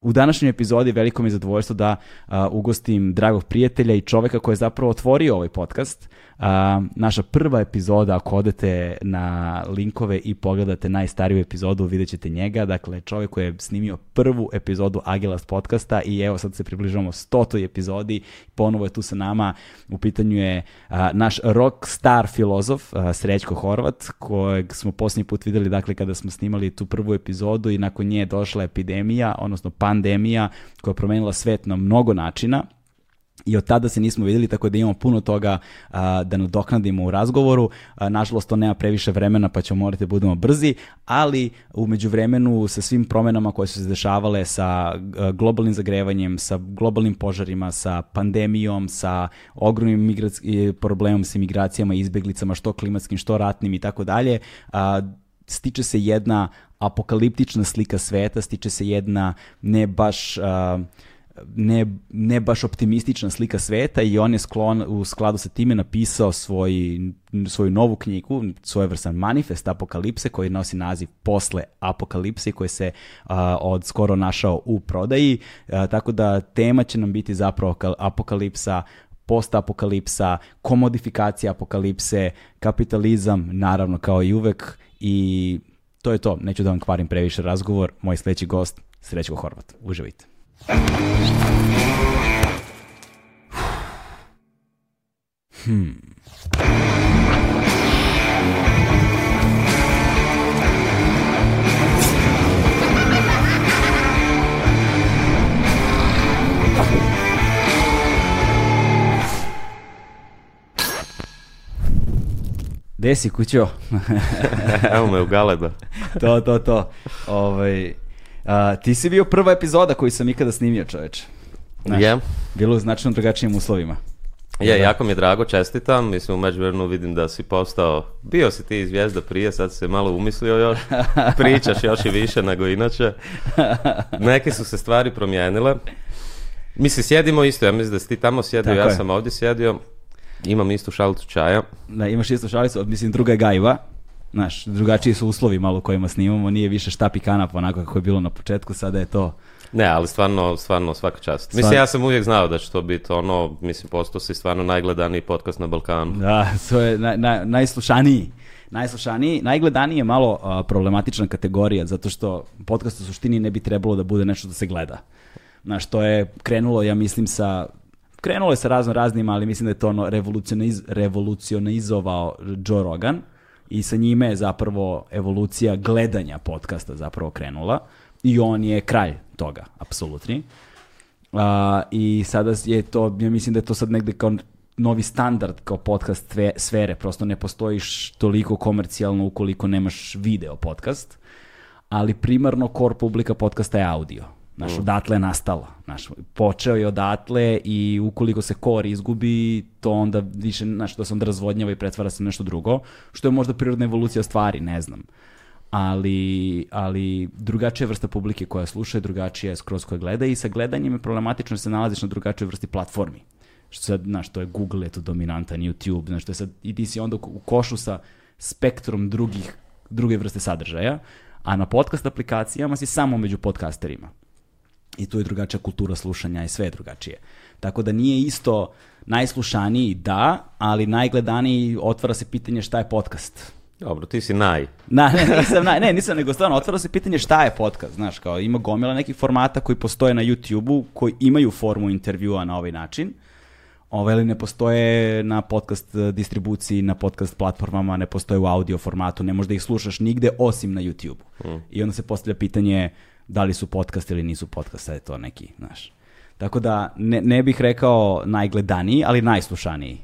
U današnjoj epizodi veliko mi je zadovoljstvo da a, ugostim dragog prijatelja i čoveka koji je zapravo otvorio ovaj podcast. A, naša prva epizoda, ako odete na linkove i pogledate najstariju epizodu, vidjet ćete njega. Dakle, čovek koji je snimio prvu epizodu Agilast podcasta i evo sad se približavamo stotoj epizodi. Ponovo je tu sa nama, u pitanju je a, naš rockstar filozof a, Srećko Horvat, kojeg smo posljednji put videli dakle, kada smo snimali tu prvu epizodu i nakon nje je došla epidemija, odnosno pandemija koja je promenila svet na mnogo načina i od tada se nismo vidjeli, tako da imamo puno toga a, da nadoknadimo u razgovoru. A, nažalost, to nema previše vremena, pa ćemo morati da budemo brzi, ali umeđu vremenu sa svim promenama koje su se dešavale sa globalnim zagrevanjem, sa globalnim požarima, sa pandemijom, sa ogromnim problemom sa migracijama i izbeglicama, što klimatskim, što ratnim i tako dalje, stiče se jedna apokaliptična slika sveta, stiče se jedna ne baš... Uh, ne, ne baš optimistična slika sveta i on je sklon u skladu sa time napisao svoj, svoju novu knjigu, svojevrstan manifest apokalipse koji nosi naziv Posle apokalipse koji se a, od skoro našao u prodaji, a, tako da tema će nam biti zapravo apokalipsa, postapokalipsa, komodifikacija apokalipse, kapitalizam, naravno kao i uvek i To je to, neću da vam kvarim previše razgovor. Moj sledeći gost, Srećko Horvat. Uživajte. Hmm. Thank you. Desi kućo. Evo me u galeba. to, to, to. Ovaj, a, ti si bio prva epizoda koju sam ikada snimio, čoveče. Znaš, yeah. Bilo u značno drugačijim uslovima. Je, yeah, da? jako mi je drago, čestitam. Mislim, u međuvremenu vidim da si postao, bio si ti zvijezda prije, sad se malo umislio još, pričaš još i više nego inače. Neke su se stvari promijenile. Mi sjedimo isto, ja mislim da si ti tamo sjedio, Tako ja je. sam ovdje sjedio. Imam istu šalicu čaja. Da, imaš istu šalicu, mislim druga je gajba. Znaš, drugačiji su uslovi malo kojima snimamo, nije više štap i kanap onako kako je bilo na početku, sada je to... Ne, ali stvarno, stvarno svaka čast. Mislim, ja sam uvijek znao da će to biti ono, mislim, postao si stvarno najgledaniji podcast na Balkanu. Da, to je na, na, najslušaniji. Najslušaniji, najgledaniji je malo a, problematična kategorija, zato što podcast u suštini ne bi trebalo da bude nešto da se gleda. Znaš, to je krenulo, ja mislim, sa krenulo je sa razno raznim, ali mislim da je to ono revolucioniz, revolucionizovao Joe Rogan i sa njime je zapravo evolucija gledanja podcasta zapravo krenula i on je kralj toga, apsolutni. Uh, I sada je to, ja mislim da je to sad negde kao novi standard kao podcast sfere, prosto ne postojiš toliko komercijalno ukoliko nemaš video podcast, ali primarno core publika podcasta je audio Znaš, mm. odatle je nastala. Znaš, počeo je odatle i ukoliko se kor izgubi, to onda više, znaš, to se onda razvodnjava i pretvara se nešto drugo, što je možda prirodna evolucija stvari, ne znam. Ali, ali drugačija vrsta publike koja sluša je drugačija skroz koja gleda i sa gledanjem je problematično da se nalaziš na drugačijoj vrsti platformi. Što sad, znaš, to je Google je tu dominantan, YouTube, znaš, to je sad, i ti si onda u košu sa spektrom drugih, druge vrste sadržaja, a na podcast aplikacijama si samo među podcasterima i tu je drugačija kultura slušanja i sve je drugačije. Tako da nije isto najslušaniji da, ali najgledaniji otvara se pitanje šta je podcast. Dobro, ti si naj. Na, ne, nisam naj, ne, nisam, nego stvarno, otvara se pitanje šta je podcast, znaš, kao ima gomila nekih formata koji postoje na YouTube-u, koji imaju formu intervjua na ovaj način, ovaj, ali ne postoje na podcast eh, distribuciji, na podcast platformama, ne postoje u audio formatu, ne možda ih slušaš nigde osim na YouTube-u. Mm. I onda se postavlja pitanje, uh, da li su podcast ili nisu podcast, sad je to neki, znaš. Tako da ne, ne bih rekao najgledaniji, ali najslušaniji.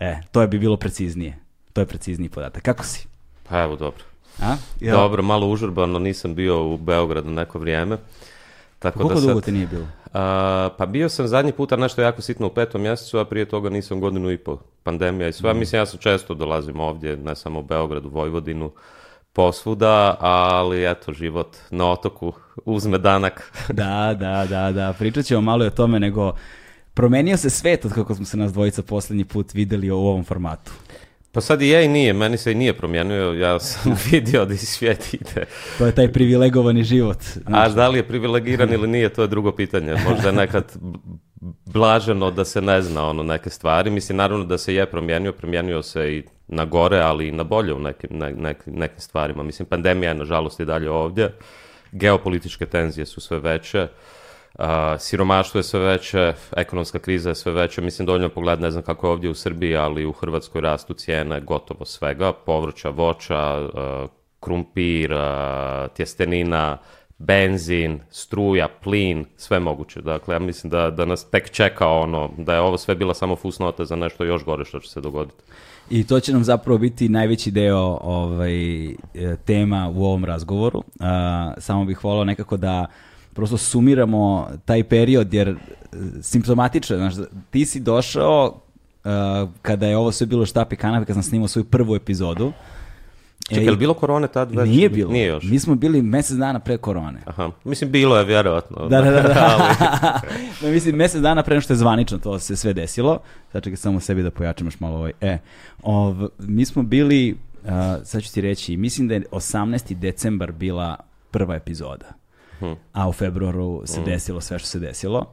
E, to je bi bilo preciznije. To je precizniji podatak. Kako si? Pa evo, dobro. A? Jel? Dobro, malo užurbano, nisam bio u Beogradu neko vrijeme. Tako Koliko da sad, dugo te nije bilo? A, pa bio sam zadnji put, puta nešto jako sitno u petom mjesecu, a prije toga nisam godinu i pol. Pandemija i sve. Mm. Mislim, ja sam često dolazim ovdje, ne samo u Beogradu, Vojvodinu posvuda, ali eto, život na otoku uzme danak. da, da, da, da. Pričat ćemo malo i o tome, nego promenio se svet od kako smo se nas dvojica poslednji put videli u ovom formatu. Pa sad i ja i nije, meni se i nije promijenio, ja sam vidio da i svijet ide. To je taj privilegovani život. Znači. A da li je privilegiran ili nije, to je drugo pitanje. Možda je nekad blaženo da se ne zna ono neke stvari. Mislim, naravno da se je promijenio, promijenio se i na gore, ali i na bolje u nekim, ne, nekim, nekim stvarima. Mislim, pandemija je nažalost i dalje ovdje, geopolitičke tenzije su sve veće, a, siromaštvo je sve veće, ekonomska kriza je sve veća, mislim dovoljno pogled, ne znam kako je ovdje u Srbiji, ali u Hrvatskoj rastu cijene gotovo svega, povrća, voća, a, krumpir, a, tjestenina, benzin, struja, plin, sve moguće. Dakle, ja mislim da, da nas tek čeka ono, da je ovo sve bila samo fusnota za nešto još gore što će se dogoditi. I to će nam zapravo biti najveći deo ovaj, e, tema u ovom razgovoru. Uh, samo bih volao nekako da prosto sumiramo taj period, jer e, simptomatično, znaš, ti si došao uh, kada je ovo sve bilo štapi kanape, kada sam snimao svoju prvu epizodu, Čekaj, e, je li bilo korone tad već? Nije bilo. Nije još. Mi smo bili mjesec dana pre korone. Aha. Mislim, bilo je vjerojatno. Da, da, da. da. no, mislim, mjesec dana pre što je zvanično to se sve desilo. Sad čekaj samo sebi da pojačam još malo ovaj. E, ov, mi smo bili, uh, sad ću ti reći, mislim da je 18. decembar bila prva epizoda. Hm. A u februaru se hmm. desilo sve što se desilo.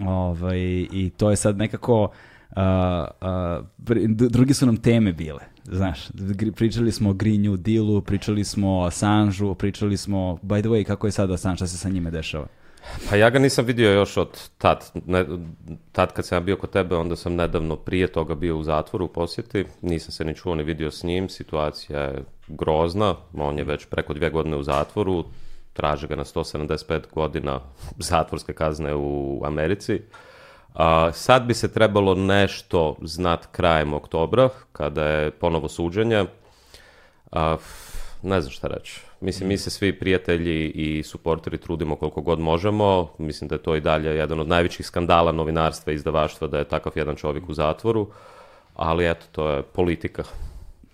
Ovaj, I to je sad nekako... Uh, uh, drugi su nam teme bile. Znaš, pričali smo o Green New Dealu, pričali smo o assange pričali smo, by the way, kako je sada Assange, šta se sa njime dešava? Pa ja ga nisam vidio još od tad. Ne, tad kad sam bio kod tebe, onda sam nedavno prije toga bio u zatvoru u posjeti. Nisam se ni čuo ni vidio s njim. Situacija je grozna. On je već preko dvije godine u zatvoru. Traže ga na 175 godina zatvorske kazne u Americi. A, sad bi se trebalo nešto znat krajem oktobra, kada je ponovo suđenje. A, ne znam šta reći. Mislim, mi se svi prijatelji i suporteri trudimo koliko god možemo. Mislim da je to i dalje jedan od najvećih skandala novinarstva i izdavaštva da je takav jedan čovjek u zatvoru. Ali eto, to je politika.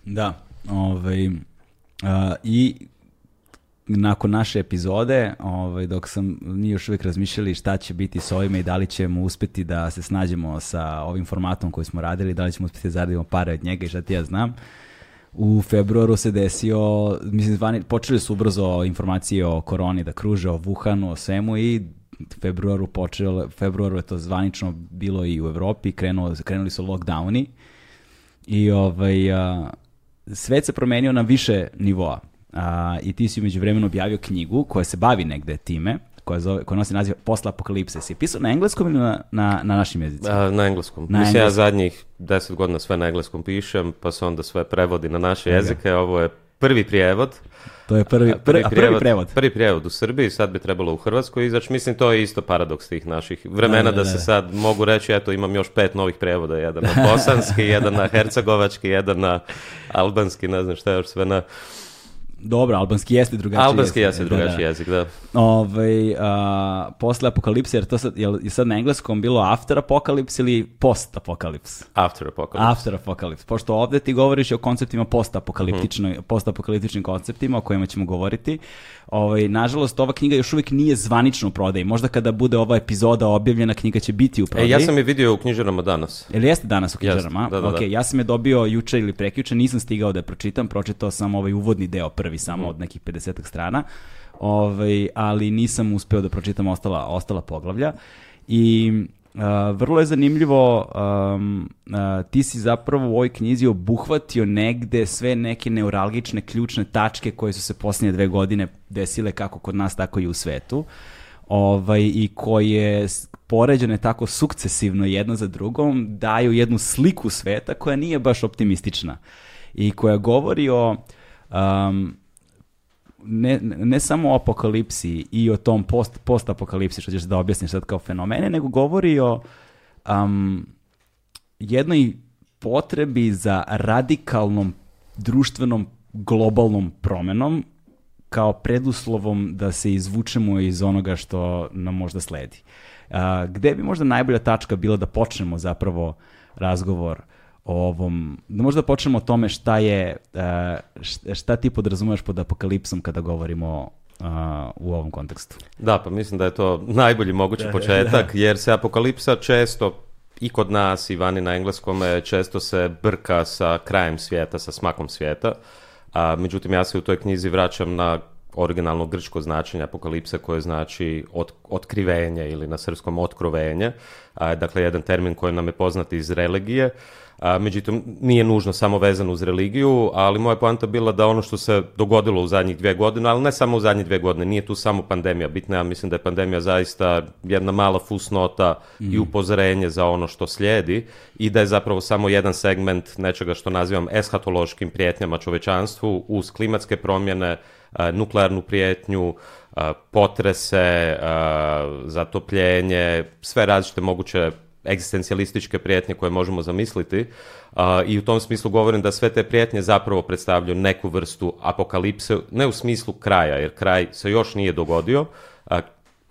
Da, ovaj, Uh, i nakon naše epizode, ovaj, dok sam mi još uvijek razmišljali šta će biti s ovime i da li ćemo uspeti da se snađemo sa ovim formatom koji smo radili, da li ćemo uspeti da zaradimo pare od njega i šta ti ja znam. U februaru se desio, mislim, zvani, počeli su ubrzo informacije o koroni da kruže, o Wuhanu, o svemu i februaru počelo, februaru je to zvanično bilo i u Evropi, krenuo, krenuli su lockdowni i ovaj, a, svet se promenio na više nivoa a, i ti si umeđu vremenu objavio knjigu koja se bavi negde time, koja, zove, koja nosi naziv Posla apokalipse. Si je pisao na engleskom ili na, na, na našim jezicima? na engleskom. Na Mislim, engleskom. ja zadnjih deset godina sve na engleskom pišem, pa se onda sve prevodi na naše Ega. jezike. Ovo je prvi prijevod. To je prvi, prvi, a prvi, prijevod, prevod. Prvi prijevod u Srbiji, sad bi trebalo u Hrvatskoj izaći. Mislim, to je isto paradoks tih naših vremena da, da, da, da se da. sad mogu reći, eto, imam još pet novih prevoda, jedan na bosanski, jedan na hercegovački, jedan na albanski, ne znam šta još sve na... Dobro, albanski jeste drugačiji Albanski jezik, jeste da, da. drugačiji da, jezik, da. Ovaj, a, posle apokalipse, jer to sad, je, je sad na engleskom bilo after apocalypse ili post apocalypse? After apocalypse. After apocalypse, pošto ovde ti govoriš o konceptima post, hmm. post apokaliptičnim konceptima o kojima ćemo govoriti. Ovaj, nažalost, ova knjiga još uvijek nije zvanično u prodaji. Možda kada bude ova epizoda objavljena, knjiga će biti u prodaji. E, ja sam je vidio u knjižarama danas. Ili jeste danas u knjižarama? Jeste, da, da, da, okay, da. ja sam je dobio juče ili prekjuče, nisam stigao da je pročitam, pročitao sam ovaj uvodni deo prvi najavi samo mhm. od nekih 50 strana, ovaj, ali nisam uspeo da pročitam ostala, ostala poglavlja. I Uh, vrlo je zanimljivo, um, uh, ti si zapravo u ovoj knjizi obuhvatio negde sve neke neuralgične ključne tačke koje su se poslednje dve godine desile kako kod nas, tako i u svetu. Ovaj, I koje poređene tako sukcesivno jedno za drugom daju jednu sliku sveta koja nije baš optimistična i koja govori o um, ne, ne samo o apokalipsi i o tom post, post-apokalipsi što ćeš da objasniš sad kao fenomene, nego govori o um, jednoj potrebi za radikalnom društvenom globalnom promenom kao preduslovom da se izvučemo iz onoga što nam možda sledi. Uh, gde bi možda najbolja tačka bila da počnemo zapravo razgovor ovom, da možda počnemo o tome šta je, e, šta ti podrazumeš pod apokalipsom kada govorimo e, u ovom kontekstu. Da, pa mislim da je to najbolji mogući da, da, početak, da. jer se apokalipsa često i kod nas i vani na engleskom često se brka sa krajem svijeta, sa smakom svijeta. A, međutim, ja se u toj knjizi vraćam na originalno grčko značenje apokalipse koje znači ot, otkrivenje ili na srpskom otkrovenje, a, dakle jedan termin koji nam je poznat iz religije, a, međutim nije nužno samo vezan uz religiju, ali moja poanta bila da ono što se dogodilo u zadnjih dve godine, ali ne samo u zadnjih dve godine, nije tu samo pandemija bitna, ja mislim da je pandemija zaista jedna mala fusnota mm. i upozorenje za ono što slijedi i da je zapravo samo jedan segment nečega što nazivam eshatološkim prijetnjama čovečanstvu uz klimatske promjene, nuklearnu prijetnju, potrese, zatopljenje, sve različite moguće egzistencijalističke prijetnje koje možemo zamisliti i u tom smislu govorim da sve te prijetnje zapravo predstavljaju neku vrstu apokalipse, ne u smislu kraja, jer kraj se još nije dogodio,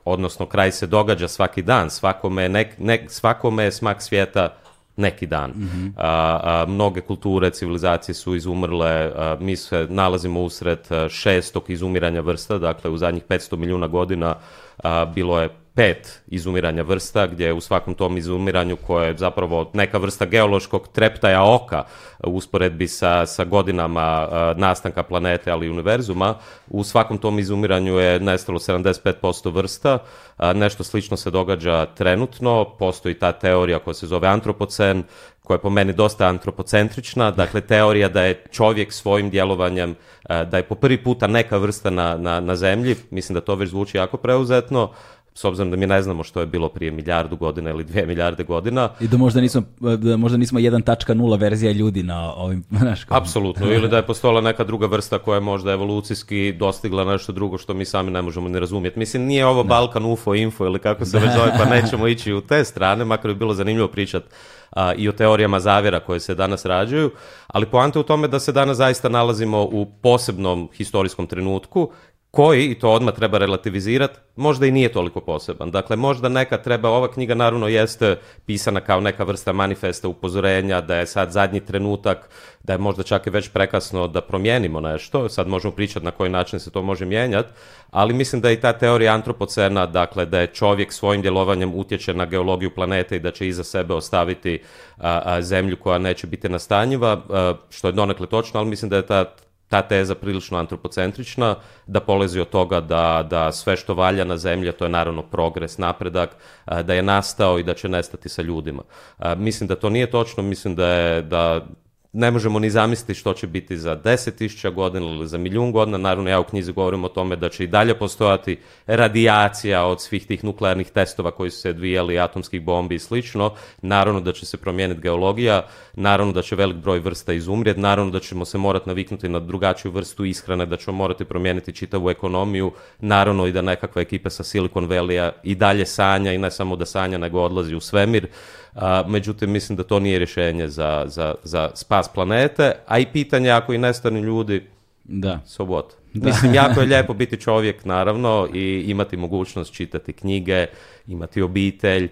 odnosno kraj se događa svaki dan, svakome je, nek, nek, svakome je smak svijeta neki dan. Mm -hmm. a, a, mnoge kulture, civilizacije su izumrle, a, mi se nalazimo usred šestog izumiranja vrsta, dakle u zadnjih 500 milijuna godina a, bilo je pet izumiranja vrsta, gdje u svakom tom izumiranju koje je zapravo neka vrsta geološkog treptaja oka u usporedbi sa, sa godinama e, nastanka planete, ali i univerzuma, u svakom tom izumiranju je nestalo 75% vrsta. E, nešto slično se događa trenutno, postoji ta teorija koja se zove antropocen, koja je po meni dosta antropocentrična, dakle teorija da je čovjek svojim djelovanjem, e, da je po prvi puta neka vrsta na, na, na zemlji, mislim da to već zvuči jako preuzetno, s obzirom da mi ne znamo što je bilo prije milijardu godina ili dvije milijarde godina. I da možda nismo, da možda nismo 1.0 verzija ljudi na ovim naškom. Apsolutno, ili da je postojala neka druga vrsta koja je možda evolucijski dostigla nešto drugo što mi sami ne možemo ni razumjeti. Mislim, nije ovo da. Balkan UFO info ili kako se već zove, pa nećemo ići u te strane, makar bi bilo zanimljivo pričati a, i o teorijama zavjera koje se danas rađaju, ali poanta je u tome da se danas zaista nalazimo u posebnom historijskom trenutku koji, i to odmah treba relativizirati, možda i nije toliko poseban. Dakle, možda neka treba, ova knjiga naravno jeste pisana kao neka vrsta manifesta upozorenja, da je sad zadnji trenutak, da je možda čak i već prekasno da promijenimo nešto, sad možemo pričati na koji način se to može mijenjati, ali mislim da je i ta teorija antropocena, dakle da je čovjek svojim djelovanjem utječe na geologiju planete i da će iza sebe ostaviti a, a, zemlju koja neće biti nastanjiva, a, što je donekle točno, ali mislim da je ta ta teza prilično antropocentrična, da polezi od toga da, da sve što valja na zemlji, to je naravno progres, napredak, eh, da je nastao i da će nestati sa ljudima. Eh, mislim da to nije točno, mislim da je da ne možemo ni zamisliti što će biti za 10.000 godina ili za milijun godina. Naravno, ja u knjizi govorim o tome da će i dalje postojati radijacija od svih tih nuklearnih testova koji su se dvijali, atomskih bombi i slično. Naravno da će se promijeniti geologija, naravno da će velik broj vrsta izumrijeti, naravno da ćemo se morati naviknuti na drugačiju vrstu ishrane, da ćemo morati promijeniti čitavu ekonomiju, naravno i da nekakva ekipa sa Silicon Valley i dalje sanja i ne samo da sanja, nego odlazi u svemir a, međutim mislim da to nije rješenje za, za, za spas planete, a i pitanje ako i nestani ljudi, da. sobota. Da. Mislim, jako je lijepo biti čovjek, naravno, i imati mogućnost čitati knjige, imati obitelj,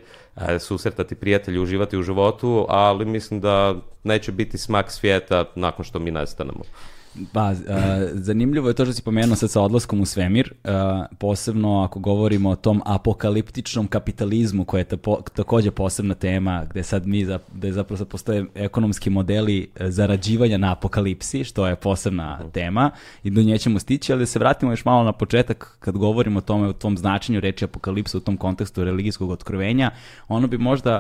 e, susretati prijatelje, uživati u životu, ali mislim da neće biti smak svijeta nakon što mi nestanemo. Pa, uh, zanimljivo je to što si pomenuo sad sa odlaskom u svemir, uh, posebno ako govorimo o tom apokaliptičnom kapitalizmu koja je tapo, takođe posebna tema gde sad mi, za, gde zapravo sad postoje ekonomski modeli eh, zarađivanja na apokalipsi, što je posebna uh. tema i do nje ćemo stići, ali da se vratimo još malo na početak kad govorimo o tome, o tom značenju reči apokalipsa u tom kontekstu religijskog otkrovenja, ono bi možda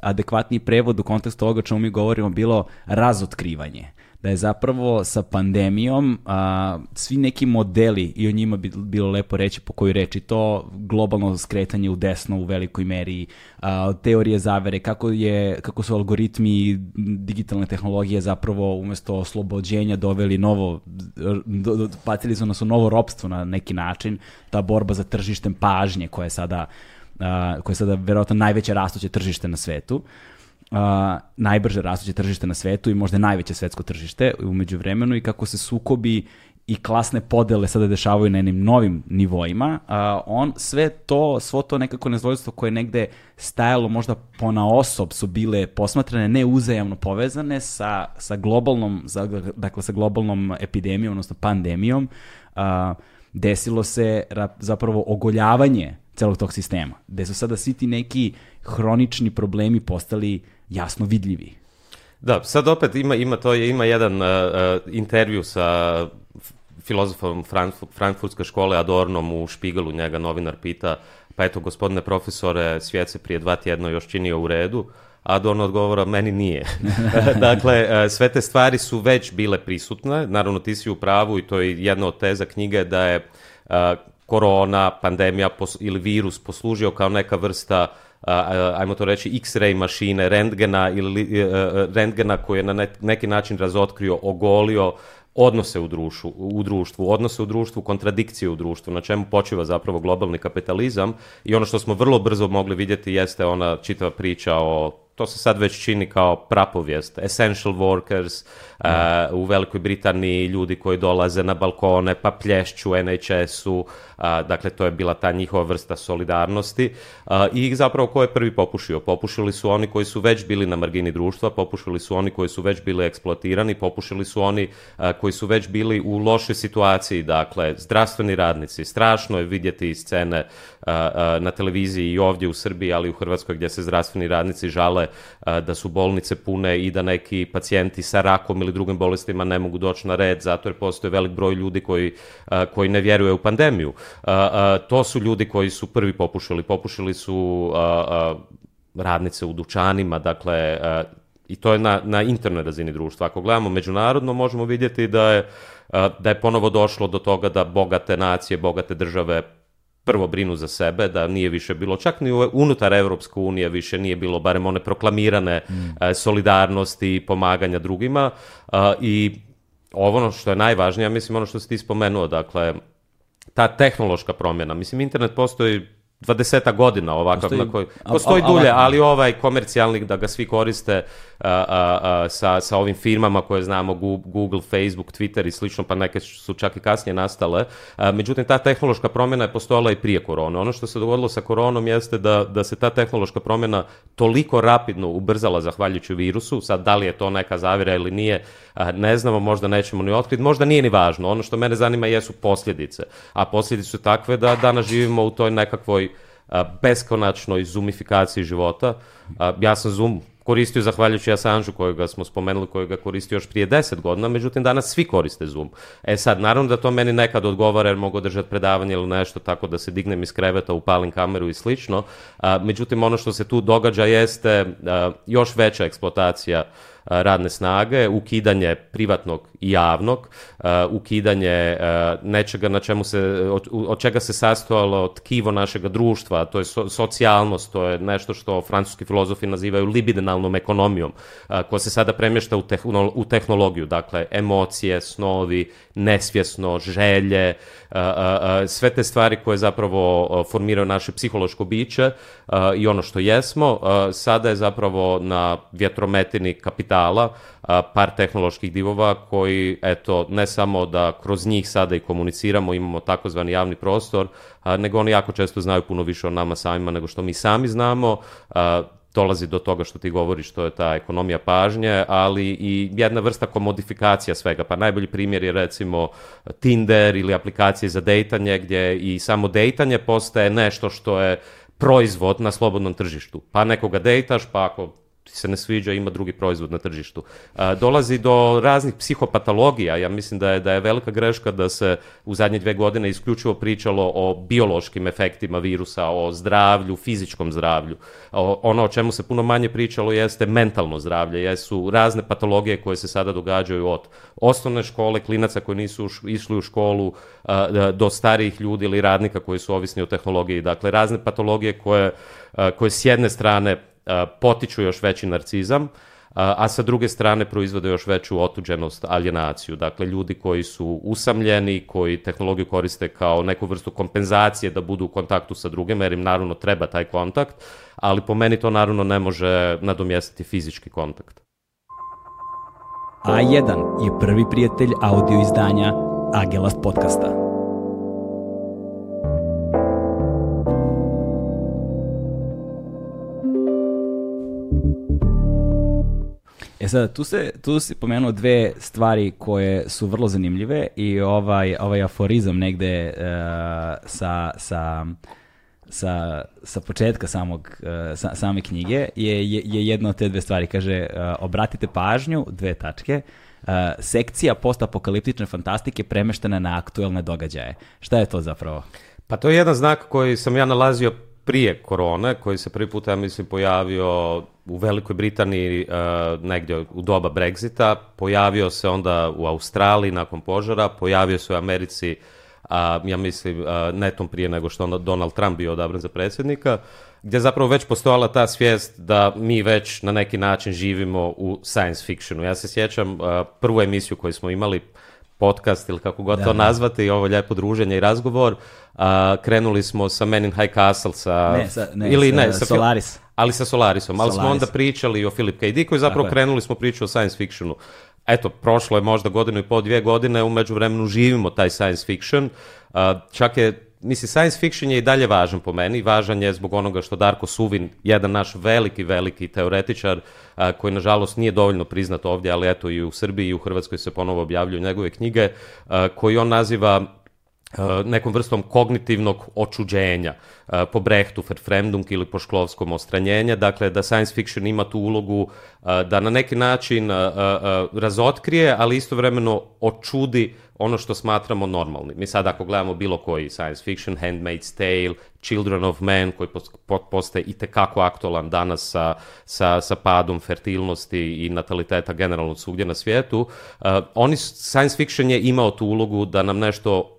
adekvatni prevod u kontekstu toga o čemu mi govorimo bilo razotkrivanje da je zapravo sa pandemijom a, svi neki modeli, i o njima bi bilo lepo reći po kojoj reči, to globalno skretanje u desno u velikoj meri, a, teorije zavere, kako, je, kako su algoritmi i digitalne tehnologije zapravo umesto oslobođenja doveli novo, do, do, patili su nas u novo robstvo na neki način, ta borba za tržištem pažnje koja je sada Uh, koje je sada verovatno najveće rastuće tržište na svetu. Uh, najbrže rastuće tržište na svetu i možda najveće svetsko tržište umeđu vremenu i kako se sukobi i klasne podele sada dešavaju na jednim novim nivoima, uh, on sve to, svo to nekako nezvojstvo koje negde stajalo možda pona osob su bile posmatrane neuzajamno povezane sa, sa globalnom, za, dakle sa globalnom epidemijom, odnosno pandemijom, uh, desilo se zapravo ogoljavanje celog tog sistema, gde su sada svi ti neki hronični problemi postali uh, jasno vidljivi. Da, sad opet ima, ima, to je, ima jedan uh, uh intervju sa filozofom Frankfurt, Frankfurtske škole Adornom u Špigalu, njega novinar pita, pa eto, gospodine profesore, svijet se prije dva tjedna još činio u redu, a Adorno odgovora, meni nije. dakle, uh, sve te stvari su već bile prisutne, naravno ti si u pravu i to je jedna od teza knjige da je uh, korona, pandemija ili virus poslužio kao neka vrsta ajmo to reći, x-ray mašine, rendgena, ili, e, e, rendgena koji je na neki način razotkrio, ogolio odnose u, društvu, u društvu, odnose u društvu, kontradikcije u društvu, na čemu počiva zapravo globalni kapitalizam i ono što smo vrlo brzo mogli vidjeti jeste ona čitava priča o, to se sad već čini kao prapovijest, essential workers, Uh, u Velikoj Britaniji ljudi koji dolaze na balkone pa plješću NHS-u, uh, dakle to je bila ta njihova vrsta solidarnosti uh, i zapravo ko je prvi popušio? Popušili su oni koji su već bili na margini društva, popušili su oni koji su već bili eksploatirani, popušili su oni koji su već bili u lošoj situaciji, dakle zdravstveni radnici, strašno je vidjeti scene na televiziji i ovdje u Srbiji, ali i u Hrvatskoj gdje se zdravstveni radnici žale da su bolnice pune i da neki pacijenti sa rakom ili ili drugim bolestima ne mogu doći na red zato jer postoje velik broj ljudi koji, koji ne vjeruje u pandemiju. To su ljudi koji su prvi popušili. Popušili su radnice u dućanima, dakle, i to je na, na internoj razini društva. Ako gledamo međunarodno, možemo vidjeti da je, da je ponovo došlo do toga da bogate nacije, bogate države prvo brinu za sebe, da nije više bilo, čak ni unutar Evropske unije više nije bilo, barem one proklamirane mm. E, solidarnosti i pomaganja drugima e, i ono što je najvažnije, ja mislim ono što si ti spomenuo, dakle, ta tehnološka promjena, mislim internet postoji 20 godina ovakav, postoji, na koji, postoji a, a, dulje, ali ovaj komercijalni da ga svi koriste a, a, a, sa, sa ovim firmama koje znamo Google, Facebook, Twitter i slično, pa neke su čak i kasnije nastale. Međutim, ta tehnološka promjena je postojala i prije korone. Ono što se dogodilo sa koronom jeste da, da se ta tehnološka promjena toliko rapidno ubrzala zahvaljujući virusu. Sad, da li je to neka zavira ili nije, ne znamo, možda nećemo ni otkriti, možda nije ni važno. Ono što mene zanima jesu posljedice. A posljedice su takve da danas živimo u toj nekakvoj beskonačnoj zoomifikaciji života. Ja sam Zoom koristio zahvaljujući Assangeu kojega smo spomenuli, kojega koristio još prije 10 godina, međutim danas svi koriste Zoom. E sad, naravno da to meni nekad odgovara jer mogu držati predavanje ili nešto tako da se dignem iz kreveta, upalim kameru i slično. A, međutim, ono što se tu događa jeste a, još veća eksploatacija radne snage, ukidanje privatnog i javnog, ukidanje nečega na čemu se, od čega se sastojalo tkivo našeg društva, to je so, socijalnost, to je nešto što francuski filozofi nazivaju libidinalnom ekonomijom, koja se sada premješta u, tehnolo, u tehnologiju, dakle emocije, snovi, nesvjesno, želje, sve te stvari koje zapravo formiraju naše psihološko biće i ono što jesmo, sada je zapravo na vjetrometini kapitala potencijala, par tehnoloških divova koji, eto, ne samo da kroz njih sada i komuniciramo, imamo takozvani javni prostor, nego oni jako često znaju puno više o nama samima nego što mi sami znamo, dolazi do toga što ti govoriš, što je ta ekonomija pažnje, ali i jedna vrsta komodifikacija svega. Pa najbolji primjer je recimo Tinder ili aplikacije za dejtanje gdje i samo dejtanje postaje nešto što je proizvod na slobodnom tržištu. Pa nekoga dejtaš, pa ako se ne sviđa, ima drugi proizvod na tržištu. dolazi do raznih psihopatologija, ja mislim da je, da je velika greška da se u zadnje dve godine isključivo pričalo o biološkim efektima virusa, o zdravlju, fizičkom zdravlju. O, ono o čemu se puno manje pričalo jeste mentalno zdravlje, jesu razne patologije koje se sada događaju od osnovne škole, klinaca koji nisu išli u školu, da, do starijih ljudi ili radnika koji su ovisni o tehnologiji. Dakle, razne patologije koje, koje s jedne strane potiču još veći narcizam, a sa druge strane proizvode još veću otuđenost, alienaciju. Dakle, ljudi koji su usamljeni, koji tehnologiju koriste kao neku vrstu kompenzacije da budu u kontaktu sa drugima, jer im naravno treba taj kontakt, ali po meni to naravno ne može nadomjestiti fizički kontakt. A1 je prvi prijatelj audio izdanja Agelast podcasta. E sad, tu, se, tu si pomenuo dve stvari koje su vrlo zanimljive i ovaj, ovaj aforizam negde uh, sa, sa, sa, sa početka samog, uh, sa, same knjige je, je, je jedna od te dve stvari. Kaže, uh, obratite pažnju, dve tačke, uh, sekcija postapokaliptične fantastike premeštena na aktuelne događaje. Šta je to zapravo? Pa to je jedan znak koji sam ja nalazio prije korona, koji se prvi put, ja mislim, pojavio u Velikoj Britaniji uh, negdje u doba Brexita, pojavio se onda u Australiji nakon požara, pojavio se u Americi, uh, ja mislim, uh, netom prije nego što onda Donald Trump bio odabran za predsjednika, gdje zapravo već postojala ta svijest da mi već na neki način živimo u science fictionu. Ja se sjećam e, prvu emisiju koju smo imali, podcast ili kako god da, to da. nazvate i ovo lijepo druženje i razgovor. Uh, krenuli smo sa Men in High Castle sa... Ne, sa, ne, ili, sa, ne, sa Solaris. Ali sa Solarisom. Ali Solaris. smo onda pričali o Philip K. Dicku i zapravo Tako krenuli smo priču o science fictionu. Eto, prošlo je možda godinu i pol, dvije godine, u međuvremenu živimo taj science fiction. Uh, čak je mislim, science fiction je i dalje važan po meni, važan je zbog onoga što Darko Suvin, jedan naš veliki, veliki teoretičar, koji nažalost nije dovoljno priznat ovdje, ali eto i u Srbiji i u Hrvatskoj se ponovo objavljuju njegove knjige, koji on naziva nekom vrstom kognitivnog očuđenja po Brehtu, Verfremdung ili po Šklovskom ostranjenja, dakle da science fiction ima tu ulogu da na neki način razotkrije, ali istovremeno očudi ono što smatramo normalnim. Mi sad ako gledamo bilo koji science fiction, Handmaid's Tale, Children of Men, koji postaje i tekako aktualan danas sa, sa, sa padom fertilnosti i nataliteta generalno svugdje na svijetu, uh, oni, science fiction je imao tu ulogu da nam nešto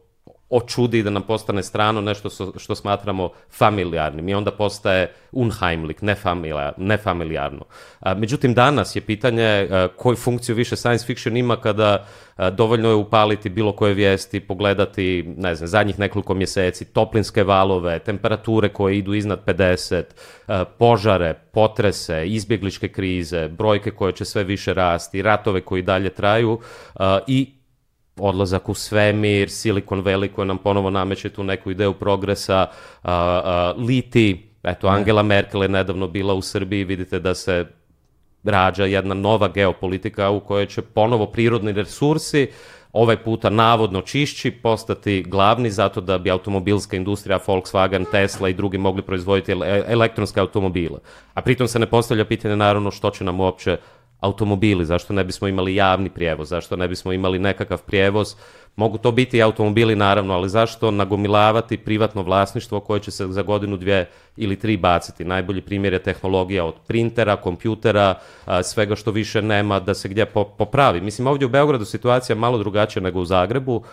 očudi i da nam postane strano nešto što, što smatramo familijarnim i onda postaje unheimlik, nefamilja, nefamilijarno. A, međutim, danas je pitanje a, koju funkciju više science fiction ima kada a, dovoljno je upaliti bilo koje vijesti, pogledati, ne znam, zadnjih nekoliko mjeseci, toplinske valove, temperature koje idu iznad 50, požare, potrese, izbjegličke krize, brojke koje će sve više rasti, ratove koji dalje traju i odlazak u svemir, Silikon Valley koja nam ponovo nameće tu neku ideju progresa, a, a, liti, eto da. Angela Merkel je nedavno bila u Srbiji, vidite da se rađa jedna nova geopolitika u kojoj će ponovo prirodni resursi ovaj puta navodno čišći, postati glavni zato da bi automobilska industrija Volkswagen, Tesla i drugi mogli proizvoditi elektronske automobile. A pritom se ne postavlja pitanje naravno što će nam uopće automobili, zašto ne bismo imali javni prijevoz, zašto ne bismo imali nekakav prijevoz. Mogu to biti i automobili naravno, ali zašto nagomilavati privatno vlasništvo koje će se za godinu, dvije ili tri baciti. Najbolji primjer je tehnologija od printera, kompjutera, svega što više nema da se gdje popravi. Mislim, ovdje u Beogradu situacija je malo drugačija nego u Zagrebu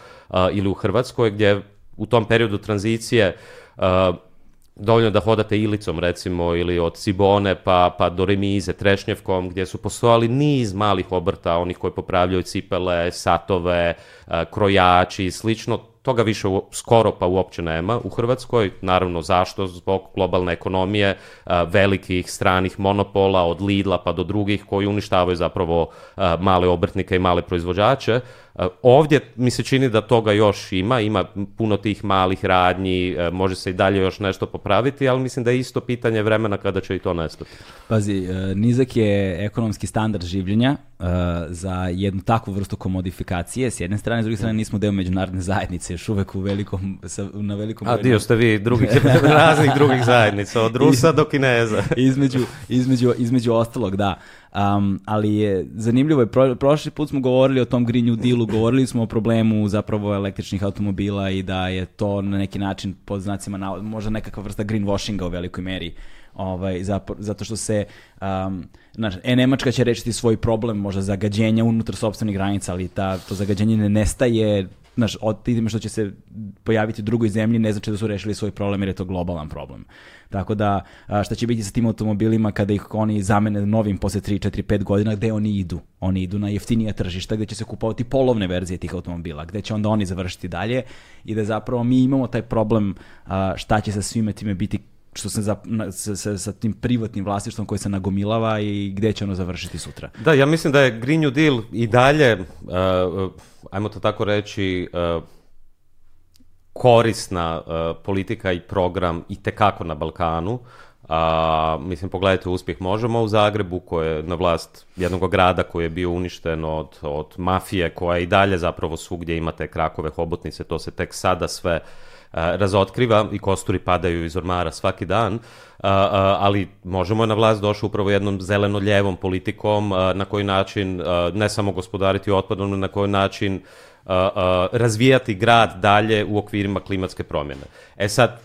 ili u Hrvatskoj gdje u tom periodu tranzicije dovoljno da hodate ilicom recimo ili od Cibone pa, pa do Remize, Trešnjevkom gdje su postojali niz malih obrta, onih koji popravljaju cipele, satove, e, krojači i slično, toga više u, skoro pa uopće nema u Hrvatskoj, naravno zašto, zbog globalne ekonomije, e, velikih stranih monopola od Lidla pa do drugih koji uništavaju zapravo e, male obrtnike i male proizvođače, E, ovdje mi se čini da toga još ima, ima puno tih malih radnji, e, može se i dalje još nešto popraviti, ali mislim da je isto pitanje vremena kada će i to nestati. Pazi, e, nizak je ekonomski standard življenja za jednu takvu vrstu komodifikacije, s jedne strane, s druge strane nismo deo međunarodne zajednice, još uvek u velikom, na velikom... A dio ste vi drugih, raznih drugih zajednica, od Rusa do Kineza. između, između, između ostalog, da. Um, ali je zanimljivo je, pro, prošli put smo govorili o tom Green New Dealu, govorili smo o problemu zapravo električnih automobila i da je to na neki način pod znacima, možda nekakva vrsta greenwashinga u velikoj meri ovaj, zato što se um, znaš, e, Nemačka će rešiti svoj problem možda zagađenja unutar sobstvenih granica, ali ta, to zagađenje ne nestaje znaš, od ideme što će se pojaviti u drugoj zemlji ne znači da su rešili svoj problem jer je to globalan problem. Tako da, šta će biti sa tim automobilima kada ih oni zamene novim posle 3, 4, 5 godina, gde oni idu? Oni idu na jeftinija tržišta gde će se kupovati polovne verzije tih automobila, gde će onda oni završiti dalje i da zapravo mi imamo taj problem šta će sa svime time biti što se, za, sa, sa, sa tim privatnim vlasništvom koje se nagomilava i gde će ono završiti sutra. Da, ja mislim da je Green New Deal i dalje, uh, ajmo to tako reći, uh, korisna uh, politika i program i tekako na Balkanu. A, mislim, pogledajte uspjeh Možemo u Zagrebu, koji je na vlast jednog grada koji je bio uništen od, od mafije, koja i dalje zapravo svugdje ima te krakove hobotnice, to se tek sada sve razotkriva i kosturi padaju iz ormara svaki dan, ali možemo je na vlast došao upravo jednom zeleno-ljevom politikom na koji način ne samo gospodariti otpadom, na koji način razvijati grad dalje u okvirima klimatske promjene. E sad,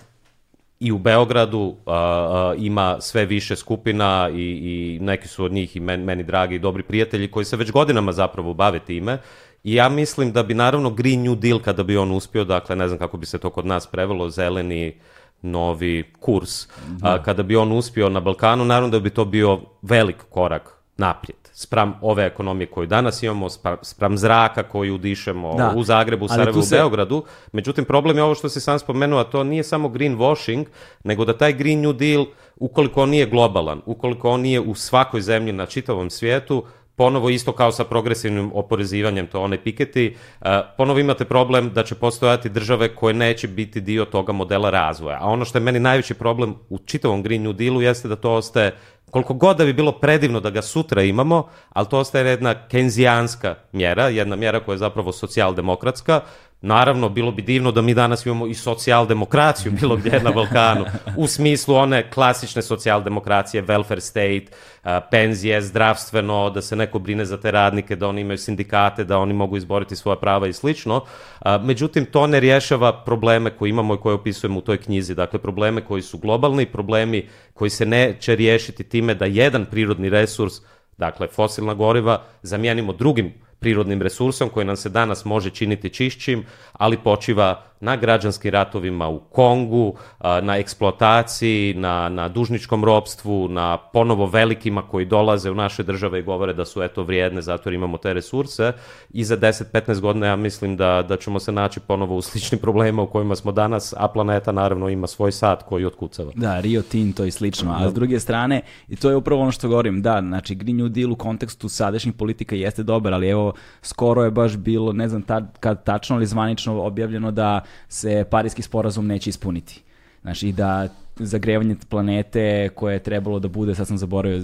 i u Beogradu a, ima sve više skupina i, i neki su od njih i men, meni dragi i dobri prijatelji koji se već godinama zapravo bave time ja mislim da bi naravno Green New Deal kada bi on uspio, dakle ne znam kako bi se to kod nas prevelo, zeleni novi kurs, a, da. kada bi on uspio na Balkanu, naravno da bi to bio velik korak naprijed spram ove ekonomije koju danas imamo, spram zraka koju dišemo da. u Zagrebu, u Sarajevu, se... u Beogradu. Međutim, problem je ovo što si sam spomenuo, a to nije samo greenwashing, nego da taj Green New Deal, ukoliko on nije globalan, ukoliko on nije u svakoj zemlji na čitavom svijetu, ponovo isto kao sa progresivnim oporezivanjem, to one Piketi, e, ponovo imate problem da će postojati države koje neće biti dio toga modela razvoja. A ono što je meni najveći problem u čitavom Green New Dealu jeste da to ostaje, koliko god da bi bilo predivno da ga sutra imamo, ali to ostaje jedna kenzijanska mjera, jedna mjera koja je zapravo socijaldemokratska, Naravno, bilo bi divno da mi danas imamo i socijaldemokraciju bilo gdje na Balkanu, u smislu one klasične socijaldemokracije, welfare state, eh, penzije, zdravstveno, da se neko brine za te radnike, da oni imaju sindikate, da oni mogu izboriti svoja prava i slično. Eh, međutim, to ne rješava probleme koje imamo i koje opisujemo u toj knjizi. Dakle, probleme koji su globalni, problemi koji se neće riješiti time da jedan prirodni resurs, dakle fosilna goriva, zamijenimo drugim prirodnim resursom koji nam se danas može činiti čišćim, ali počiva na građanskim ratovima u Kongu, na eksploataciji, na, na dužničkom robstvu, na ponovo velikima koji dolaze u naše države i govore da su eto vrijedne zato jer imamo te resurse i za 10-15 godina ja mislim da, da ćemo se naći ponovo u sličnim problemima u kojima smo danas, a planeta naravno ima svoj sat koji otkucava. Da, Rio Tinto i slično, a s druge strane, i to je upravo ono što govorim, da, znači Green New Deal u kontekstu sadašnjih politika jeste dobar, ali evo, skoro je baš bilo, ne znam ta, kad tačno, ali zvanično objavljeno da se parijski sporazum neće ispuniti. i da zagrevanje planete koje je trebalo da bude, sad sam zaboravio,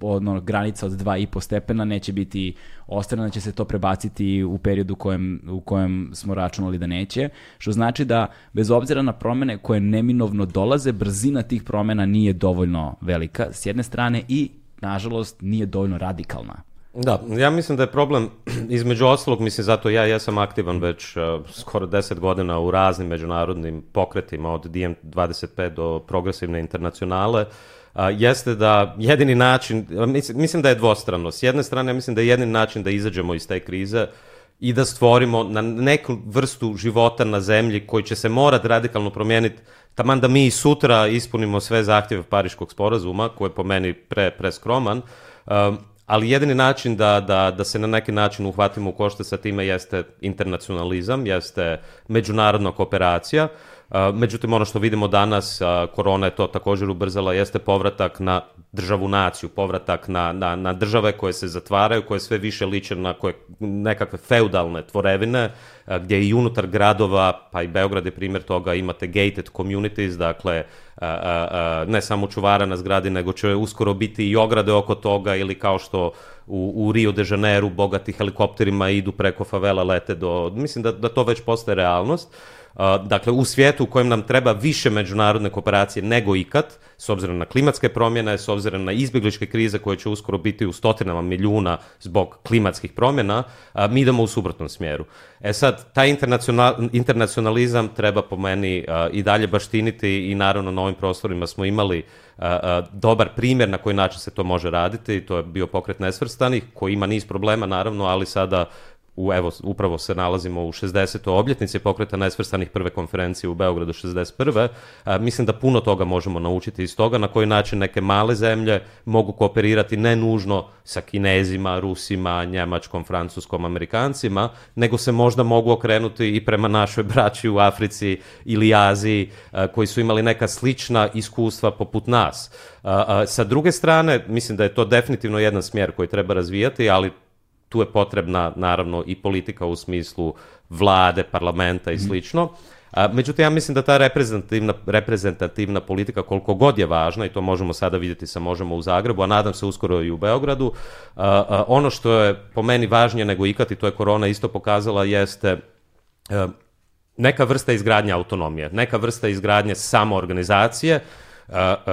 ono, granica od 2,5 stepena neće biti ostrana, će se to prebaciti u periodu u kojem, u kojem smo računali da neće, što znači da bez obzira na promene koje neminovno dolaze, brzina tih promena nije dovoljno velika, s jedne strane i nažalost, nije dovoljno radikalna. Da, ja mislim da je problem, između ostalog, mislim, zato ja, ja sam aktivan već uh, skoro 10 godina u raznim međunarodnim pokretima, od DM25 do progresivne internacionale, a, uh, jeste da jedini način, mislim, mislim da je dvostrano, s jedne strane ja mislim da je jedini način da izađemo iz te krize i da stvorimo na neku vrstu života na zemlji koji će se morati radikalno promijeniti, taman da mi sutra ispunimo sve zahtjeve Pariškog sporazuma, koji je po meni pre, preskroman, um, ali jedini način da, da, da se na neki način uhvatimo u košte sa time jeste internacionalizam, jeste međunarodna kooperacija. Uh, Međutim, ono što vidimo danas, korona je to također ubrzala, jeste povratak na državu naciju, povratak na, na, na države koje se zatvaraju, koje sve više liče na koje, nekakve feudalne tvorevine, gdje i unutar gradova, pa i Beograd je primjer toga, imate gated communities, dakle, ne samo čuvara na zgradi, nego će uskoro biti i ograde oko toga ili kao što u, u Rio de Janeiro bogati helikopterima idu preko favela, lete do... Mislim da, da to već postaje realnost. Dakle, u svijetu u kojem nam treba više međunarodne kooperacije nego ikad, s obzirom na klimatske promjene, s obzirom na izbjegličke krize koje će uskoro biti u stotinama milijuna zbog klimatskih promjena, mi idemo u suprotnom smjeru. E sad, taj internacionalizam treba po meni i dalje baštiniti i naravno na ovim prostorima smo imali dobar primjer na koji način se to može raditi, to je bio pokret nesvrstanih koji ima niz problema naravno, ali sada u, evo, upravo se nalazimo u 60. obljetnici pokreta najsvrstanih prve konferencije u Beogradu 61. A, mislim da puno toga možemo naučiti iz toga, na koji način neke male zemlje mogu kooperirati ne nužno sa Kinezima, Rusima, Njemačkom, Francuskom, Amerikancima, nego se možda mogu okrenuti i prema našoj braći u Africi ili Aziji, a, koji su imali neka slična iskustva poput nas. A, a, sa druge strane, mislim da je to definitivno jedan smjer koji treba razvijati, ali tu je potrebna naravno i politika u smislu vlade, parlamenta i mhm. slično. A, međutim, ja mislim da ta reprezentativna, reprezentativna politika koliko god je važna, i to možemo sada vidjeti sa Možemo u Zagrebu, a nadam se uskoro i u Beogradu, a, a, ono što je po meni važnije nego ikad, i to je korona isto pokazala, jeste neka vrsta izgradnje autonomije, neka vrsta izgradnje samoorganizacije,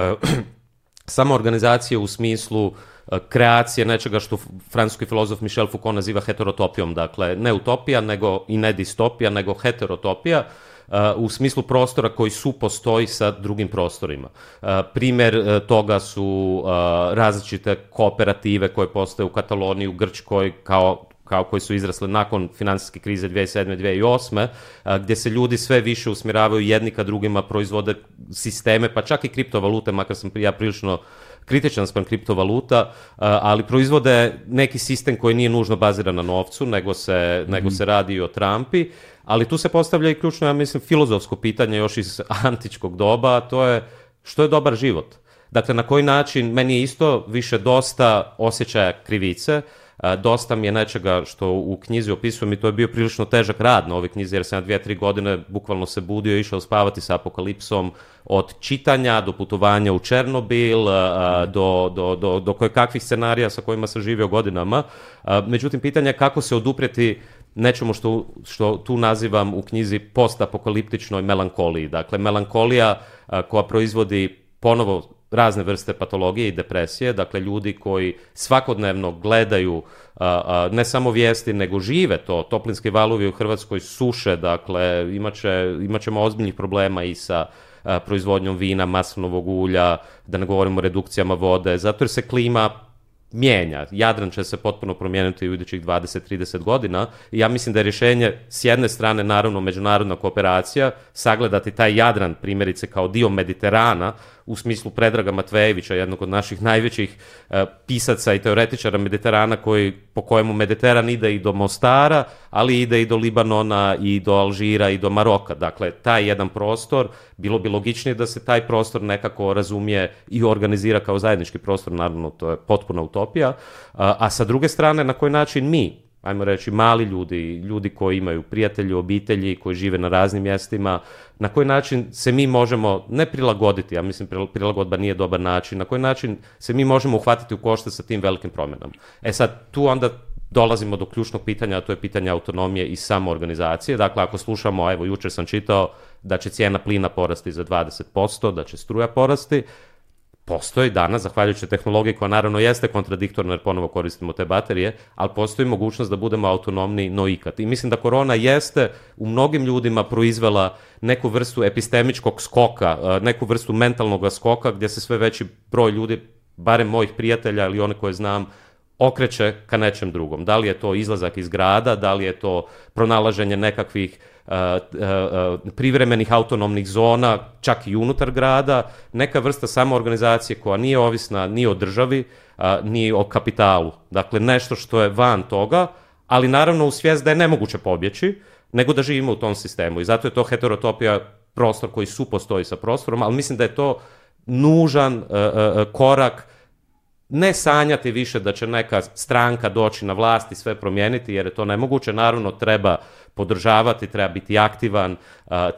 samoorganizacije u smislu E, kreacije nečega što francuski filozof Michel Foucault naziva heterotopijom, dakle ne utopija nego i ne distopija, nego heterotopija e, u smislu prostora koji su postoji sa drugim prostorima. E, Primer toga su različite kooperative koje postoje u Kataloniji, u Grčkoj kao kao koji su izrasle nakon finansijske krize 2007. 2008. gde se ljudi sve više usmjeravaju jedni ka drugima, proizvode sisteme, pa čak i kriptovalute, makar sam ja prilično uh, kritičan sprem kriptovaluta, e, ali proizvode neki sistem koji nije nužno baziran na novcu, nego se, nego mhm. se radi o Trumpi, ali tu se postavlja i ključno, ja mislim, filozofsko pitanje još iz antičkog doba, a to je što je dobar život? Dakle, na koji način, meni je isto više dosta osjećaja krivice, dosta mi je nečega što u knjizi opisujem i to je bio prilično težak rad na ove knjizi jer sam na dvije, tri godine bukvalno se budio i išao spavati sa apokalipsom od čitanja do putovanja u Černobil, do, do, do, do koje kakvih scenarija sa kojima sam živio godinama. Međutim, pitanje je kako se odupreti nečemu što, što tu nazivam u knjizi postapokaliptičnoj melankoliji. Dakle, melankolija koja proizvodi ponovo razne vrste patologije i depresije, dakle ljudi koji svakodnevno gledaju a, a, ne samo vijesti, nego žive to. Toplinski valovi u Hrvatskoj suše, dakle imat, imaćemo ozbiljnih problema i sa a, proizvodnjom vina, maslinovog ulja, da ne govorimo o redukcijama vode, zato jer se klima mijenja. Jadran će se potpuno promijeniti u idućih 20-30 godina i ja mislim da je rješenje s jedne strane naravno međunarodna kooperacija, sagledati taj Jadran primjerice kao dio Mediterana u smislu Predraga Matvejevića, jednog od naših najvećih e, pisaca i teoretičara Mediterana, koji, po kojemu Mediteran ide i do Mostara, ali ide i do Libanona, i do Alžira, i do Maroka. Dakle, taj jedan prostor, bilo bi logičnije da se taj prostor nekako razumije i organizira kao zajednički prostor, naravno to je potpuna utopija, a, a sa druge strane na koji način mi, ajmo reći, mali ljudi, ljudi koji imaju prijatelji, obitelji, koji žive na raznim mjestima, na koji način se mi možemo, ne prilagoditi, ja mislim prilagodba nije dobar način, na koji način se mi možemo uhvatiti u košta sa tim velikim promjenom. E sad, tu onda dolazimo do ključnog pitanja, a to je pitanje autonomije i samoorganizacije. Dakle, ako slušamo, evo, jučer sam čitao da će cijena plina porasti za 20%, da će struja porasti, postoji danas, zahvaljujući tehnologiji koja naravno jeste kontradiktorna jer ponovo koristimo te baterije, ali postoji mogućnost da budemo autonomni no ikad. I mislim da korona jeste u mnogim ljudima proizvela neku vrstu epistemičkog skoka, e, neku vrstu mentalnog skoka gdje se sve veći broj ljudi, barem mojih prijatelja ili one koje znam, okreće ka nečem drugom. Da li je to izlazak iz grada, da li je to pronalaženje nekakvih privremenih autonomnih zona, čak i unutar grada, neka vrsta samoorganizacije koja nije ovisna ni o državi, ni o kapitalu. Dakle, nešto što je van toga, ali naravno u svijest da je nemoguće pobjeći, nego da živimo u tom sistemu. I zato je to heterotopija prostor koji supostoji sa prostorom, ali mislim da je to nužan korak ne sanjati više da će neka stranka doći na vlast i sve promijeniti, jer je to nemoguće. Naravno, treba podržavati, treba biti aktivan,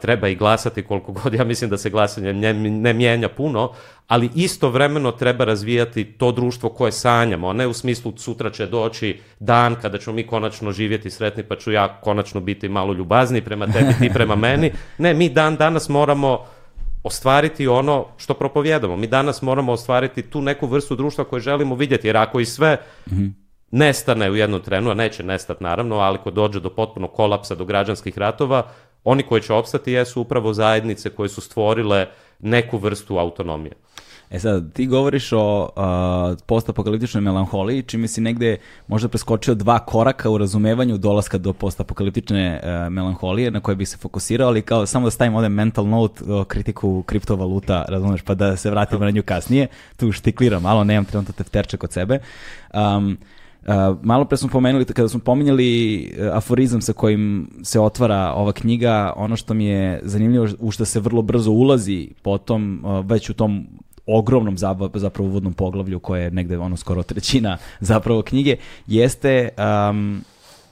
treba i glasati koliko god. Ja mislim da se glasanje ne, ne mijenja puno, ali istovremeno treba razvijati to društvo koje sanjamo, a ne u smislu sutra će doći dan kada ćemo mi konačno živjeti sretni, pa ću ja konačno biti malo ljubazniji prema tebi, ti prema meni. Ne, mi dan danas moramo ostvariti ono što propovjedamo. Mi danas moramo ostvariti tu neku vrstu društva koje želimo vidjeti, jer ako i sve mhm. nestane u jednom trenu, a neće nestati naravno, ali ako dođe do potpunog kolapsa, do građanskih ratova, oni koji će opstati jesu upravo zajednice koje su stvorile neku vrstu autonomije. E sad, ti govoriš o uh, postapokaliptičnoj melanholiji, čime si negde možda preskočio dva koraka u razumevanju dolaska do postapokaliptične uh, melanholije na koje bih se fokusirao, ali kao samo da stavim ovde mental note o kritiku kriptovaluta, razumeš, pa da se vratimo na nju kasnije. Tu štikliram, malo nemam trenutno tefterče kod sebe. Um, Uh, malo pre smo pomenuli, kada smo pominjali uh, aforizam sa kojim se otvara ova knjiga, ono što mi je zanimljivo u što se vrlo brzo ulazi potom, uh, već u tom ogromnom zapravo uvodnom poglavlju koje je negde ono skoro trećina zapravo knjige, jeste, um,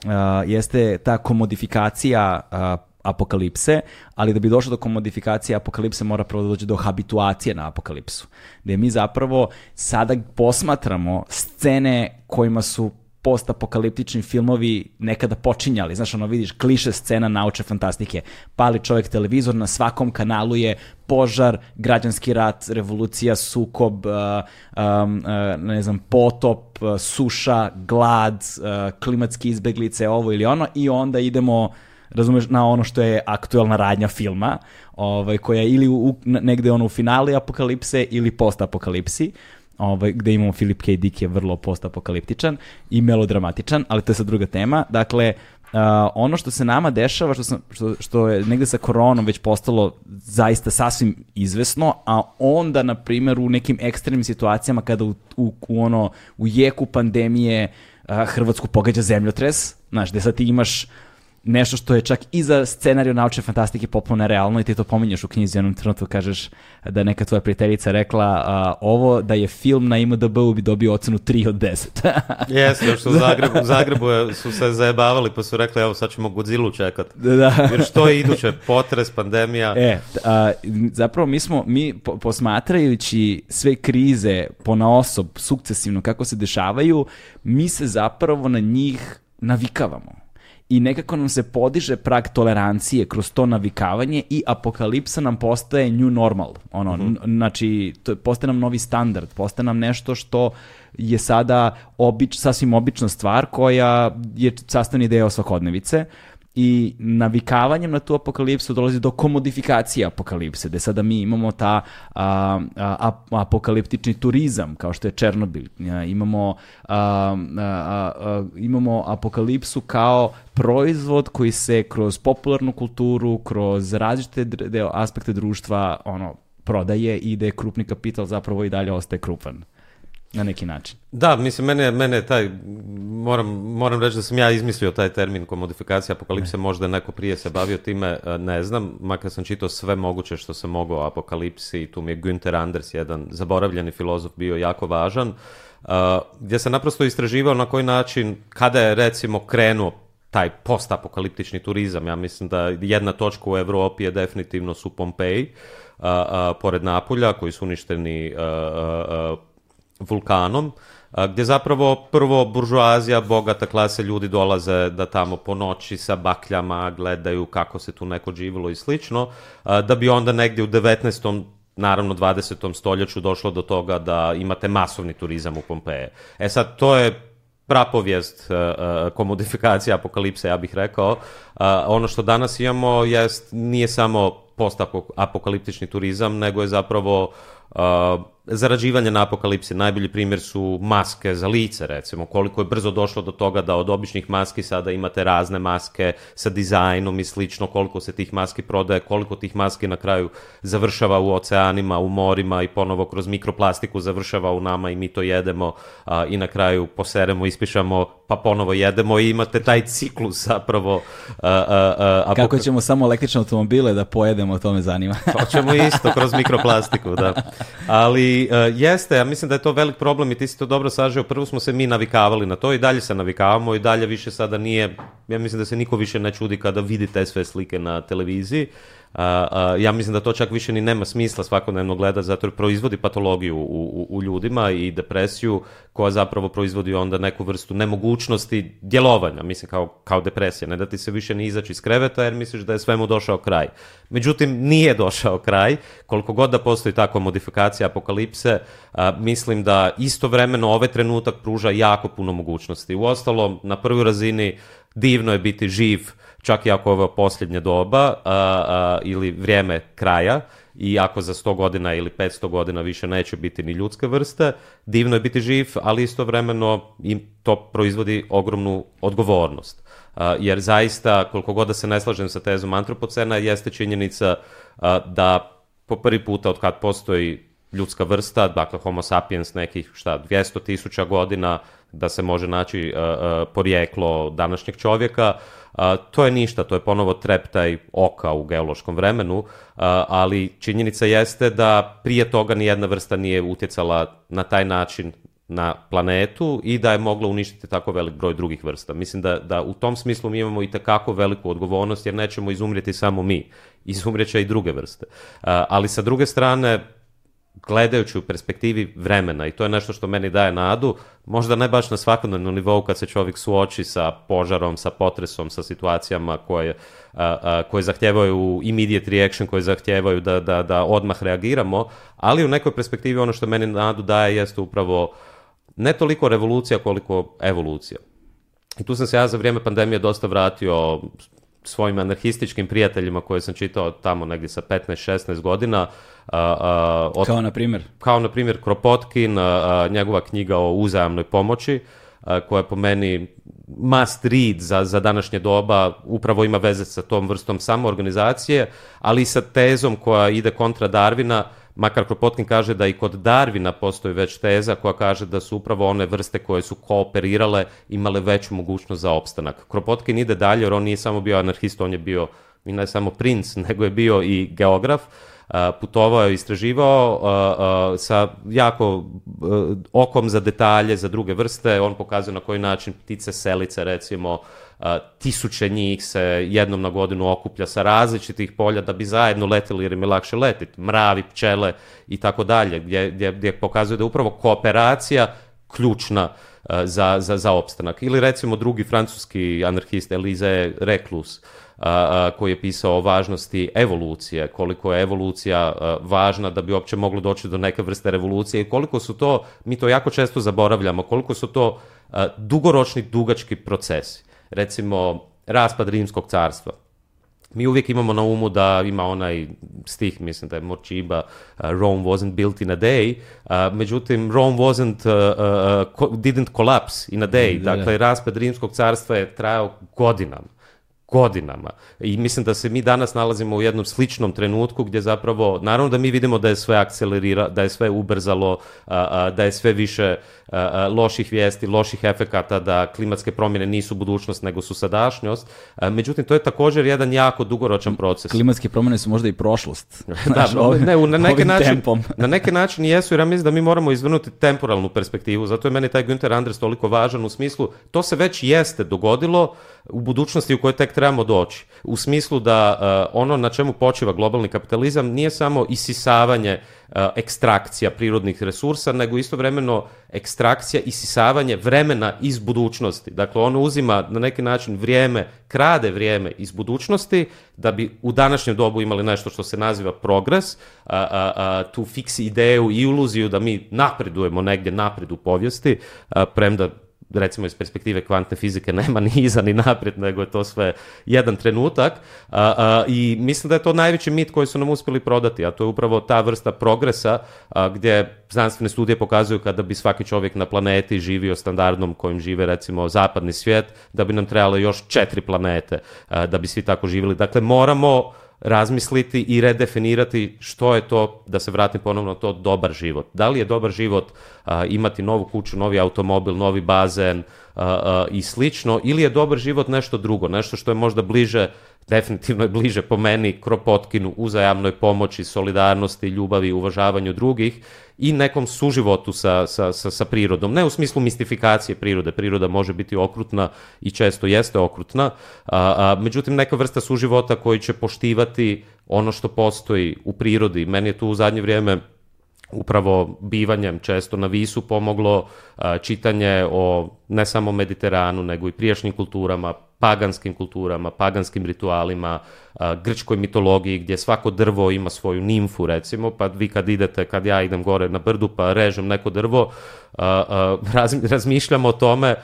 uh, jeste ta komodifikacija uh, apokalipse, ali da bi došlo do komodifikacije apokalipse mora prvo da dođe do habituacije na apokalipsu. Gde mi zapravo sada posmatramo scene kojima su postapokaliptični filmovi nekada počinjali. Znaš, ono vidiš, kliše scena nauče fantastike. Pali čovjek televizor, na svakom kanalu je požar, građanski rat, revolucija, sukob, uh, um, uh, ne znam, potop, uh, suša, glad, uh, klimatski izbeglice, ovo ili ono i onda idemo razumeš, na ono što je aktuelna radnja filma, ovaj, koja je ili u, negde ono u finali apokalipse ili post apokalipsi. Uh, ovaj, gde imamo Philip K. Dick je vrlo postapokaliptičan i melodramatičan, ali to je sad druga tema. Dakle, Uh, ono što se nama dešava, što, sam, što, što je negde sa koronom već postalo zaista sasvim izvesno, a onda, na primjer, u nekim ekstremnim situacijama kada u, u, u, ono, u jeku pandemije uh, Hrvatsku pogađa zemljotres, znaš, gde sad ti imaš nešto što je čak i za scenariju naučne fantastike popuno realno i ti to pominješ u knjizi, onom trenutku kažeš da je neka tvoja prijateljica rekla a, ovo da je film na IMDB-u bi dobio ocenu 3 od 10. Jeste, što u Zagrebu, u Zagrebu su se zajebavali pa su rekli evo sad ćemo Godzilla čekat. Da. da. Jer što je iduće, potres, pandemija. E, a, zapravo mi smo, mi posmatrajući sve krize pona osob, sukcesivno kako se dešavaju, mi se zapravo na njih navikavamo i nekako nam se podiže prag tolerancije kroz to navikavanje i apokalipsa nam postaje new normal. Ono, mm -hmm. znači, to, postaje nam novi standard, postaje nam nešto što je sada obič, sasvim obična stvar koja je sastavni deo svakodnevice, i navikavanjem na tu apokalipsu dolazi do komodifikacije apokalipse, gde sada mi imamo ta a, a, apokaliptični turizam, kao što je Černobil. E, imamo, a, a, imamo apokalipsu kao proizvod koji se kroz popularnu kulturu, kroz različite deo, aspekte društva ono, prodaje i gde krupni kapital zapravo i dalje ostaje krupan na neki način. Da, mislim, mene, mene taj, moram, moram reći da sam ja izmislio taj termin komodifikacija apokalipse, ne. možda neko prije se bavio time, e, ne znam, makar sam čitao sve moguće što sam mogao o apokalipsi, i tu mi je Günther Anders, jedan zaboravljeni filozof, bio jako važan, uh, gdje sam naprosto istraživao na koji način, kada je recimo krenuo taj postapokaliptični turizam, ja mislim da jedna točka u Evropi je definitivno su Pompeji, a, a, pored Napulja, koji su uništeni uh, uh, vulkanom, gde zapravo prvo buržuazija, bogata klase ljudi dolaze da tamo po noći sa bakljama gledaju kako se tu neko živilo i slično, da bi onda negde u 19 naravno 20. stoljeću došlo do toga da imate masovni turizam u Pompeje. E sad, to je prapovijest komodifikacija apokalipse, ja bih rekao. Ono što danas imamo jest, nije samo postapokaliptični turizam, nego je zapravo zarađivanje na apokalipsi. Najbolji primjer su maske za lice, recimo. Koliko je brzo došlo do toga da od običnih maski sada imate razne maske sa dizajnom i slično, koliko se tih maski prodaje, koliko tih maski na kraju završava u oceanima, u morima i ponovo kroz mikroplastiku završava u nama i mi to jedemo a, i na kraju poseremo, ispišamo, pa ponovo jedemo i imate taj ciklus zapravo. A, a, apok... Kako ćemo samo električne automobile da pojedemo, to me zanima. to pa ćemo isto, kroz mikroplastiku, da. Ali Ali e, uh, jeste, ja mislim da je to velik problem i ti si to dobro sažeo. Prvo smo se mi navikavali na to i dalje se navikavamo i dalje više sada nije, ja mislim da se niko više ne čudi kada vidi te sve slike na televiziji a, a, ja mislim da to čak više ni nema smisla svakodnevno gleda zato jer proizvodi patologiju u, u, u ljudima i depresiju koja zapravo proizvodi onda neku vrstu nemogućnosti djelovanja, mislim kao, kao depresija, ne da ti se više ni izaći iz kreveta jer misliš da je svemu došao kraj. Međutim, nije došao kraj, koliko god da postoji takva modifikacija apokalipse, a, mislim da istovremeno ovaj trenutak pruža jako puno mogućnosti. U ostalom, na prvoj razini divno je biti živ, čak i ako je ovo posljednje doba a, a, ili vrijeme kraja i ako za 100 godina ili 500 godina više neće biti ni ljudske vrste, divno je biti živ, ali istovremeno im to proizvodi ogromnu odgovornost. A, jer zaista, koliko god da se ne slažem sa tezom antropocena, jeste činjenica da po prvi puta od kad postoji ljudska vrsta, dakle homo sapiens nekih šta, 200 tisuća godina, da se može naći e, e, porijeklo današnjeg čovjeka. A, e, to je ništa, to je ponovo treptaj oka u geološkom vremenu, a, ali činjenica jeste da prije toga nijedna vrsta nije utjecala na taj način na planetu i da je mogla uništiti tako velik broj drugih vrsta. Mislim da, da u tom smislu mi imamo i takako veliku odgovornost jer nećemo izumrijeti samo mi, izumrijet će i druge vrste. A, ali sa druge strane, gledajući u perspektivi vremena i to je nešto što meni daje nadu, možda ne baš na svakodnevnom nivou kad se čovjek suoči sa požarom, sa potresom, sa situacijama koje, a, a, koje zahtjevaju immediate reaction, koje zahtjevaju da, da, da odmah reagiramo, ali u nekoj perspektivi ono što meni nadu daje jeste upravo ne toliko revolucija koliko evolucija. I tu sam se ja za vrijeme pandemije dosta vratio svojim anarhističkim prijateljima koje sam čitao tamo negdje sa 15-16 godina. A, a, od, kao na primjer? Kao na primjer Kropotkin, a, njegova knjiga o uzajamnoj pomoći, koja je po meni must read za, za današnje doba, upravo ima veze sa tom vrstom samoorganizacije, ali i sa tezom koja ide kontra Darvina, Makar Kropotkin kaže da i kod Darvina postoji već teza koja kaže da su upravo one vrste koje su kooperirale imale veću mogućnost za opstanak. Kropotkin ide dalje jer on nije samo bio anarhist, on je bio i ne samo princ, nego je bio i geograf. Putovao je, istraživao sa jako okom za detalje, za druge vrste. On pokazuje na koji način ptice, selice recimo, tisuće njih se jednom na godinu okuplja sa različitih polja da bi zajedno letili jer im je lakše letiti, mravi, pčele i tako dalje, gdje gdje, gdje pokazuje da upravo kooperacija ključna za, za, za opstanak. Ili recimo drugi francuski anarhist Elize Reclus, koji je pisao o važnosti evolucije, koliko je evolucija važna da bi uopće moglo doći do neke vrste revolucije i koliko su to, mi to jako često zaboravljamo, koliko su to dugoročni, dugački procesi recimo raspad Rimskog carstva. Mi uvijek imamo na umu da ima onaj stih, mislim da je Morčiba, uh, Rome wasn't built in a day, uh, međutim Rome wasn't, uh, uh, uh didn't collapse in a day, da, da, da. dakle raspad Rimskog carstva je trajao godinama godinama. I mislim da se mi danas nalazimo u jednom sličnom trenutku gdje zapravo, naravno da mi vidimo da je sve akcelerira, da je sve ubrzalo, da je sve više loših vijesti, loših efekata, da klimatske promjene nisu budućnost nego su sadašnjost. Međutim, to je također jedan jako dugoročan proces. Klimatske promjene su možda i prošlost. da, ne, u, na, neki način, na neki način jesu jer ja mislim da mi moramo izvrnuti temporalnu perspektivu. Zato je meni taj Günther Anders toliko važan u smislu, to se već jeste dogodilo, u budućnosti u kojoj tek trebamo doći. U smislu da uh, ono na čemu počiva globalni kapitalizam nije samo isisavanje uh, ekstrakcija prirodnih resursa, nego istovremeno ekstrakcija isisavanje vremena iz budućnosti. Dakle, ono uzima na neki način vrijeme, krade vrijeme iz budućnosti da bi u današnjem dobu imali nešto što se naziva progres, a, a, a, tu fiksi ideju i iluziju da mi napredujemo negdje napred u povijesti, eh, premda recimo iz perspektive kvantne fizike nema ni iza ni naprijed, nego je to sve jedan trenutak a, a, i mislim da je to najveći mit koji su nam uspjeli prodati, a to je upravo ta vrsta progresa a, gdje znanstvene studije pokazuju kada bi svaki čovjek na planeti živio standardom kojim žive recimo zapadni svijet, da bi nam trebalo još četiri planete da bi svi tako živjeli. Dakle, moramo razmisliti i redefinirati što je to, da se vratim ponovno to, dobar život. Da li je dobar život a, imati novu kuću, novi automobil, novi bazen, i slično, ili je dobar život nešto drugo, nešto što je možda bliže, definitivno je bliže po meni Kropotkinu, uzajamnoj pomoći, solidarnosti, ljubavi, uvažavanju drugih i nekom suživotu sa, sa, sa, sa prirodom. Ne u smislu mistifikacije prirode, priroda može biti okrutna i često jeste okrutna, a, a, međutim neka vrsta suživota koji će poštivati ono što postoji u prirodi. Meni je tu u zadnje vrijeme upravo bivanjem često na Visu pomoglo čitanje o ne samo Mediteranu, nego i prijašnjim kulturama, paganskim kulturama, paganskim ritualima, grčkoj mitologiji gdje svako drvo ima svoju nimfu recimo, pa vi kad idete, kad ja idem gore na brdu pa režem neko drvo, razmišljam o tome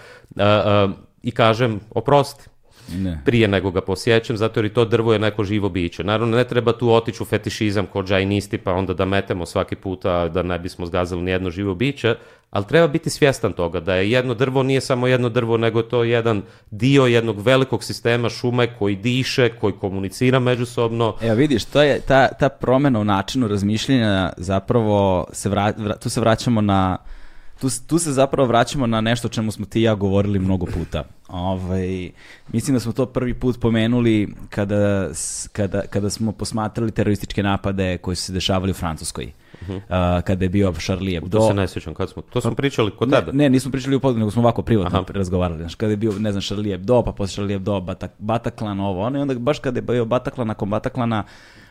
i kažem oprosti, ne. prije nego ga posjećam, zato jer i to drvo je neko živo biće. Naravno, ne treba tu otići u fetišizam kod džajnisti, pa onda da metemo svaki puta da ne bismo ni jedno živo biće, ali treba biti svjestan toga da je jedno drvo nije samo jedno drvo, nego to je jedan dio jednog velikog sistema šume koji diše, koji komunicira međusobno. Evo vidiš, to je ta, ta promena u načinu razmišljanja zapravo, se vra, tu se vraćamo na tu, tu se zapravo vraćamo na nešto o čemu smo ti i ja govorili mnogo puta. Ovaj, mislim da smo to prvi put pomenuli kada, kada, kada smo posmatrali terorističke napade koji su se dešavali u Francuskoj. Uh kada je bio Charlie Hebdo. To se ne kad smo, to smo pa, pričali kod tada. Ne, ne, nismo pričali u podgledu, nego smo ovako privatno Aha. razgovarali. Znaš, kada je bio, ne znam, Charlie Hebdo, pa posle Charlie Hebdo, Bataklan, ovo, ono, i onda baš kada je bio Bataklan, nakon Bataklana,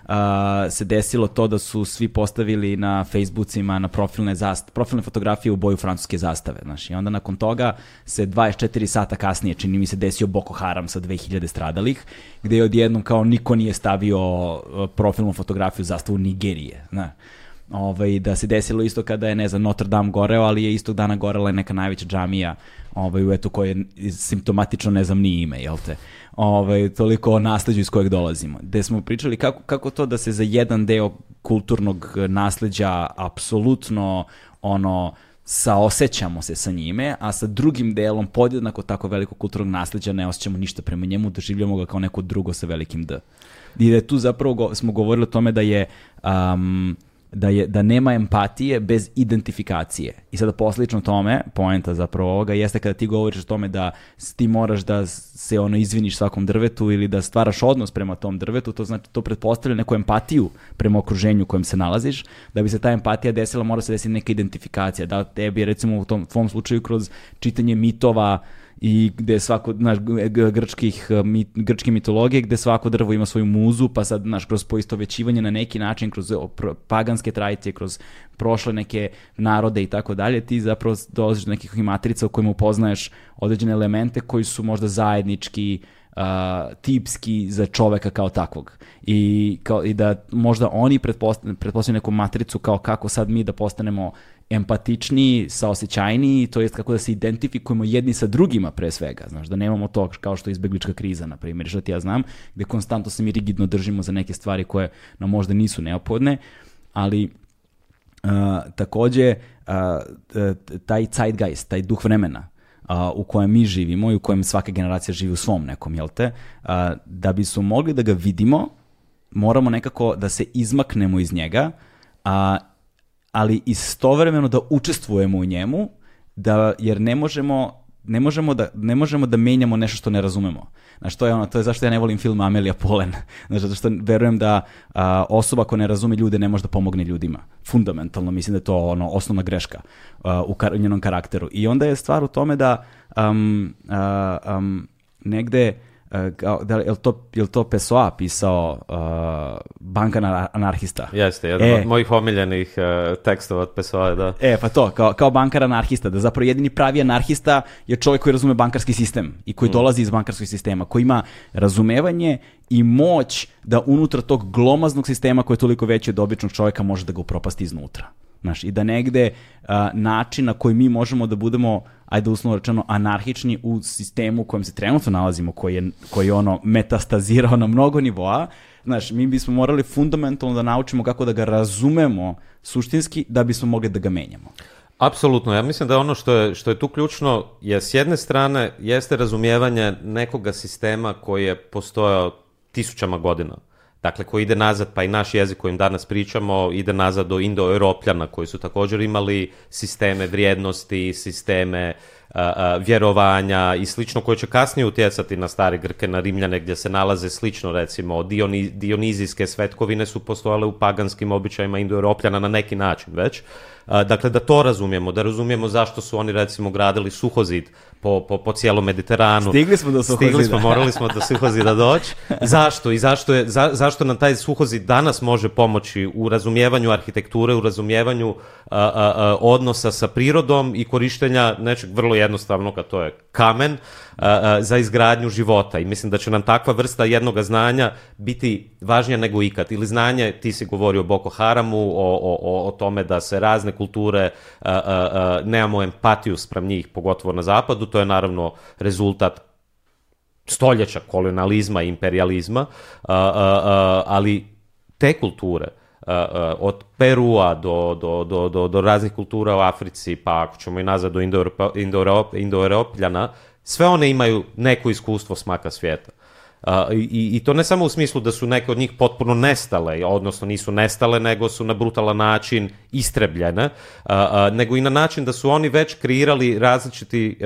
uh, se desilo to da su svi postavili na Facebookima na profilne, zast profilne fotografije u boju francuske zastave. Znaš, I onda nakon toga se 24 sata kasnije, čini mi se, desio Boko Haram sa 2000 stradalih, gde je odjednom kao niko nije stavio e, profilnu fotografiju zastavu Nigerije. Znaš ovaj, da se desilo isto kada je, ne znam, Notre Dame goreo, ali je istog dana gorela neka najveća džamija ovaj, eto, koje je simptomatično, ne znam ni ime, jel te? Ovaj, toliko o nasleđu iz kojeg dolazimo. Gde smo pričali kako, kako to da se za jedan deo kulturnog eh, nasleđa apsolutno ono, saosećamo se sa njime, a sa drugim delom podjednako tako velikog kulturnog nasleđa ne osjećamo ništa prema njemu, doživljamo ga kao neko drugo sa velikim D. I da tu zapravo go, smo govorili o tome da je um, da, je, da nema empatije bez identifikacije. I sada poslično tome, poenta zapravo ovoga, jeste kada ti govoriš o tome da ti moraš da se ono izviniš svakom drvetu ili da stvaraš odnos prema tom drvetu, to znači to pretpostavlja neku empatiju prema okruženju u kojem se nalaziš. Da bi se ta empatija desila, mora se desiti neka identifikacija. Da tebi, recimo u tom tvom slučaju, kroz čitanje mitova, i gde svako, znaš, grčkih, e, mit, grčke mitologije, gde svako drvo ima svoju muzu, pa sad, znaš, kroz poistovećivanje na neki način, kroz e, paganske tradicije, kroz prošle neke narode i tako dalje, ti zapravo dolaziš do nekih matrica u kojima upoznaješ određene elemente koji su možda zajednički uh, uh, tipski za čoveka kao takvog. I, kao, i da možda oni pretpostavljaju neku matricu kao kako sad mi da postanemo empatičniji, saosećajniji, to jest kako da se identifikujemo jedni sa drugima pre svega, znaš, da nemamo to kao što je izbeglička kriza, na primjer, što ti ja znam, gde konstantno se mi rigidno držimo za neke stvari koje nam možda nisu neophodne, ali Uh, takođe uh, taj zeitgeist, taj duh vremena u kojem mi živimo i u kojem svaka generacija živi u svom nekom, jel te? da bismo mogli da ga vidimo, moramo nekako da se izmaknemo iz njega, a, ali istovremeno da učestvujemo u njemu, da, jer ne možemo ne možemo da, ne možemo da menjamo nešto što ne razumemo. Znači, to je ono, to je zašto ja ne volim film Amelija Polen. Znači, zato što verujem da a, osoba koja ne razume ljude ne može da pomogne ljudima. Fundamentalno, mislim da je to ono, osnovna greška a, u, kar, u njenom karakteru. I onda je stvar u tome da um, a, um, negde Eh, kao, da, je, to, je to PSOA pisao uh, Banka anarhista? Jeste, jedan e, od mojih omiljenih uh, tekstova od Pessoa, da. E, pa to, kao, kao bankar anarhista, da zapravo jedini pravi anarhista je čovjek koji razume bankarski sistem i koji mm. dolazi iz bankarskog sistema, koji ima razumevanje i moć da unutar tog glomaznog sistema koji je toliko veći od običnog čovjeka može da ga upropasti iznutra. Znaš, i da negde uh, način na koji mi možemo da budemo ajde uslovno rečeno, anarhični u sistemu u kojem se trenutno nalazimo, koji je, koji je ono metastazirao na mnogo nivoa, znaš, mi bismo morali fundamentalno da naučimo kako da ga razumemo suštinski da bismo mogli da ga menjamo. Apsolutno, ja mislim da ono što je, što je tu ključno je s jedne strane jeste razumijevanje nekoga sistema koji je postojao tisućama godina dakle koji ide nazad, pa i naš jezik kojim danas pričamo ide nazad do Indoeuropljana koji su također imali sisteme vrijednosti, sisteme a, a, vjerovanja i slično koje će kasnije utjecati na stare Grke, na Rimljane gdje se nalaze slično recimo Dioni, dionizijske svetkovine su postojale u paganskim običajima Indoeuropljana na neki način već. Dakle, da to razumijemo, da razumijemo zašto su oni recimo gradili suhozid po, po, po cijelom Mediteranu. Stigli smo do suhozida. Stigli smo, morali smo do suhozida doći. Zašto? I zašto, je, za, zašto nam taj suhozid danas može pomoći u razumijevanju arhitekture, u razumijevanju a, a, a, odnosa sa prirodom i korištenja nečeg vrlo jednostavnog, a to je kamen za izgradnju života i mislim da će nam takva vrsta jednog znanja biti važnija nego ikad. Ili znanje, ti si govorio o Boko Haramu, o, o, o tome da se razne kulture, nemamo empatiju sprem njih, pogotovo na zapadu, to je naravno rezultat stoljeća kolonializma i imperializma, ali te kulture od Perua do, do, do, do, do raznih kultura u Africi, pa ako ćemo i nazad do Indoeuropljana, sve one imaju neko iskustvo smaka svijeta. Uh, i, I to ne samo u smislu da su neke od njih potpuno nestale, odnosno nisu nestale, nego su na brutalan način istrebljene, uh, uh, nego i na način da su oni već kreirali različiti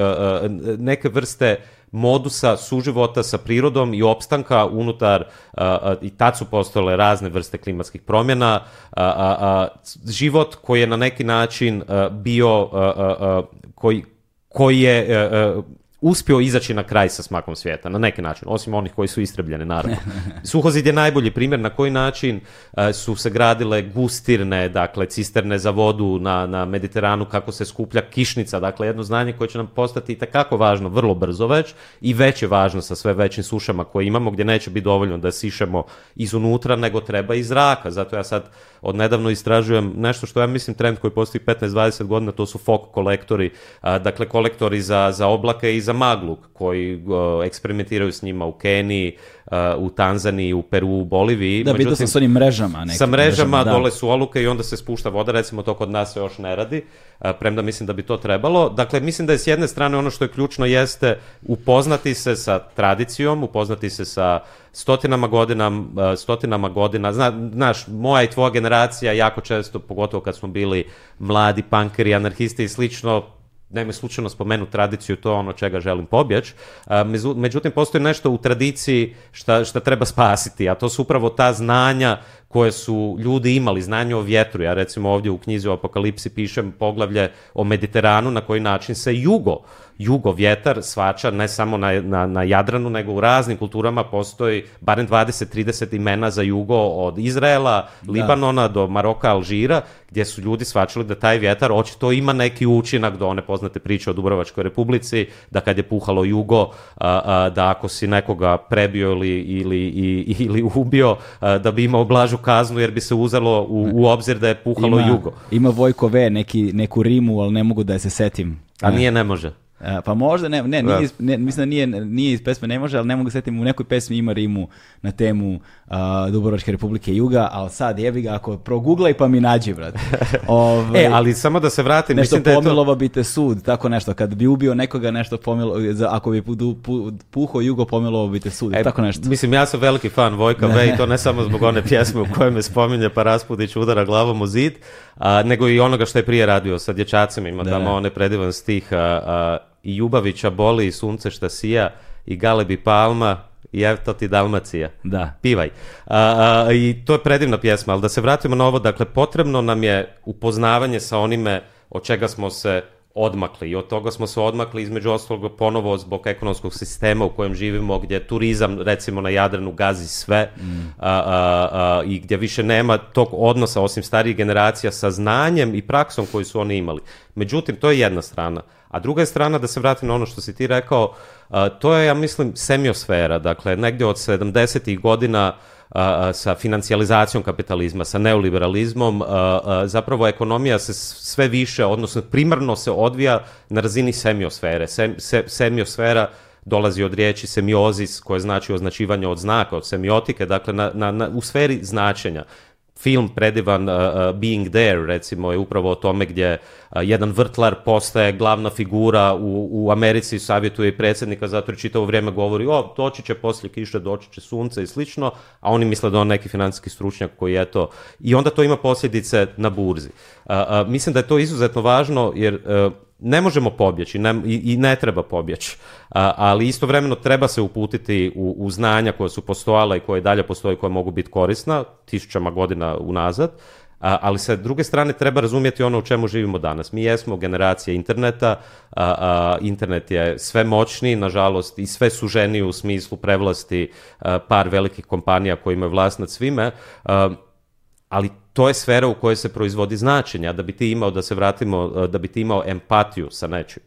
neke vrste modusa suživota sa prirodom i opstanka unutar a, i tad su postale razne vrste klimatskih promjena a, život koji je na neki način bio koji koji je uspio izaći na kraj sa smakom svijeta, na neki način, osim onih koji su istrebljene, naravno. Suhozid je najbolji primjer na koji način e, su se gradile gustirne, dakle, cisterne za vodu na, na Mediteranu, kako se skuplja kišnica, dakle, jedno znanje koje će nam postati i itekako važno, vrlo brzo već, i već je važno sa sve većim sušama koje imamo, gdje neće biti dovoljno da sišemo iz unutra, nego treba iz zraka. Zato ja sad odnedavno istražujem nešto što ja mislim trend koji postoji 15-20 godina, to su folk kolektori, a, dakle kolektori za, za oblake i za magluk koji a, eksperimentiraju s njima u Keniji, a, u Tanzaniji, u Peru, u Boliviji. Da, Međutim, vidio sam s onim mrežama. Nekim, sa mrežama, mrežama da. dole su oluke i onda se spušta voda, recimo to kod nas se još ne radi, premda mislim da bi to trebalo. Dakle, mislim da je s jedne strane ono što je ključno jeste upoznati se sa tradicijom, upoznati se sa stotinama godina, e, stotinama godina, zna, znaš, moja i tvoja generacija jako često, pogotovo kad smo bili mladi pankeri, anarhisti i slično, nema slučajno spomenu tradiciju, to je ono čega želim pobjeć. E, međutim, postoji nešto u tradiciji šta, šta treba spasiti, a to su upravo ta znanja koje su ljudi imali, znanje o vjetru. Ja recimo ovdje u knjizi o apokalipsi pišem poglavlje o Mediteranu, na koji način se jugo jugovjetar svača ne samo na, na, na Jadranu, nego u raznim kulturama postoji barem 20-30 imena za jugo od Izraela, da. Libanona da. do Maroka, Alžira, gdje su ljudi svačali da taj vjetar očito ima neki učinak do one poznate priče o Dubrovačkoj republici, da kad je puhalo jugo, a, a, da ako si nekoga prebio ili, ili, i, ili ubio, a, da bi imao blažu kaznu jer bi se uzelo u, u obzir da je puhalo ima, jugo. Ima Vojko V neki, neku rimu, ali ne mogu da je se setim. A nije, ne može. E, pa možda, ne, ne, nije, da. ne, mislim da nije, nije iz pesme Ne može, ali ne mogu da setim, u nekoj pesmi ima rimu na temu uh, Dubrovačke republike Juga, ali sad jebi ga, ako proguglaj pa mi nađi, brate. Ove, e, ali samo da se vratim, nešto mislim da je pomilova to... bi te sud, tako nešto, kad bi ubio nekoga nešto pomilo, ako bi pudu, pu, puho Jugo pomilovao bi te sud, e, tako nešto. Mislim, ja sam veliki fan Vojka V i to ne samo zbog one pjesme u kojoj me spominje pa Raspudić udara glavom u zid, a, nego i onoga što je prije radio sa dječacima, ima da, tamo one predivan stih, a, a i Jubavića boli i sunce šta sija i Galebi Palma i eto ti Dalmacija. Da. Pivaj. A, a, I to je predivna pjesma, ali da se vratimo na ovo, dakle potrebno nam je upoznavanje sa onime od čega smo se odmakli i od toga smo se odmakli između ostalog ponovo zbog ekonomskog sistema u kojem živimo gdje turizam recimo na Jadranu gazi sve mm. a, a, a, i gdje više nema tog odnosa osim starijih generacija sa znanjem i praksom koju su oni imali. Međutim, to je jedna strana. A druga je strana, da se vratim na ono što si ti rekao, to je, ja mislim, semiosfera. Dakle, negdje od 70. godina sa financijalizacijom kapitalizma, sa neoliberalizmom, zapravo ekonomija se sve više, odnosno primarno se odvija na razini semiosfere. Sem, se, semiosfera dolazi od riječi semiozis koje znači označivanje od znaka, od semiotike, dakle na, na, na, u sferi značenja film predivan uh, uh, Being There, recimo, je upravo o tome gdje uh, jedan vrtlar postaje glavna figura u, u Americi, savjetuje i predsjednika, zato jer čitavo vrijeme govori o, doći će poslije kiše, doći će sunce i slično, a oni misle da on neki financijski stručnjak koji je to. I onda to ima posljedice na burzi. Uh, uh mislim da je to izuzetno važno, jer uh, ne možemo pobjeći ne, i, i ne treba pobjeći, a, ali istovremeno treba se uputiti u, u znanja koja su postojala i koje dalje postoje, koja mogu biti korisna tisućama godina unazad, a, ali sa druge strane treba razumjeti ono u čemu živimo danas. Mi jesmo generacija interneta, a, a, internet je sve moćniji, nažalost, i sve suženiji u smislu prevlasti par velikih kompanija koji imaju vlast nad svime, ali to je sfera u kojoj se proizvodi značenje, a da bi ti imao da se vratimo, e, da bi ti imao empatiju sa nečim,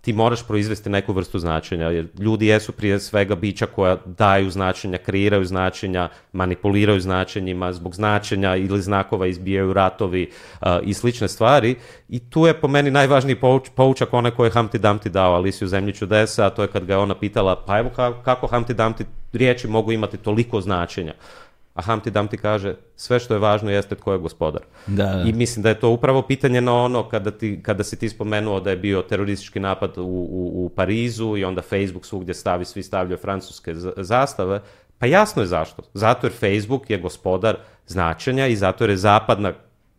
ti moraš proizvesti neku vrstu značenja, jer ljudi jesu prije svega bića koja daju značenja, kreiraju značenja, manipuliraju značenjima, zbog značenja ili znakova izbijaju ratovi uh, i slične stvari. I tu je po meni najvažniji pouč, poučak onaj koji je Humpty Dumpty dao Alisi u zemlji čudesa, a to je kad ga je ona pitala, pa evo kako Humpty Dumpty riječi mogu imati toliko značenja a Hamti Damti kaže sve što je važno jeste tko je gospodar. Da, da. I mislim da je to upravo pitanje na ono kada, ti, kada si ti spomenuo da je bio teroristički napad u, u, u Parizu i onda Facebook svugdje stavi, svi stavljaju francuske zastave, pa jasno je zašto. Zato jer Facebook je gospodar značenja i zato jer je zapadna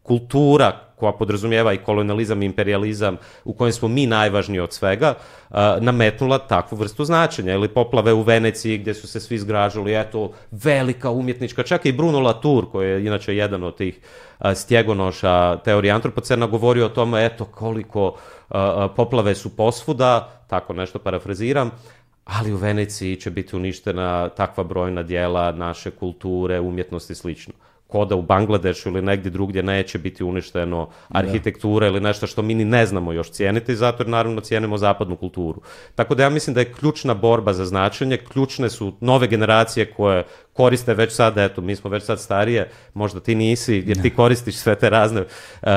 kultura koja podrazumijeva i kolonializam i imperializam u kojem smo mi najvažniji od svega, uh, nametnula takvu vrstu značenja. Ili poplave u Veneciji gdje su se svi zgražali, eto, velika umjetnička, čak i Bruno Latour, koji je inače jedan od tih uh, stjegonoša teorije antropocena, govorio o tome, eto, koliko uh, poplave su posvuda, tako nešto parafraziram, ali u Veneciji će biti uništena takva brojna dijela naše kulture, umjetnosti i slično koda u Bangladešu ili negde drugdje neće biti uništeno arhitektura da. ili nešto što mi ni ne znamo još cijeniti, zato jer naravno cijenimo zapadnu kulturu. Tako da ja mislim da je ključna borba za značenje, ključne su nove generacije koje koriste već sada, eto, mi smo već sad starije, možda ti nisi, jer ti da. koristiš sve te razne uh, uh,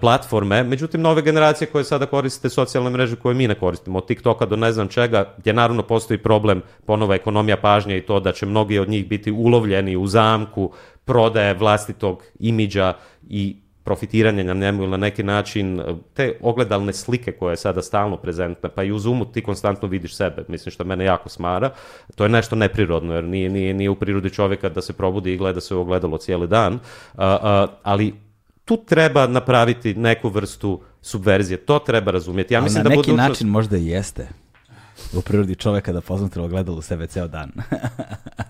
platforme, međutim, nove generacije koje sada koriste socijalne mreže koje mi ne koristimo, od TikToka do ne znam čega, gdje naravno postoji problem, ponova ekonomija pažnje i to da će mnogi od njih biti ulovljeni u zamku prodaje vlastitog imidža i profitiranje na njemu na neki način e, te ogledalne slike koje je sada stalno prezentna, pa i u Zoomu ti konstantno vidiš sebe, mislim što mene jako smara, to je nešto neprirodno jer nije, nije, nije u prirodi čovjeka da se probudi i gleda se u ogledalo cijeli dan, a, e, a, e, ali tu treba napraviti neku vrstu subverzije, to treba razumjeti. Ja mislim na da neki budućnost... način možda i jeste u prirodi čovjeka da posmatra ogledalo sebe ceo dan.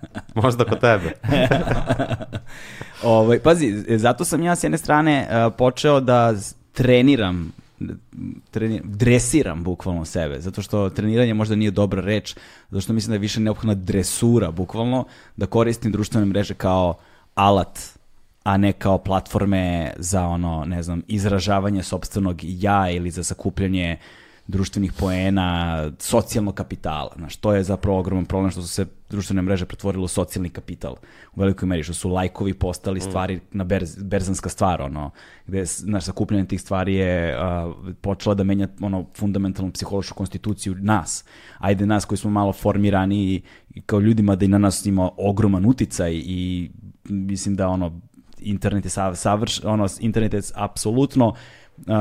možda kod tebe. ovaj, pazi, zato sam ja s jedne strane e, počeo da treniram treni, dresiram bukvalno sebe, zato što treniranje možda nije dobra reč, zato što mislim da je više neophodna dresura bukvalno, da koristim društvene mreže kao alat, a ne kao platforme za ono, ne znam, izražavanje sobstvenog ja ili za sakupljanje uh, društvenih poena, socijalnog kapitala. Znaš, to je zapravo ogroman problem što su se društvene mreže pretvorile u socijalni kapital u velikoj meri, što su lajkovi postali mm. stvari na berz, berzanska stvar, ono, gde znaš, sakupljanje tih stvari je a, počela da menja ono, fundamentalnu psihološku konstituciju nas. Ajde nas koji smo malo formirani i, i kao ljudima da i na nas ima ogroman uticaj i mislim da ono internet je sav, savrš, ono, internet je apsolutno uh,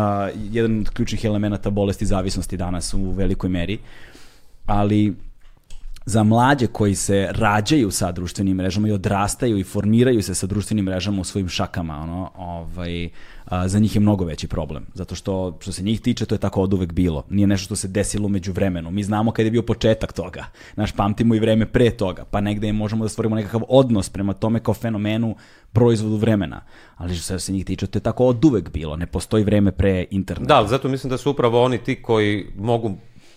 jedan od ključnih elemenata bolesti zavisnosti danas u velikoj meri. Ali za mlađe koji se rađaju sa društvenim mrežama i odrastaju i formiraju se sa društvenim mrežama u svojim šakama, ono, ovaj, a, za njih je mnogo veći problem. Zato što, što se njih tiče, to je tako od uvek bilo. Nije nešto što se desilo među vremenu. Mi znamo kada je bio početak toga. Naš pamtimo i vreme pre toga. Pa negde možemo da stvorimo nekakav odnos prema tome kao fenomenu proizvodu vremena. Ali što se njih tiče, to je tako od uvek bilo. Ne postoji vreme pre interneta. Da, ali zato mislim da su upravo oni ti koji mogu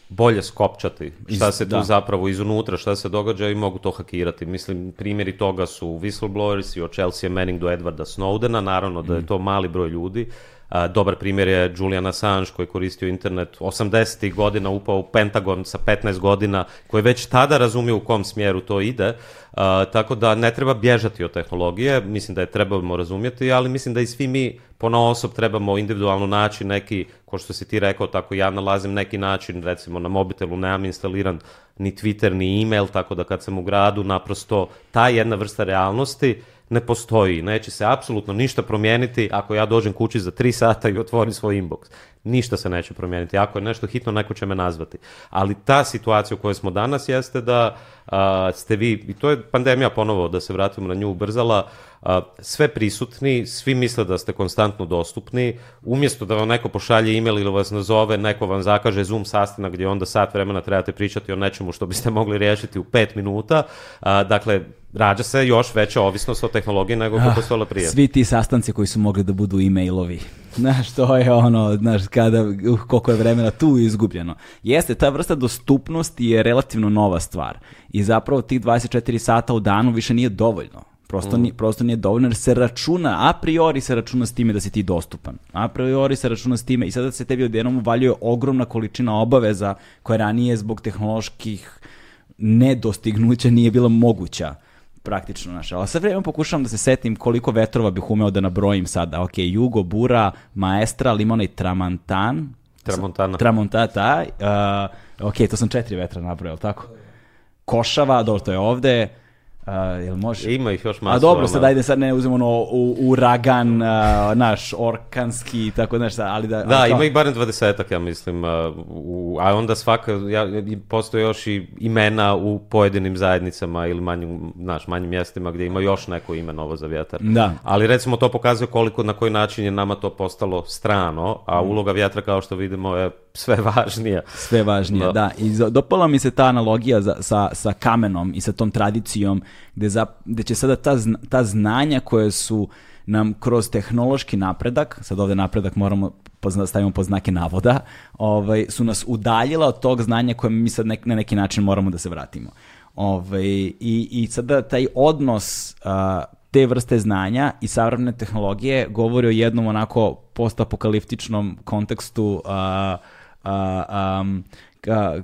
bolje skopčati šta se tu da. zapravo izunutra, šta se događa i mogu to hakirati. Mislim, primjeri toga su whistleblowers i od Chelsea Manning do Edwarda Snowdena, naravno da je mm. to mali broj ljudi, A, dobar primjer je Julian Assange koji je koristio internet 80. godina, upao u Pentagon sa 15 godina, koji već tada razumije u kom smjeru to ide, a, tako da ne treba bježati od tehnologije, mislim da je trebamo razumjeti, ali mislim da i svi mi pona osob trebamo individualno naći neki, ko što si ti rekao, tako ja nalazim neki način, recimo na mobitelu nemam instaliran ni Twitter, ni email, tako da kad sam u gradu, naprosto ta jedna vrsta realnosti ne postoji, neće se apsolutno ništa promijeniti ako ja dođem kući za 3 sata i otvorim svoj inbox. Ništa se neće promijeniti. Ako je nešto hitno, neko će me nazvati. Ali ta situacija u kojoj smo danas jeste da a, ste vi, i to je pandemija ponovo, da se vratimo na nju ubrzala, a, sve prisutni, svi misle da ste konstantno dostupni, umjesto da vam neko pošalje email ili vas nazove, neko vam zakaže Zoom sastanak gdje onda sat vremena trebate pričati o nečemu što biste mogli riješiti u 5 minuta. A, dakle, rađa se još veća ovisnost o tehnologiji nego kako postojala ah, prije. Svi ti sastanci koji su mogli da budu e-mailovi. Znaš, to je ono, znaš, kada, uh, koliko je vremena tu izgubljeno. Jeste, ta vrsta dostupnosti je relativno nova stvar. I zapravo tih 24 sata u danu više nije dovoljno. Prosto, mm. nije, prosto nije dovoljno jer se računa, a priori se računa s time da si ti dostupan. A priori se računa s time i sada se tebi odjednom uvaljuje ogromna količina obaveza koja ranije zbog tehnoloških nedostignuća nije bila moguća praktično, znaš. Ali sa vremenom pokušavam da se setim koliko vetrova bih umeo da nabrojim sada. Ok, Jugo, Bura, Maestra, ali ima Tramantan. Tramontana. Tramontata. Da. Uh, ok, to sam četiri vetra nabrojao, tako? Košava, dobro, to je ovde. Uh, jel može? Ima ih još masu. A dobro, sad ajde sad ne uzmemo ono uragan, uh, naš, orkanski i tako nešto, ali da... Da, ali kao... ima ih barem dvadesetak, ja mislim. Uh, u, a onda svaka, ja, postoje još i imena u pojedinim zajednicama ili manjim, naš, manjim mjestima gde ima još neko ime novo za vjetar. Da. Ali recimo to pokazuje koliko, na koji način je nama to postalo strano, a uloga vjetra kao što vidimo je sve važnija. Sve važnija, da. no. da. I dopala mi se ta analogija za, sa, sa kamenom i sa tom tradicijom gde, za, gde će sada ta, ta znanja koje su nam kroz tehnološki napredak, sad ovde napredak moramo pozna, stavimo pod znake navoda, ovaj, su nas udaljila od tog znanja kojem mi sad nek, na neki način moramo da se vratimo. Ovaj, i, I sada taj odnos a, te vrste znanja i savremene tehnologije govori o jednom onako postapokaliptičnom kontekstu uh, a, um, ka,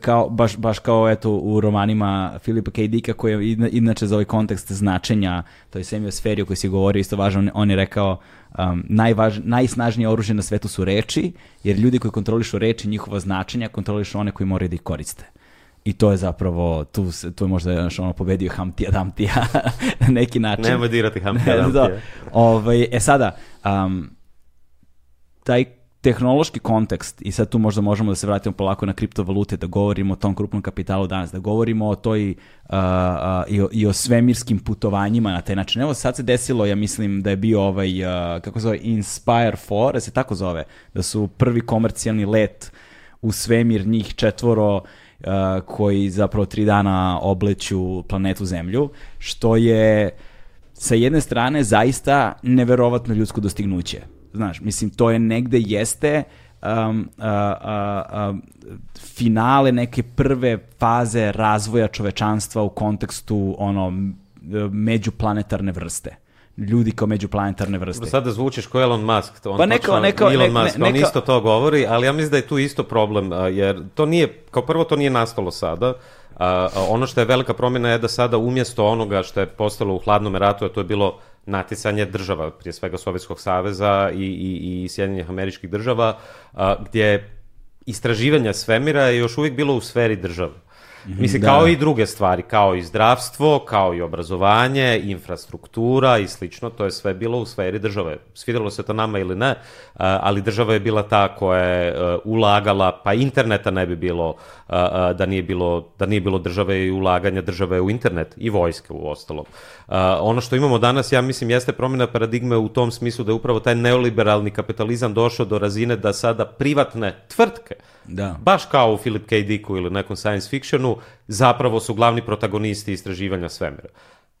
kao, baš, baš kao eto u romanima Filipa K. Dicka koji je inače za ovaj kontekst značenja toj semiosferi o kojoj si govorio isto važno, on je rekao um, najvaž, najsnažnije oružje na svetu su reči, jer ljudi koji kontrolišu reči njihova značenja kontrolišu one koji moraju da ih koriste. I to je zapravo, tu, tu je možda ono, pobedio Hamtija Damtija na neki način. Nemoj dirati Hamtija da. Damtija. da, ovaj, e sada, um, taj tehnološki kontekst, i sad tu možda možemo da se vratimo polako na kriptovalute, da govorimo o tom krupnom kapitalu danas, da govorimo o toj uh, uh i, o, i o svemirskim putovanjima na taj način. Evo sad se desilo, ja mislim da je bio ovaj, uh, kako zove, Inspire 4, da se tako zove, da su prvi komercijalni let u svemir njih četvoro uh, koji zapravo tri dana obleću planetu Zemlju, što je sa jedne strane zaista neverovatno ljudsko dostignuće Znaš, mislim, to je negde jeste um, a, a, a, finale neke prve faze razvoja čovečanstva u kontekstu ono međuplanetarne vrste ljudi kao međuplanetarne vrste. Sada da zvučiš kao Elon Musk, to on pa neka, neka, Elon neka, Musk, neka, on isto to govori, ali ja mislim da je tu isto problem, jer to nije, kao prvo to nije nastalo sada, a, ono što je velika promjena je da sada umjesto onoga što je postalo u hladnom ratu, a to je bilo naticanje država, prije svega Sovjetskog saveza i, i, i Sjedinjenih američkih država, a, gdje istraživanja svemira je još uvijek bilo u sferi država. Mhm, Mislim, da. kao i da. druge stvari, kao i zdravstvo, kao i obrazovanje, infrastruktura i slično, to je sve bilo u sferi države. Svidjelo se to nama ili ne, ali država je bila ta koja je e, ulagala, pa interneta ne bi bilo da nije bilo, da nije bilo države i ulaganja države u internet i vojske u ostalom ono što imamo danas, ja mislim, jeste promjena paradigme u tom smislu da je upravo taj neoliberalni kapitalizam došao do razine da sada privatne tvrtke, da. baš kao u Philip K. Dicku ili nekom science fictionu, zapravo su glavni protagonisti istraživanja svemira.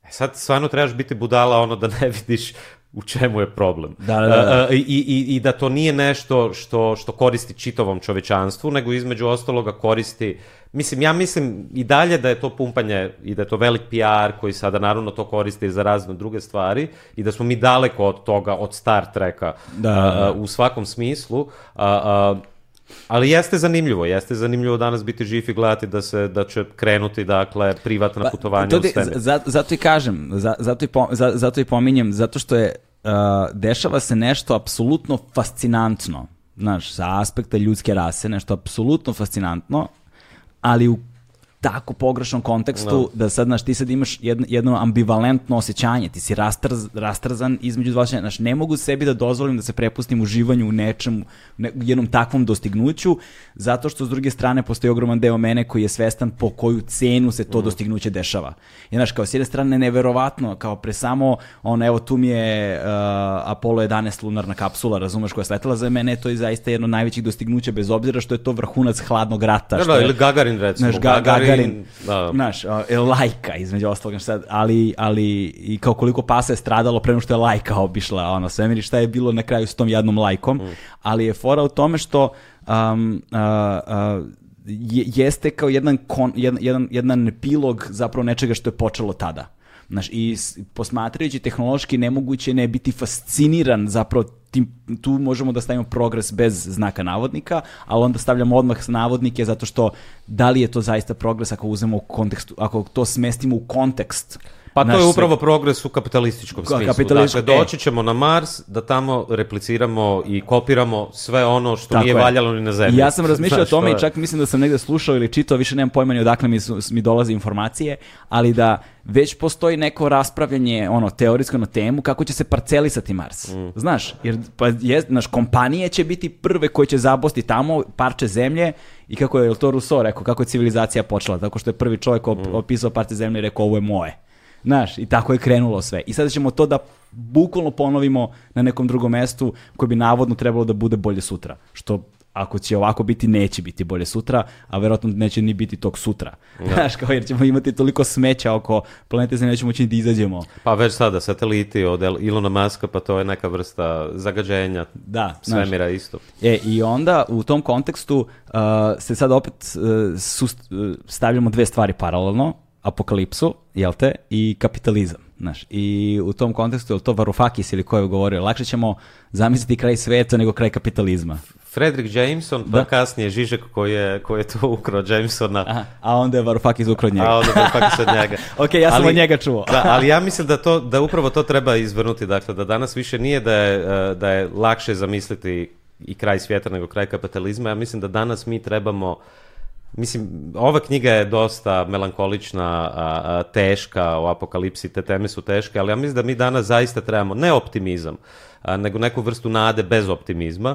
E sad stvarno trebaš biti budala ono da ne vidiš u čemu je problem. Da, da, da. I, i, I da to nije nešto što, što koristi čitovom čovečanstvu, nego između ostaloga koristi, mislim, ja mislim i dalje da je to pumpanje i da je to velik PR koji sada naravno to koriste i za razne druge stvari i da smo mi daleko od toga, od Star Treka da, da, da. u svakom smislu, a, a, Ali jeste zanimljivo, jeste zanimljivo danas biti živ i gledati da se da će krenuti dakle privatna pa, putovanja pa, u svemir. zato i kažem, zato i po, zato i pominjem zato što je uh, dešava se nešto apsolutno fascinantno, znaš, sa aspekta ljudske rase, nešto apsolutno fascinantno, ali u tako pogrešnom kontekstu da, da sad, znaš, ti sad imaš jedno, jedno ambivalentno osjećanje, ti si rastrz, rastrzan između dva osjećanja, znaš, ne mogu sebi da dozvolim da se prepustim uživanju u nečem, ne, jednom takvom dostignuću, zato što s druge strane postoji ogroman deo mene koji je svestan po koju cenu se to mm. dostignuće dešava. I znaš, kao s jedne strane neverovatno, kao pre samo, on, evo tu mi je uh, Apollo 11 lunarna kapsula, razumeš, koja je sletela za mene, to je zaista jedno najvećih dostignuća, bez obzira što je to vrhunac hladnog rata. Da, da, ili Gagarin, recimo. Znaš, ga, Gagarin, Bugarin, da. znaš, e, lajka između ostalog, šta, ali, ali i kao koliko pasa je stradalo prema što je lajka obišla ono, svemir i šta je bilo na kraju s tom jednom lajkom, mm. ali je fora u tome što um, uh, uh, jeste kao jedan, kon, jedan, jedan, jedan epilog zapravo nečega što je počelo tada. Znaš, i posmatrajući tehnološki nemoguće ne biti fasciniran zapravo tim, tu možemo da stavimo progres bez znaka navodnika, ali onda stavljamo odmah navodnike zato što da li je to zaista progres ako uzmemo u kontekstu, ako to smestimo u kontekst Pa to je upravo progres u kapitalističkom smislu. Kapitalističko, dakle, doći ćemo na Mars da tamo repliciramo i kopiramo sve ono što Tako nije je. valjalo ni na zemlji. Ja sam razmišljao o tome i čak mislim da sam negde slušao ili čitao, više nemam pojma ni odakle mi, su, mi dolaze informacije, ali da već postoji neko raspravljanje ono teorijsko na temu kako će se parcelisati Mars. Mm. Znaš, jer pa je, naš kompanije će biti prve koje će zabosti tamo parče zemlje i kako je, je to Rousseau rekao, kako je civilizacija počela, tako što je prvi čovjek op, mm. opisao parče zemlje i rekao ovo je moje. Znaš, i tako je krenulo sve. I sada ćemo to da bukvalno ponovimo na nekom drugom mestu koje bi navodno trebalo da bude bolje sutra. Što ako će ovako biti, neće biti bolje sutra, a verovatno neće ni biti tog sutra. Da. Znaš, kao jer ćemo imati toliko smeća oko planete Zemlje, nećemo moći da izađemo. Pa već sada, sateliti od Ilona Maska, pa to je neka vrsta zagađenja da, svemira znaš. isto. E, I onda u tom kontekstu uh, se sad opet uh, sust, uh, stavljamo dve stvari paralelno apokalipsu, jel te, i kapitalizam. Znaš, I u tom kontekstu, je li to Varufakis ili ko je govorio, lakše ćemo zamisliti kraj sveta nego kraj kapitalizma. Frederick Jameson, pa da. kasnije Žižek koji je, koji je to ukro Jamesona. Aha, a onda je Varufakis ukro njega. A onda je Varufakis od njega. ok, ja sam ali, od njega čuo. da, ali ja mislim da, to, da upravo to treba izvrnuti, dakle, da danas više nije da je, e, da je lakše zamisliti i kraj svijeta nego kraj kapitalizma. Ja mislim da danas mi trebamo Mislim, ova knjiga je dosta melankolična, teška, o apokalipsi te teme su teške, ali ja mislim da mi danas zaista trebamo ne optimizam, nego neku vrstu nade bez optimizma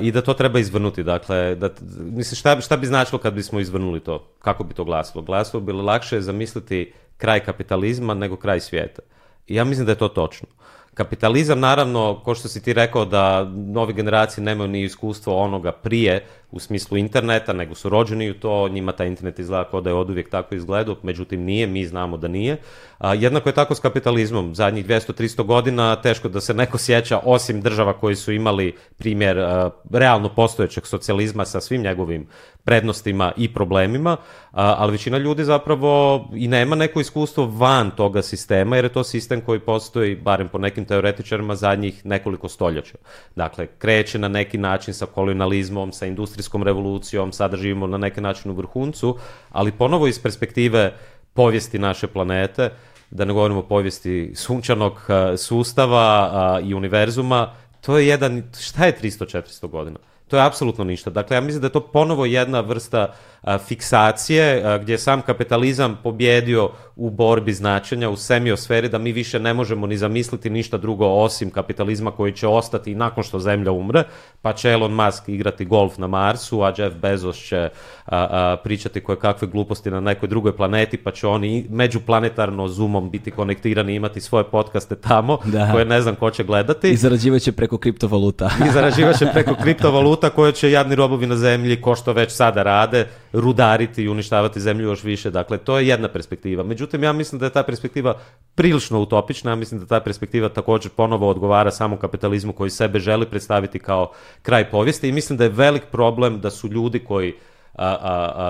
i da to treba izvrnuti. Dakle, da, mislim, šta, šta bi značilo kad bismo izvrnuli to? Kako bi to glasilo? Glasilo bi bilo lakše zamisliti kraj kapitalizma nego kraj svijeta. I ja mislim da je to točno. Kapitalizam, naravno, ko što si ti rekao da nove generacije nemaju ni iskustvo onoga prije u smislu interneta, nego su rođeni u to, njima taj internet izgleda kao da je oduvijek tako izgledao, međutim nije, mi znamo da nije. A, jednako je tako s kapitalizmom. Zadnjih 200-300 godina teško da se neko sjeća, osim država koji su imali primjer a, realno postojećeg socijalizma sa svim njegovim prednostima i problemima, ali većina ljudi zapravo i nema neko iskustvo van toga sistema, jer je to sistem koji postoji, barem po nekim teoretičarima, zadnjih nekoliko stoljeća. Dakle, kreće na neki način sa kolonializmom, sa industrijskom revolucijom, sada živimo na neki način u vrhuncu, ali ponovo iz perspektive povijesti naše planete, da ne govorimo o povijesti sunčanog sustava i univerzuma, to je jedan, šta je 300-400 godina? To je apsolutno ništa. Dakle, ja mislim da je to ponovo jedna vrsta fiksacije, gdje je sam kapitalizam pobjedio u borbi značenja, u semiosferi, da mi više ne možemo ni zamisliti ništa drugo osim kapitalizma koji će ostati nakon što zemlja umre, pa će Elon Musk igrati golf na Marsu, a Jeff Bezos će a, a, pričati koje kakve gluposti na nekoj drugoj planeti, pa će oni međuplanetarno zoomom biti konektirani, imati svoje podcaste tamo, da. koje ne znam ko će gledati. I zarađivaće preko kriptovaluta. I zarađivaće preko kriptovaluta koje će jadni robovi na zemlji, ko što već sada rade, rudariti i uništavati zemlju još više. Dakle, to je jedna perspektiva. Međutim, ja mislim da je ta perspektiva prilično utopična. Ja mislim da ta perspektiva također ponovo odgovara samom kapitalizmu koji sebe želi predstaviti kao kraj povijesti i mislim da je velik problem da su ljudi koji a, a,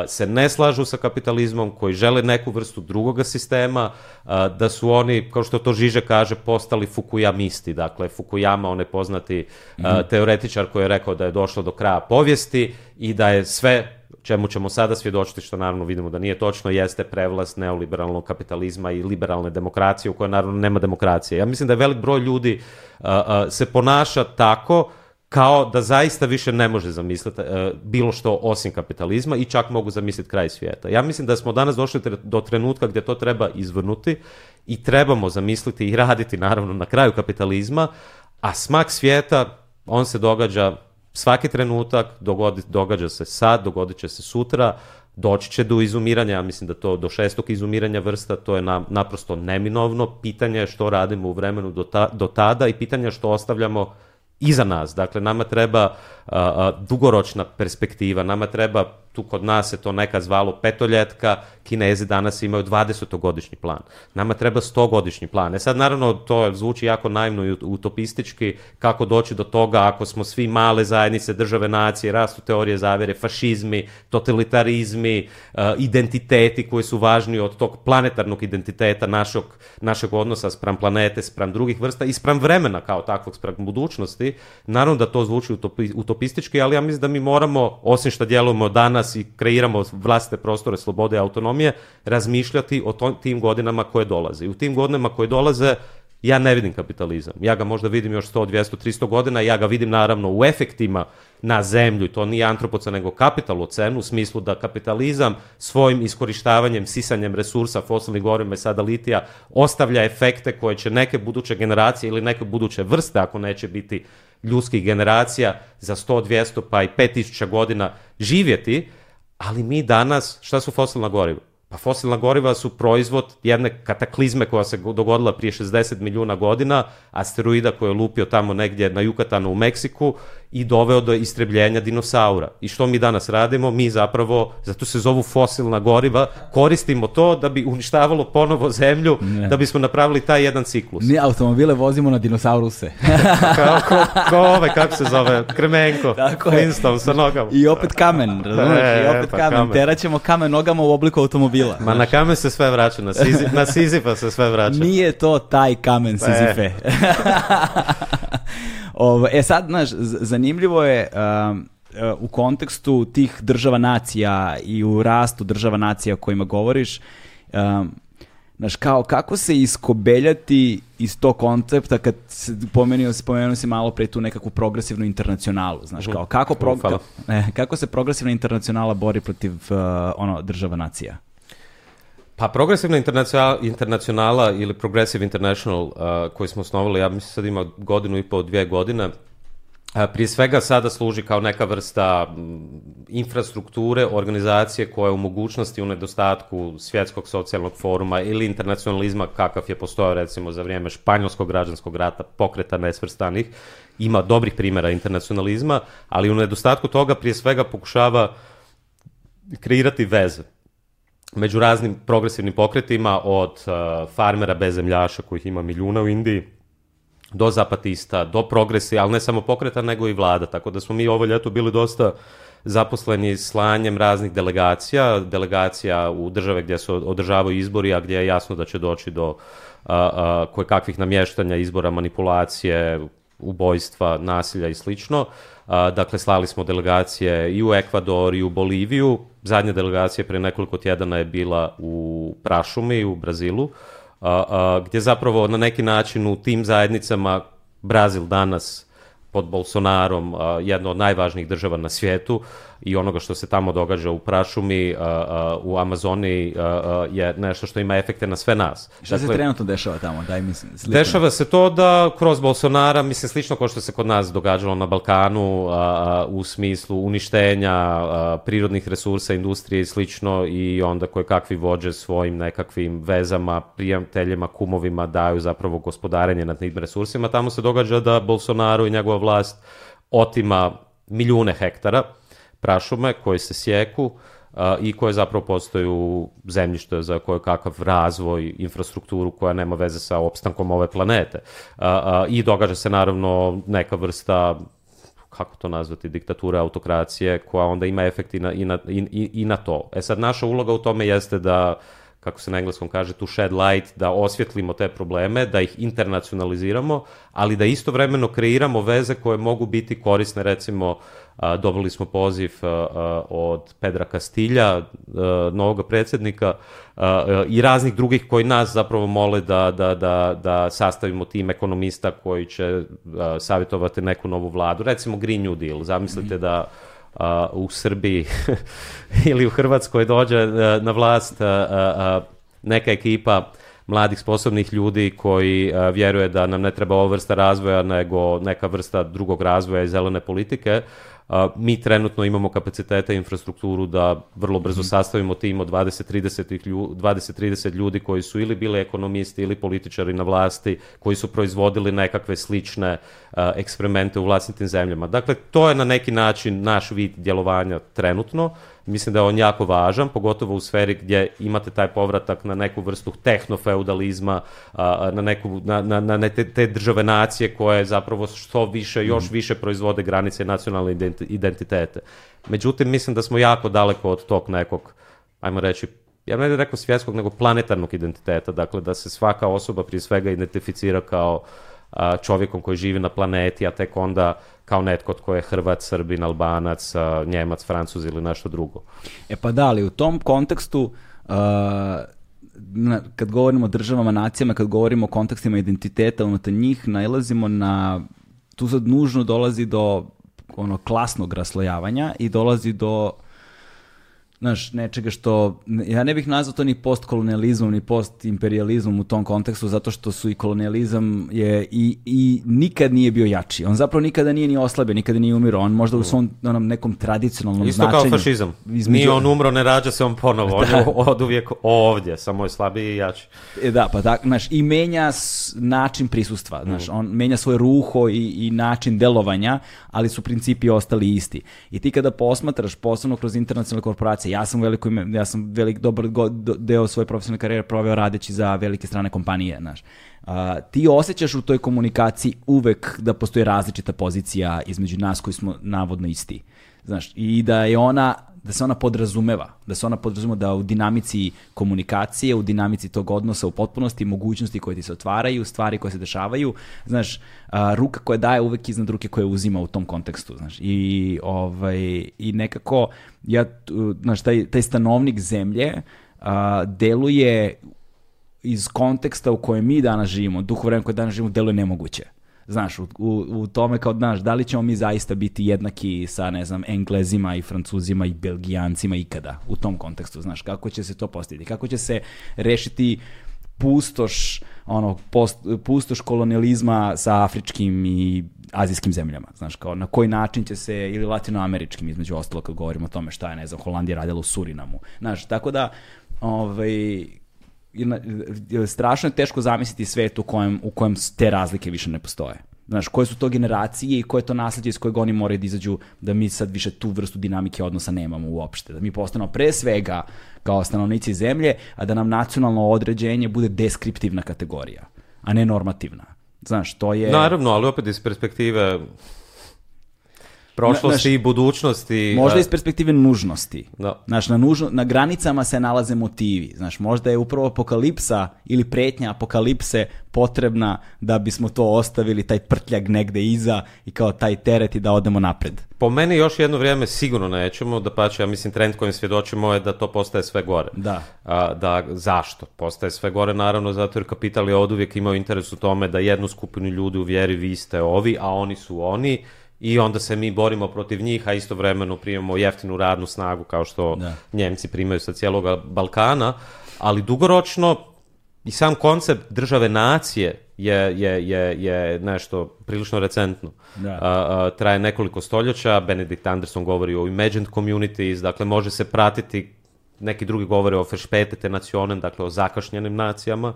a, se ne slažu sa kapitalizmom, koji žele neku vrstu drugoga sistema, da su oni, kao što to Žiže kaže, postali fukujamisti. Dakle, Fukuyama, on je poznati mm teoretičar koji je rekao da je došlo do kraja povijesti i da je sve čemu ćemo sada svjedočiti, što naravno vidimo da nije točno, jeste prevlast neoliberalnog kapitalizma i liberalne demokracije u kojoj naravno nema demokracije. Ja mislim da je velik broj ljudi a, a, se ponaša tako kao da zaista više ne može zamisliti e, bilo što osim kapitalizma i čak mogu zamisliti kraj svijeta. Ja mislim da smo danas došli tre, do trenutka gdje to treba izvrnuti i trebamo zamisliti i raditi naravno na kraju kapitalizma, a smak svijeta on se događa svaki trenutak, dogodi, događa se sad, dogodit će se sutra, doći će do izumiranja, ja mislim da to do šestog izumiranja vrsta, to je na, naprosto neminovno. Pitanje je što radimo u vremenu do, ta, do tada i pitanje je što ostavljamo iza nas. Dakle, nama treba uh, a, dugoročna perspektiva. Nama treba, tu kod nas se to neka zvalo petoljetka, kinezi danas imaju 20-godišnji plan. Nama treba 100-godišnji plan. E sad, naravno, to zvuči jako naivno i utopistički, kako doći do toga ako smo svi male zajednice, države, nacije, rastu teorije zavere, fašizmi, totalitarizmi, identiteti koji su važni od tog planetarnog identiteta našeg, našeg odnosa spram planete, spram drugih vrsta i spram vremena kao takvog, spram budućnosti. Naravno da to zvuči utopi, utopistički, utopistički, ali ja mislim da mi moramo, osim što djelujemo danas i kreiramo vlastite prostore slobode i autonomije, razmišljati o to, tim godinama koje dolaze. I u tim godinama koje dolaze ja ne vidim kapitalizam. Ja ga možda vidim još 100, 200, 300 godina, ja ga vidim naravno u efektima na zemlju, to nije antropoca nego kapital cenu, u smislu da kapitalizam svojim iskorištavanjem, sisanjem resursa fosilnih goriva i sada litija ostavlja efekte koje će neke buduće generacije ili neke buduće vrste, ako neće biti ljudskih generacija za 100, 200 pa i 5000 godina živjeti, ali mi danas, šta su fosilna goriva? Pa fosilna goriva su proizvod jedne kataklizme koja se dogodila prije 60 milijuna godina, asteroida koji je lupio tamo negdje na Jukatanu u Meksiku i doveo do istrebljenja dinosaura. I što mi danas radimo? Mi zapravo, zato se zovu fosilna goriva, koristimo to da bi uništavalo ponovo zemlju, ne. da bismo napravili taj jedan ciklus. Mi automobile vozimo na dinosauruse. kao, ko, ko ovaj, kako se zove, Kremenko, Tako Flintstone sa nogama. I opet kamen, razumiješ? E, I opet pa, kamen. kamen. Teraćemo kamen nogama u obliku automobila. Ma na kamen se sve vraća, na, sizi, na Sizifa se sve vraća. Nije to taj kamen pa Sizife. E. Ovo, e sad, znaš, zanimljivo je... Um, e, u kontekstu tih država nacija i u rastu država nacija o kojima govoriš, um, znaš, kao kako se iskobeljati iz tog koncepta kad se pomenuo, spomenuo si malo pre tu nekakvu progresivnu internacionalu, znaš, mhm. kao kako, pro, kako se progresivna internacionala bori protiv uh, ono, država nacija? Pa progresivna internacionala, internacionala ili Progressive International uh, koji smo osnovali, ja mislim sad ima godinu i po, dvije godine, uh, prije svega sada služi kao neka vrsta infrastrukture, organizacije koja je u mogućnosti u nedostatku svjetskog socijalnog foruma ili internacionalizma kakav je postojao recimo za vrijeme španjolskog građanskog rata, pokreta nesvrstanih, ima dobrih primjera internacionalizma, ali u nedostatku toga prije svega pokušava kreirati veze među raznim progresivnim pokretima od uh, farmera bez zemljaša kojih ima milijuna u Indiji do zapatista, do progresi, ali ne samo pokreta nego i vlada, tako da smo mi ovo ljeto bili dosta zaposleni slanjem raznih delegacija, delegacija u države gdje se održavaju izbori, a gdje je jasno da će doći do a, uh, a, uh, koje kakvih namještanja, izbora, manipulacije, ubojstva, nasilja i slično. Uh, dakle, slali smo delegacije i u Ekvador i u Boliviju, zadnja delegacija pre nekoliko tjedana je bila u Prašumi u Brazilu, a, a, gdje zapravo na neki način u tim zajednicama Brazil danas pod Bolsonarom, a, jedna od najvažnijih država na svijetu, i onoga što se tamo događa u prašumi, uh, uh, u Amazoni uh, je nešto što ima efekte na sve nas. Šta dakle, se trenutno dešava tamo? Daj mi slično. Dešava se to da kroz Bolsonara, mislim slično kao što se kod nas događalo na Balkanu u smislu uništenja prirodnih resursa, industrije i slično i onda koje kakvi vođe svojim nekakvim vezama, prijateljima, kumovima daju zapravo gospodarenje nad tim resursima. Tamo se događa da Bolsonaro i njegova vlast otima milijune hektara prašume koje se sjeku i koje zapravo postaju zemljište za koje kakav razvoj, infrastrukturu koja nema veze sa opstankom ove planete. I događa se naravno neka vrsta kako to nazvati, diktature, autokracije, koja onda ima efekt i na, i na, i, i na to. E sad, naša uloga u tome jeste da kako se na engleskom kaže, to shed light, da osvjetlimo te probleme, da ih internacionaliziramo, ali da istovremeno kreiramo veze koje mogu biti korisne recimo dobili smo poziv od Pedra Kastilja, novog predsednika i raznih drugih koji nas zapravo mole da, da, da, da sastavimo tim ekonomista koji će a, savjetovati neku novu vladu. Recimo Green New Deal, zamislite mhm. da u Srbiji ili u Hrvatskoj dođe na vlast neka ekipa mladih sposobnih ljudi koji a, vjeruje da nam ne treba ova vrsta razvoja nego neka vrsta drugog razvoja i zelene politike, mi trenutno imamo kapaciteta i infrastrukturu da vrlo brzo mhm. sastavimo tim od 20-30 ljudi, 20, ljudi koji su ili bili ekonomisti ili političari na vlasti, koji su proizvodili nekakve slične eksperimente u vlastitim zemljama. Dakle, to je na neki način naš vid djelovanja trenutno. Mislim da je on jako važan, pogotovo u sferi gdje imate taj povratak na neku vrstu tehnofeudalizma, na, neku, na, na, na te, te države nacije koje zapravo što više, još mhm. više proizvode granice nacionalne identitete. Međutim, mislim da smo jako daleko od tog nekog, ajmo reći, ja ne bih rekao svjetskog, nego planetarnog identiteta, dakle da se svaka osoba prije svega identificira kao uh, a, čovjekom koji živi na planeti, a tek onda kao netko tko je Hrvat, Srbin, Albanac, Njemac, Francuz ili nešto drugo. E pa da, ali u tom kontekstu uh, na, kad govorimo o državama, nacijama, kad govorimo o kontekstima identiteta unutar njih, nailazimo na tu sad nužno dolazi do ono klasnog raslojavanja i dolazi do znaš, nečega što, ja ne bih nazvao to ni postkolonializmom, ni postimperializmom u tom kontekstu, zato što su i kolonializam je i, i nikad nije bio jači. On zapravo nikada nije ni oslabio, nikada nije umirao. On možda u mm. svom onom nekom tradicionalnom Isto značenju. Isto kao fašizam. Između... Nije on umro, ne rađa se on ponovo. On da. je od uvijek ovdje, samo je slabiji i jači. E, da, pa tako, znaš, i menja način prisustva, znaš, mm. on menja svoje ruho i, i način delovanja, ali su principi ostali isti. I ti kada posmatraš, posebno kroz internacionalne korporacije, Ja sam veliko ime, ja sam velik dobar go, deo svoje profesionalne karijere proveo radeći za velike strane kompanije, znaš. Uh, ti osjećaš u toj komunikaciji uvek da postoji različita pozicija između nas koji smo navodno isti. Znaš, i da je ona da se ona podrazumeva, da se ona podrazumeva da u dinamici komunikacije, u dinamici tog odnosa u potpunosti, mogućnosti koje ti se otvaraju, stvari koje se dešavaju, znaš, ruka koja daje uvek iznad ruke koja uzima u tom kontekstu, znaš, i, ovaj, i nekako, ja, znaš, taj, taj stanovnik zemlje a, deluje iz konteksta u kojem mi danas živimo, duh vremena koje danas živimo, deluje nemoguće znaš, u, u, tome kao, znaš, da li ćemo mi zaista biti jednaki sa, ne znam, Englezima i Francuzima i Belgijancima ikada u tom kontekstu, znaš, kako će se to postaviti, kako će se rešiti pustoš ono post, pustoš kolonializma sa afričkim i azijskim zemljama, znaš kao na koji način će se ili latinoameričkim između ostalo kad govorimo o tome šta je ne znam Holandija radila u Surinamu. Znaš, tako da ovaj E, strašno je teško zamisliti svet u kojem, u kojem te razlike više ne postoje. Znaš, koje su to generacije i koje je to nasledđe iz kojeg oni moraju da izađu, da mi sad više tu vrstu dinamike odnosa nemamo uopšte. Da mi postanemo pre svega kao stanovnici zemlje, a da nam nacionalno određenje bude deskriptivna kategorija, a ne normativna. Znaš, to je... Naravno, ali opet iz perspektive prošlosti na, i budućnosti. Možda da. iz perspektive nužnosti. Da. Znaš, na, nužno, na granicama se nalaze motivi. Znaš, možda je upravo apokalipsa ili pretnja apokalipse potrebna da bismo to ostavili, taj prtljag negde iza i kao taj teret i da odemo napred. Po meni još jedno vrijeme sigurno nećemo, da pače, ja mislim trend kojim svjedočimo je da to postaje sve gore. Da. A, da, zašto? Postaje sve gore naravno zato jer kapital je od uvijek imao interes u tome da jednu skupinu ljudi uvjeri vi ste ovi, a oni su oni, i onda se mi borimo protiv njih, a istovremeno primamo jeftinu radnu snagu kao što da. Njemci primaju sa cijelog Balkana, ali dugoročno i sam koncept države nacije je, je, je, je nešto prilično recentno. Da. A, a, traje nekoliko stoljeća, Benedict Anderson govori o imagined communities, dakle može se pratiti, neki drugi govore o ferspätete nacionen, dakle o zakašnjenim nacijama,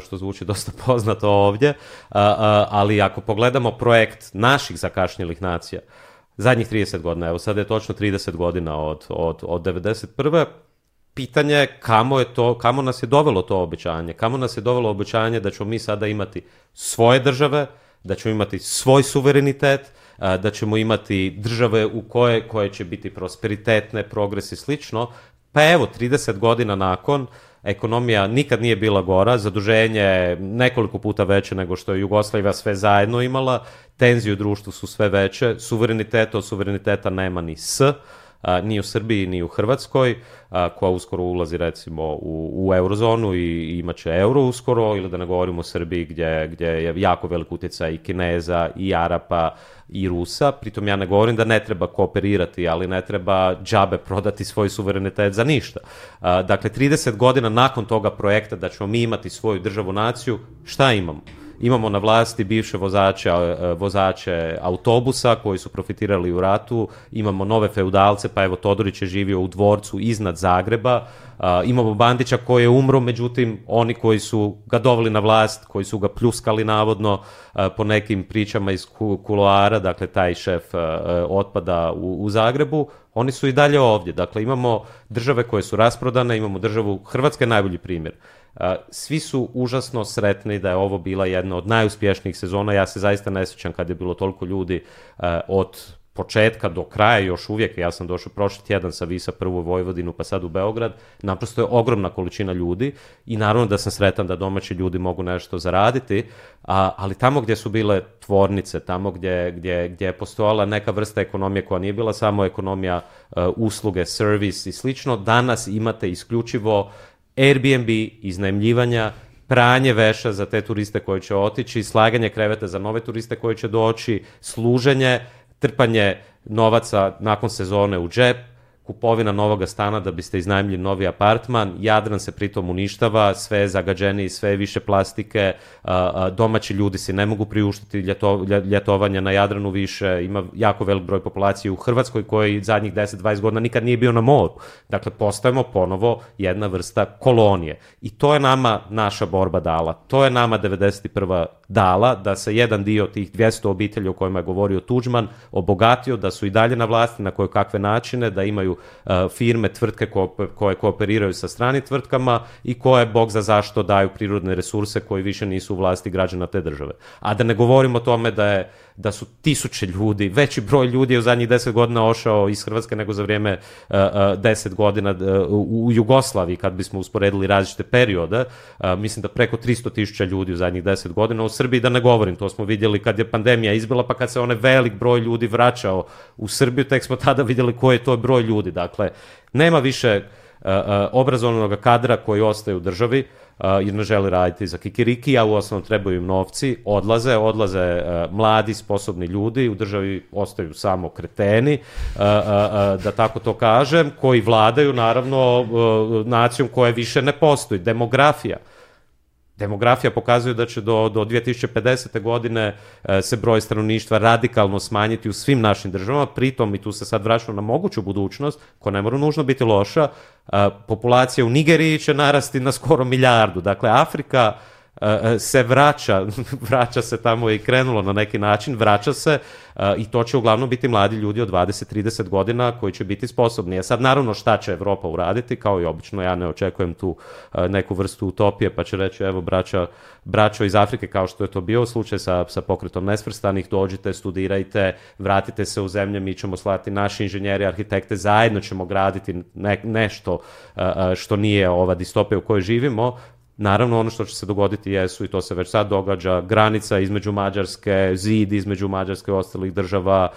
što zvuči dosta poznato ovdje, ali ako pogledamo projekt naših zakašnjelih nacija, zadnjih 30 godina, evo sad je točno 30 godina od, od, od 91 pitanje je kamo, je to, kamo nas je dovelo to obećanje, kamo nas je dovelo obećanje da ćemo mi sada imati svoje države, da ćemo imati svoj suverenitet, da ćemo imati države u koje, koje će biti prosperitetne, progres i slično. Pa evo, 30 godina nakon, ekonomija nikad nije bila gora, zaduženje je nekoliko puta veće nego što je Jugoslavija sve zajedno imala, tenzije u društvu su sve veće, suvereniteta od suvereniteta nema ni s, a, ni u Srbiji ni u Hrvatskoj, a, koja uskoro ulazi recimo u, u eurozonu i imaće euro uskoro, ili da ne govorimo o Srbiji gdje, gdje je jako velik utjecaj i Kineza i Arapa i Rusa, pritom ja ne govorim da ne treba kooperirati, ali ne treba džabe prodati svoj suverenitet za ništa. dakle, 30 godina nakon toga projekta da ćemo mi imati svoju državu naciju, šta imamo? imamo na vlasti bivše vozače, e, vozače autobusa koji su profitirali u ratu, imamo nove feudalce, pa evo Todorić je živio u dvorcu iznad Zagreba, imamo Bandića koji je umro, međutim oni koji su ga doveli na vlast, koji su ga pljuskali navodno e, po nekim pričama iz kuloara, dakle taj šef e, otpada u, u Zagrebu, oni su i dalje ovdje. Dakle, imamo države koje su rasprodane, imamo državu, Hrvatska je najbolji primjer svi su užasno sretni da je ovo bila jedna od najuspješnijih sezona. Ja se zaista ne sjećam kad je bilo toliko ljudi od početka do kraja još uvijek, ja sam došao prošli tjedan sa Visa prvu u Vojvodinu pa sad u Beograd, naprosto je ogromna količina ljudi i naravno da sam sretan da domaći ljudi mogu nešto zaraditi, a, ali tamo gdje su bile tvornice, tamo gdje, gdje, gdje je postojala neka vrsta ekonomije koja nije bila samo ekonomija uh, usluge, servis i slično, danas imate isključivo Airbnb, iznajmljivanja, pranje veša za te turiste koji će otići, slaganje kreveta za nove turiste koji će doći, služenje, trpanje novaca nakon sezone u džep, kupovina novog stana da biste iznajmili novi apartman, Jadran se pritom uništava, sve je zagađenije, sve je više plastike, domaći ljudi se ne mogu priuštiti ljeto, ljetovanja na Jadranu više, ima jako velik broj populacije u Hrvatskoj koji zadnjih 10-20 godina nikad nije bio na moru. Dakle, postajemo ponovo jedna vrsta kolonije. I to je nama naša borba dala. To je nama 91. dala da se jedan dio tih 200 obitelji o kojima je govorio Tuđman obogatio, da su i dalje na vlasti na koje kakve načine, da imaju firme, tvrtke koje kooperiraju sa strani tvrtkama i koje, bog za zašto, daju prirodne resurse koji više nisu u vlasti građana te države. A da ne govorimo o tome da je da su tisuće ljudi, veći broj ljudi je u zadnjih deset godina ošao iz Hrvatske nego za vrijeme uh, deset godina e, u Jugoslaviji, kad bismo usporedili različite periode, mislim da preko 300 tisuća ljudi u zadnjih deset godina u Srbiji, da ne govorim, to smo vidjeli kad je pandemija izbila, pa kad se onaj velik broj ljudi vraćao u Srbiju, tek smo tada vidjeli koji je to broj ljudi, dakle, nema više obrazovanog kadra koji ostaje u državi jer ne žele raditi za kikiriki, a u osnovu trebaju im novci, odlaze, odlaze mladi, sposobni ljudi, u državi ostaju samo kreteni, da tako to kažem, koji vladaju naravno nacijom koja više ne postoji, demografija. Demografija pokazuje da će do, do 2050. godine e, se broj stanovništva radikalno smanjiti u svim našim državama, pritom i tu se sad vraćamo na moguću budućnost, koja ne mora nužno biti loša, e, populacija u Nigeriji će narasti na skoro milijardu. Dakle, Afrika E, e, se vraća, vraća se tamo i krenulo na neki način, vraća se e, i to će uglavnom biti mladi ljudi od 20-30 godina koji će biti sposobni. A sad naravno šta će Evropa uraditi, kao i obično ja ne očekujem tu neku vrstu utopije pa će reći evo braća, braćo iz Afrike kao što je to bio slučaj sa, sa pokretom nesvrstanih, dođite, studirajte, vratite se u zemlje, mi ćemo slati naši inženjeri, arhitekte, zajedno ćemo graditi ne, nešto što nije ova distopija u kojoj živimo, Naravno, ono što će se dogoditi jesu, i to se već sad događa, granica između Mađarske, zid između Mađarske i ostalih država,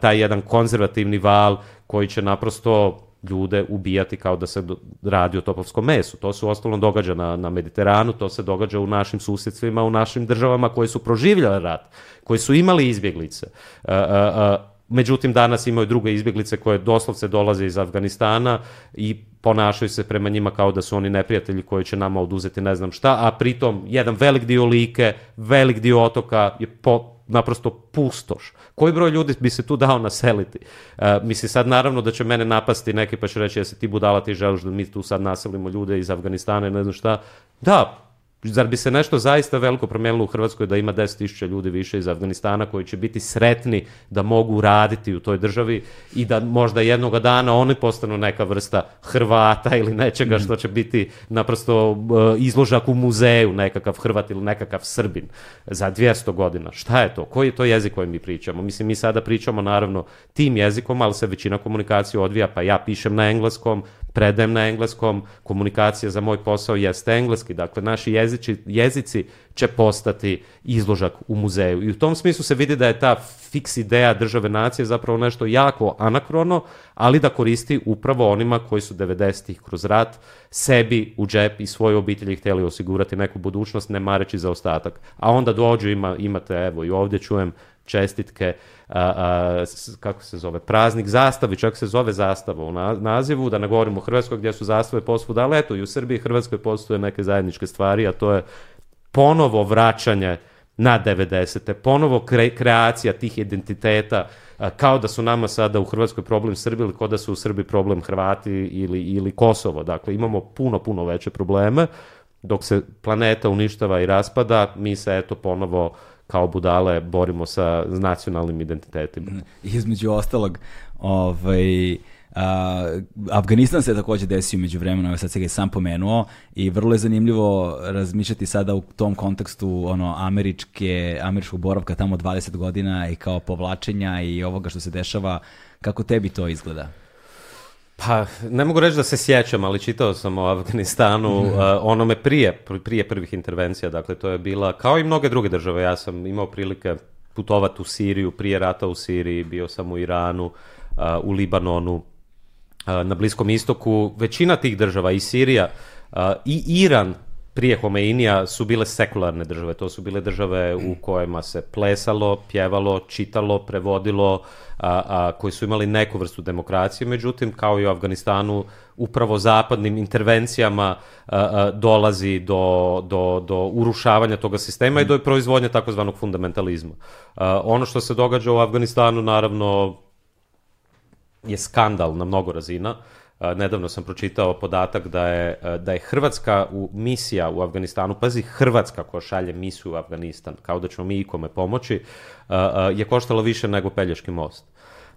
taj jedan konzervativni val koji će naprosto ljude ubijati kao da se radi o topovskom mesu. To se u ostalom događa na, na Mediteranu, to se događa u našim susjedstvima, u našim državama koje su proživljale rat, koji su imali izbjeglice. Uh, uh, uh, Međutim, danas imaju druge izbjeglice koje doslovce dolaze iz Afganistana i ponašaju se prema njima kao da su oni neprijatelji koji će nama oduzeti ne znam šta, a pritom jedan velik dio like, velik dio otoka je po, naprosto pustoš. Koji broj ljudi bi se tu dao naseliti? E, mislim, sad naravno da će mene napasti neki pa će reći, jesi ti budala, ti želiš da mi tu sad naselimo ljude iz Afganistana i ne znam šta. Da, Zar bi se nešto zaista veliko promijenilo u Hrvatskoj da ima 10.000 ljudi više iz Afganistana koji će biti sretni da mogu raditi u toj državi i da možda jednoga dana oni postanu neka vrsta Hrvata ili nečega što će biti naprosto e, izložak u muzeju, nekakav Hrvat ili nekakav Srbin za 200 godina. Šta je to? Koji je to jezik koji mi pričamo? Mislim, mi sada pričamo naravno tim jezikom, ali se većina komunikacije odvija, pa ja pišem na engleskom, predajem na engleskom, komunikacija za moj posao jeste engleski, dakle naši jezik jezici, jezici će postati izložak u muzeju. I u tom smislu se vidi da je ta fiks ideja države nacije zapravo nešto jako anakrono, ali da koristi upravo onima koji su 90-ih kroz rat sebi u džep i svoje obitelji hteli osigurati neku budućnost, ne mareći za ostatak. A onda dođu, ima, imate, evo i ovdje čujem čestitke a, a, kako se zove, praznik zastavi, čak se zove zastava u na, nazivu, da ne govorimo o Hrvatskoj gdje su zastave posvuda, ali eto i u Srbiji i Hrvatskoj postoje neke zajedničke stvari, a to je ponovo vraćanje na 90. ponovo kre, kreacija tih identiteta, a, kao da su nama sada u Hrvatskoj problem Srbi ili kao da su u Srbiji problem Hrvati ili, ili Kosovo. Dakle, imamo puno, puno veće probleme, dok se planeta uništava i raspada, mi se eto ponovo uh, kao budale borimo sa nacionalnim identitetima. Između ostalog, ovaj, a, Afganistan se takođe desio među vremenom, sad se ga i sam pomenuo i vrlo je zanimljivo razmišljati sada u tom kontekstu ono, američke, američkog boravka tamo 20 godina i kao povlačenja i ovoga što se dešava, kako tebi to izgleda? Pa, ne mogu reći da se sjećam, ali čitao sam o Afganistanu, mm. uh, onome prije, prije prvih intervencija, dakle to je bila, kao i mnoge druge države, ja sam imao prilike putovati u Siriju, prije rata u Siriji, bio sam u Iranu, uh, u Libanonu, uh, na Bliskom istoku, većina tih država i Sirija i Iran prije Homeinija su bile sekularne države, to su bile države u kojima se plesalo, pjevalo, čitalo, prevodilo, a, a, koji su imali neku vrstu demokracije, međutim, kao i u Afganistanu, upravo zapadnim intervencijama a, dolazi do, do, do urušavanja toga sistema i do proizvodnje takozvanog fundamentalizma. Ono što se događa u Afganistanu, naravno, je skandal na mnogo razina, nedavno sam pročitao podatak da je, da je Hrvatska u, misija u Afganistanu, pazi Hrvatska koja šalje misiju u Afganistan, kao da ćemo mi ikome pomoći, je koštalo više nego Pelješki most.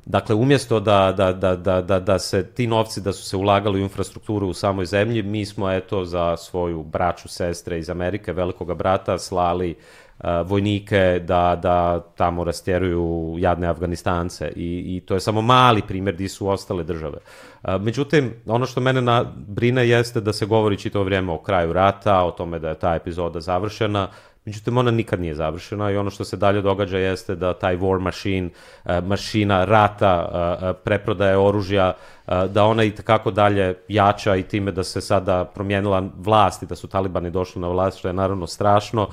Dakle, umjesto da, da, da, da, da da se ti novci da su se ulagali u infrastrukturu u samoj zemlji, mi smo eto za svoju braću, sestre iz Amerike, velikoga brata, slali vojnike da, da tamo rastjeruju jadne Afganistance i, i to je samo mali primjer gdje su ostale države. Međutim, ono što mene na, brine jeste da se govori čito vrijeme o kraju rata, o tome da je ta epizoda završena Međutim, ona nikad nije završena i ono što se dalje događa jeste da taj war machine, eh, mašina rata, eh, eh, preprodaje oružja, da ona i takako dalje jača i time da se sada promijenila vlast i da su talibani došli na vlast, što je naravno strašno,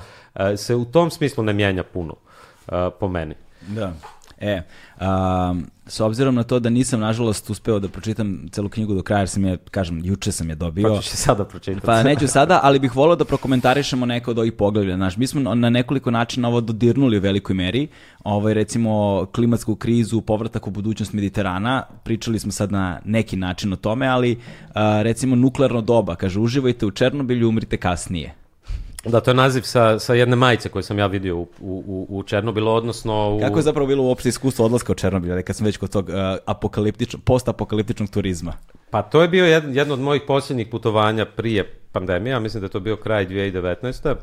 se u tom smislu ne mijenja puno, po meni. Da. E, a, s obzirom na to da nisam, nažalost, uspeo da pročitam celu knjigu do kraja, jer sam je, kažem, juče sam je dobio. Pa ćeš sada pročitati. Pa neću sada, ali bih volio da prokomentarišemo neko od ovih poglavlja. Znaš, mi smo na nekoliko načina ovo dodirnuli u velikoj meri, ovaj, recimo klimatsku krizu, povratak u budućnost Mediterana, pričali smo sad na neki način o tome, ali uh, recimo nuklearno doba, kaže, uživajte u Černobilju, umrite kasnije. Da, to je naziv sa, sa jedne majice koje sam ja vidio u, u, u Černobilu, odnosno... U... Kako je zapravo bilo uopšte iskustvo odlaska u Černobilju, kad sam već kod tog uh, eh, apokaliptič, postapokaliptičnog turizma? Pa to je bio jedno, jedno od mojih posljednjih putovanja prije pandemije, mislim da je to bio kraj 2019.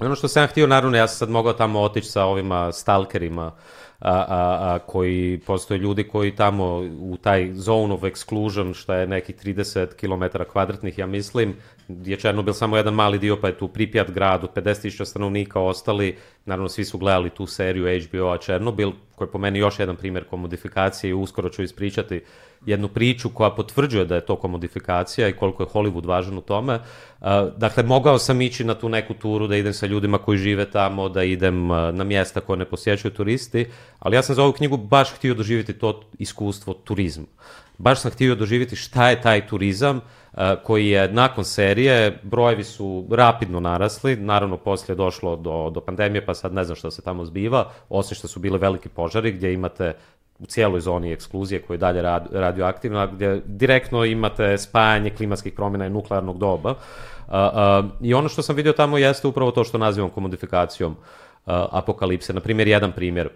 Ono što sam htio, naravno, ja sam sad mogao tamo otići sa ovima stalkerima, a, a, a, koji postoje ljudi koji tamo u taj zone of exclusion, što je neki 30 km kvadratnih, ja mislim, je Černobil samo jedan mali dio, pa je tu Pripjat grad od 50.000 stanovnika ostali, naravno svi su gledali tu seriju HBO-a Černobil, koji je po meni još jedan primjer komodifikacije i uskoro ću ispričati uh, jednu priču koja potvrđuje da je to komodifikacija i koliko je Hollywood važan u tome. Uh, dakle, mogao sam ići na tu neku turu, da idem sa ljudima koji žive tamo, da idem uh, na mjesta koje ne posjećaju turisti, ali ja sam za ovu knjigu baš htio doživjeti to iskustvo turizma. Baš sam htio doživjeti šta je taj turizam, uh, koji je nakon serije, brojevi su rapidno narasli, naravno poslije je došlo do, do pandemije, pa sad ne znam šta se tamo zbiva, osim što su bile veliki požari gdje imate u cijeloj zoni ekskluzije koja je dalje rad, radioaktivna, gde direktno imate spajanje klimatskih promjena i nuklearnog doba. A, a, I ono što sam vidio tamo jeste upravo to što nazivam komodifikacijom a, apokalipse. Na primjer, jedan primjer.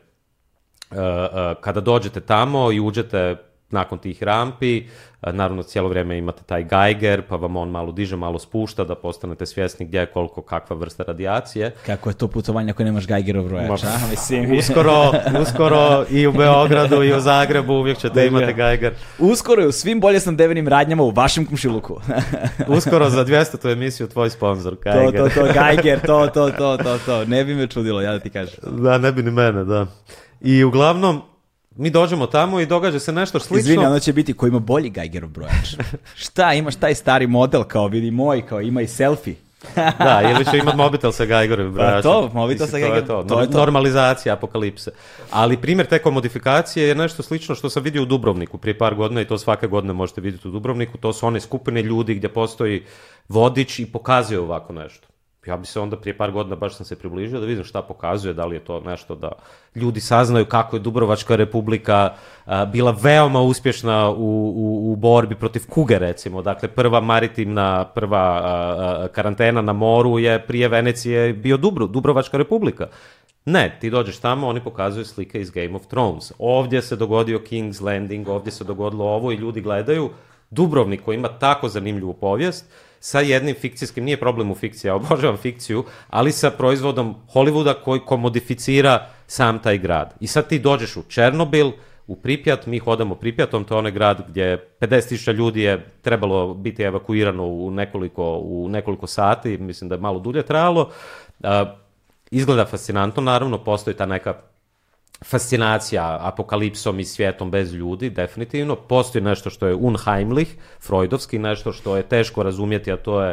Kada dođete tamo i uđete nakon tih rampi, e, naravno cijelo vrijeme imate taj Geiger, pa vam on malo diže, malo spušta, da postanete svjesni gdje je koliko, kakva vrsta radijacije. Kako je to putovanje ako nemaš Geigerov brojač, a? Mislim. Uskoro, uskoro i u Beogradu i u Zagrebu uvijek ćete Dobre. imati Geiger. Uskoro i u svim bolje snabdevenim radnjama u vašem komšiluku. uskoro za 200 tu emisiju tvoj sponsor, Geiger. To, to, to, Geiger, to, to, to, to, to. Ne bi me čudilo, ja da ti kažem. Da, ne bi ni mene, da. I uglavnom, mi dođemo tamo i događa se nešto slično. Izvini, ono će biti ko ima bolji Geigerov brojač. Šta, imaš taj stari model kao vidi moj, kao ima i selfie. da, ili će imat mobitel sa Geigerovim pa brojačem. Pa to, mobitel sa Geigerovim. To, to, je to. Normalizacija apokalipse. Ali primjer teko modifikacije je nešto slično što sam vidio u Dubrovniku prije par godina i to svake godine možete vidjeti u Dubrovniku. To su one skupine ljudi gdje postoji vodič i pokazuje ovako nešto ja bi se onda prije par godina baš sam se približio da vidim šta pokazuje, da li je to nešto da ljudi saznaju kako je Dubrovačka republika a, bila veoma uspješna u, u, u, borbi protiv kuge recimo. Dakle, prva maritimna, prva a, karantena na moru je prije Venecije bio Dubro, Dubrovačka republika. Ne, ti dođeš tamo, oni pokazuju slike iz Game of Thrones. Ovdje se dogodio King's Landing, ovdje se dogodilo ovo i ljudi gledaju Dubrovnik koji ima tako zanimljivu povijest, sa jednim fikcijskim, nije problem u fikciji, ja obožavam fikciju, ali sa proizvodom Hollywooda koji komodificira sam taj grad. I sad ti dođeš u Černobil, u Pripjat, mi hodamo Pripjatom, to je onaj grad gdje 50.000 ljudi je trebalo biti evakuirano u nekoliko, u nekoliko sati, mislim da je malo dulje trajalo. Uh, izgleda fascinantno, naravno, postoji ta neka fascinacija apokalipsom i svijetom bez ljudi, definitivno. Postoji nešto što je unheimlich, freudovski, nešto što je teško razumjeti, a to je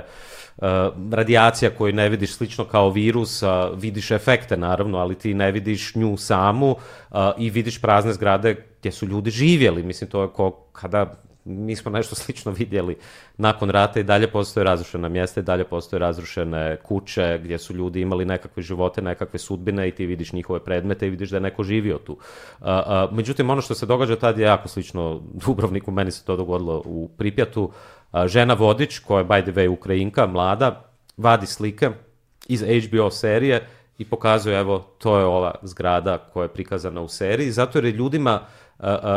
uh, radijacija koju ne vidiš slično kao virus, uh, vidiš efekte naravno, ali ti ne vidiš nju samu uh, i vidiš prazne zgrade gdje su ljudi živjeli. Mislim, to je ko kada nismo nešto slično vidjeli nakon rata i dalje postoje razrušena mjesta i dalje postoje razrušene kuće gdje su ljudi imali nekakve živote, nekakve sudbine i ti vidiš njihove predmete i vidiš da je neko živio tu. A, a, međutim, ono što se događa tad je jako slično Dubrovniku, meni se to dogodilo u Pripjatu. A, žena Vodić, koja je by the way Ukrajinka, mlada, vadi slike iz HBO serije i pokazuje, evo, to je ova zgrada koja je prikazana u seriji, zato jer je ljudima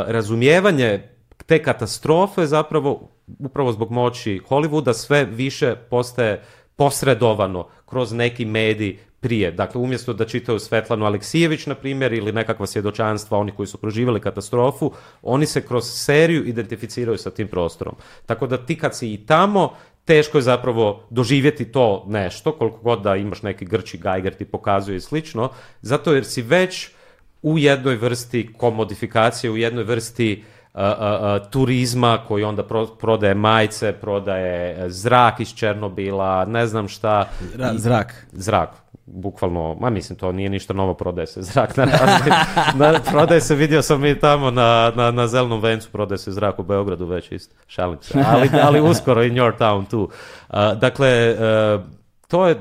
razumijevanje te katastrofe zapravo upravo zbog moći Hollywooda sve više postaje posredovano kroz neki medij prije. Dakle, umjesto da čitaju Svetlanu Aleksijević, na primjer, ili nekakva svjedočanstva onih koji su proživjeli katastrofu, oni se kroz seriju identificiraju sa tim prostorom. Tako da ti kad si i tamo, teško je zapravo doživjeti to nešto, koliko god da imaš neki grči Geiger ti pokazuje i slično, zato jer si već u jednoj vrsti komodifikacije, u jednoj vrsti turizma koji onda pro, prodaje majice, prodaje e, zrak iz Černobila, ne znam šta. Ra, zrak. Zrak bukvalno, ma mislim to nije ništa novo, prodaje se zrak na, razli, na prodaje se, vidio sam i tamo na, na, na Zelenom vencu, prodaje se zrak u Beogradu već isto, šalim se, ali, ali uskoro in your Town tu. Uh, dakle, uh, to je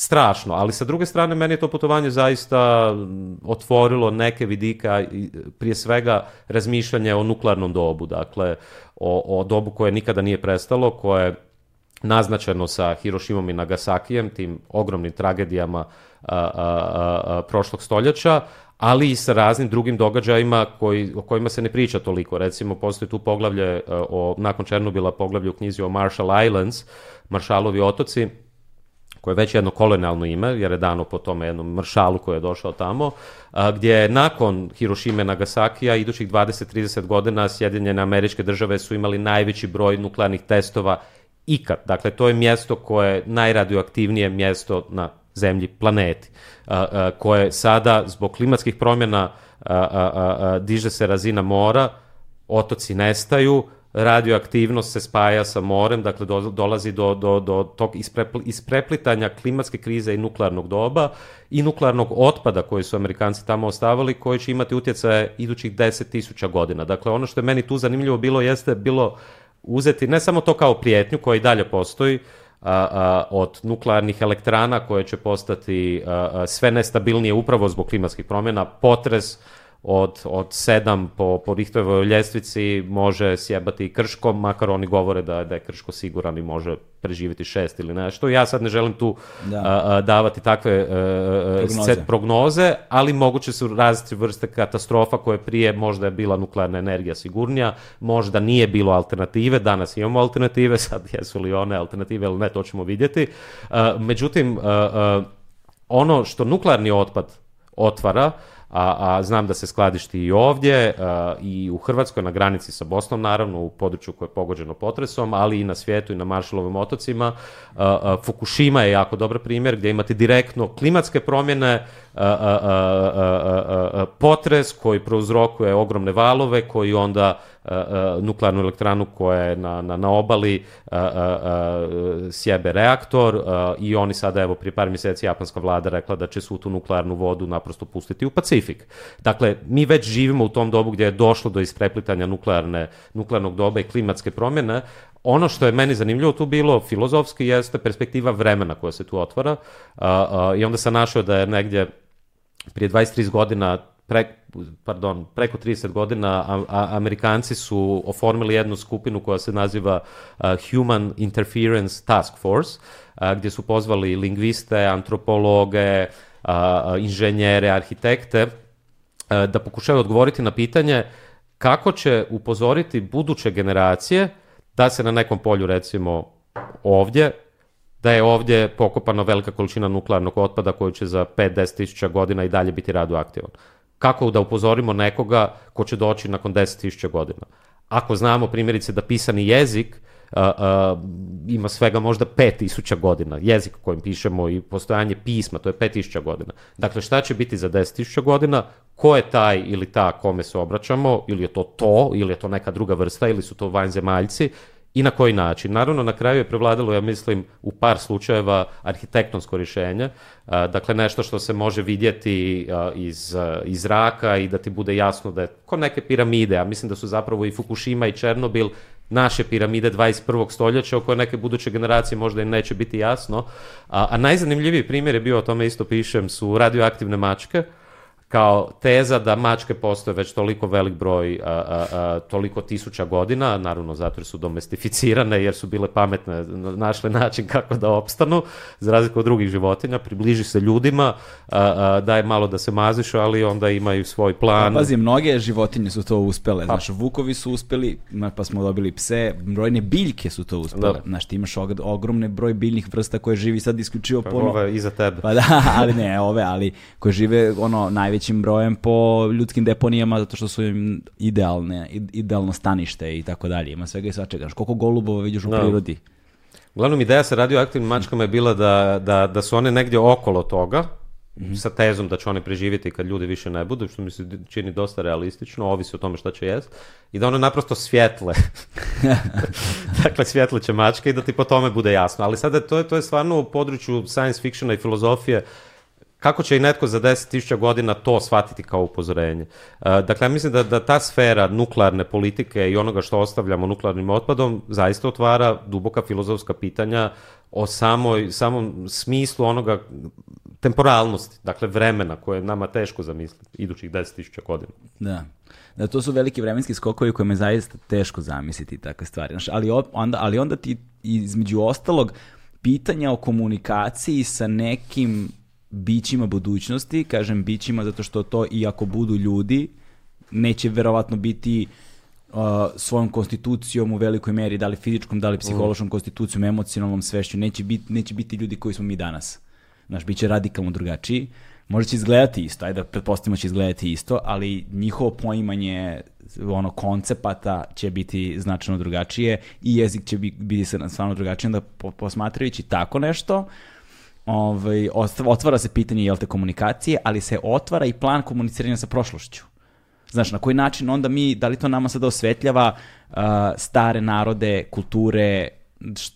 strašno, ali sa druge strane meni je to putovanje zaista mm, otvorilo neke vidika, prije svega razmišljanje o nuklearnom dobu, dakle o, o dobu koje nikada nije prestalo, koje je naznačeno sa Hirošimom i Nagasakijem, tim ogromnim tragedijama a, a, a, prošlog stoljeća, ali i sa raznim drugim događajima koji, o kojima se ne priča toliko. Recimo, postoji tu poglavlje o, nakon Černobila, poglavlje u knjizi o Marshall Islands, Maršalovi otoci, koje već jedno kolonijalno ime, jer je dano po tome jednom mršalu koji je došao tamo, a, gdje je nakon Hirošime Nagasakija idućih 20-30 godina Sjedinjene američke države su imali najveći broj nuklearnih testova ikad. Dakle, to je mjesto koje je najradioaktivnije mjesto na zemlji, planeti, a, a, koje sada zbog klimatskih promjena diže se razina mora, otoci nestaju, radioaktivnost se spaja sa morem, dakle do, dolazi do, do, do tog isprepl, ispreplitanja klimatske krize i nuklearnog doba i nuklearnog otpada koji su Amerikanci tamo ostavili, koji će imati utjecaje idućih 10.000 godina. Dakle, ono što je meni tu zanimljivo bilo jeste bilo uzeti ne samo to kao prijetnju koja i dalje postoji, a, a, od nuklearnih elektrana koje će postati a, sve nestabilnije upravo zbog klimatskih promjena, potres, od, od sedam po, po Richtovoj ljestvici može sjebati i Krško, makar oni govore da, da je Krško siguran i može preživjeti šest ili nešto. Ja sad ne želim tu da. a, a, davati takve a, e, e, e, prognoze. set prognoze, ali moguće su različite vrste katastrofa koje prije možda je bila nuklearna energija sigurnija, možda nije bilo alternative, danas imamo alternative, sad jesu li one alternative ili ne, to ćemo vidjeti. A, međutim, a, a, ono što nuklearni otpad otvara, a, a znam da se skladišti i ovdje a, e, i u Hrvatskoj na granici sa Bosnom naravno u području koje je pogođeno potresom ali i na svijetu i na Maršalovim otocima a, e, a, e, Fukushima je jako dobar primjer gdje imate direktno klimatske promjene a, a, a, a, a, potres koji prouzrokuje ogromne valove koji onda nuklearnu elektranu koja je na, na, na obali sjebe reaktor i oni sada evo prije par mjeseci japanska vlada rekla da će svu tu nuklearnu vodu naprosto pustiti u Pacifik. Dakle, mi već živimo u tom dobu gdje je došlo do ispreplitanja nuklearne, nuklearnog doba i klimatske promjene, Ono što je meni zanimljivo tu bilo filozofski jeste perspektiva vremena koja se tu otvara a, a, i onda sam našao da je negdje prije 23 godina pre, pardon, preko 30 godina a, a, Amerikanci su oformili jednu skupinu koja se naziva a, Human Interference Task Force, a, gdje su pozvali lingviste, antropologe, a, inženjere, arhitekte, a, da pokušaju odgovoriti na pitanje kako će upozoriti buduće generacije da se na nekom polju recimo ovdje, da je ovdje pokopana velika količina nuklearnog otpada koji će za 5-10 tisuća godina i dalje biti radioaktivan. Kako da upozorimo nekoga ko će doći nakon 10 tisuća godina? Ako znamo primjerice da pisani jezik a, a, ima svega možda 5000 godina, jezik kojim pišemo i postojanje pisma, to je 5000 godina. Dakle, šta će biti za 10.000 godina? Ko je taj ili ta kome se obraćamo? Ili je to to? Ili je to neka druga vrsta? Ili su to vanzemaljci? i na koji način. Naravno, na kraju je prevladalo, ja mislim, u par slučajeva arhitektonsko rješenje, dakle nešto što se može vidjeti iz, iz raka i da ti bude jasno da je ko neke piramide, a mislim da su zapravo i Fukushima i Černobil naše piramide 21. stoljeća o kojoj neke buduće generacije možda i neće biti jasno. A, a najzanimljiviji primjer je bio, o tome isto pišem, su radioaktivne mačke kao teza da mačke postoje već toliko velik broj, a, a, a, toliko tisuća godina, naravno zato jer su domestificirane, jer su bile pametne, našle način kako da opstanu, za razliku od drugih životinja, približi se ljudima, daje malo da se mazišu, ali onda imaju svoj plan. Pazi, mnoge životinje su to uspele, pa. znaš, vukovi su uspeli, pa smo dobili pse, brojne biljke su to uspele, da. znaš, ti imaš ogromne broj biljnih vrsta koje živi sad isključivo pa, pono... Ove iza tebe. Pa da, ali ne, ove, ali koje žive ono najveće najvećim brojem po ljudskim deponijama zato što su im idealne, idealno stanište i tako dalje. Ima svega i svačega. Koliko golubova vidiš u no. Da. prirodi? Uglavnom, ideja sa radioaktivnim mačkama je bila da, da, da su one negdje okolo toga, Mm -hmm. sa tezom da će one preživjeti kad ljudi više ne budu, što mi se čini dosta realistično, ovisi o tome šta će jest, i da one naprosto svjetle. dakle, svjetle će mačke i da ti po tome bude jasno. Ali sada to je, to je stvarno u području science fictiona i filozofije kako će i netko za 10.000 godina to shvatiti kao upozorenje. E, dakle, ja mislim da, da ta sfera nuklearne politike i onoga što ostavljamo nuklearnim otpadom zaista otvara duboka filozofska pitanja o samoj, samom smislu onoga temporalnosti, dakle vremena koje je nama teško zamisliti idućih 10.000 godina. Da. Da, to su veliki vremenski skokovi koje me zaista teško zamisliti takve stvari. Znaš, ali, onda, ali onda ti između ostalog pitanja o komunikaciji sa nekim bićima budućnosti, kažem bićima zato što to i ako budu ljudi, neće verovatno biti uh, svojom konstitucijom u velikoj meri, da li fizičkom, da li mhm. psihološkom mm. konstitucijom, emocionalnom svešću, neće, bit, neće biti ljudi koji smo mi danas. Znaš, bit će radikalno drugačiji. Možda će izgledati isto, ajde da pretpostavimo će izgledati isto, ali njihovo poimanje ono koncepata će biti značajno drugačije i jezik će biti stvarno drugačije. onda posmatrajući tako nešto, uh, ovaj, otvara se pitanje jel te komunikacije, ali se otvara i plan komuniciranja sa prošlošću. Znaš, na koji način onda mi, da li to nama sada osvetljava uh, stare narode, kulture,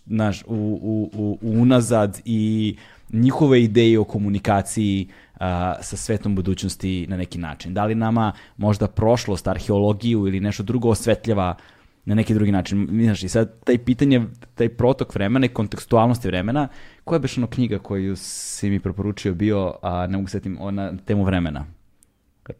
znaš, u, u, u, unazad i njihove ideje o komunikaciji uh, sa svetom budućnosti na neki način. Da li nama možda prošlost, arheologiju ili nešto drugo osvetljava uh, na neki drugi način. Znaš, i sad taj pitanje, taj protok vremena i kontekstualnosti vremena, koja je baš ono knjiga koju si mi preporučio bio, a ne mogu setim, na temu vremena.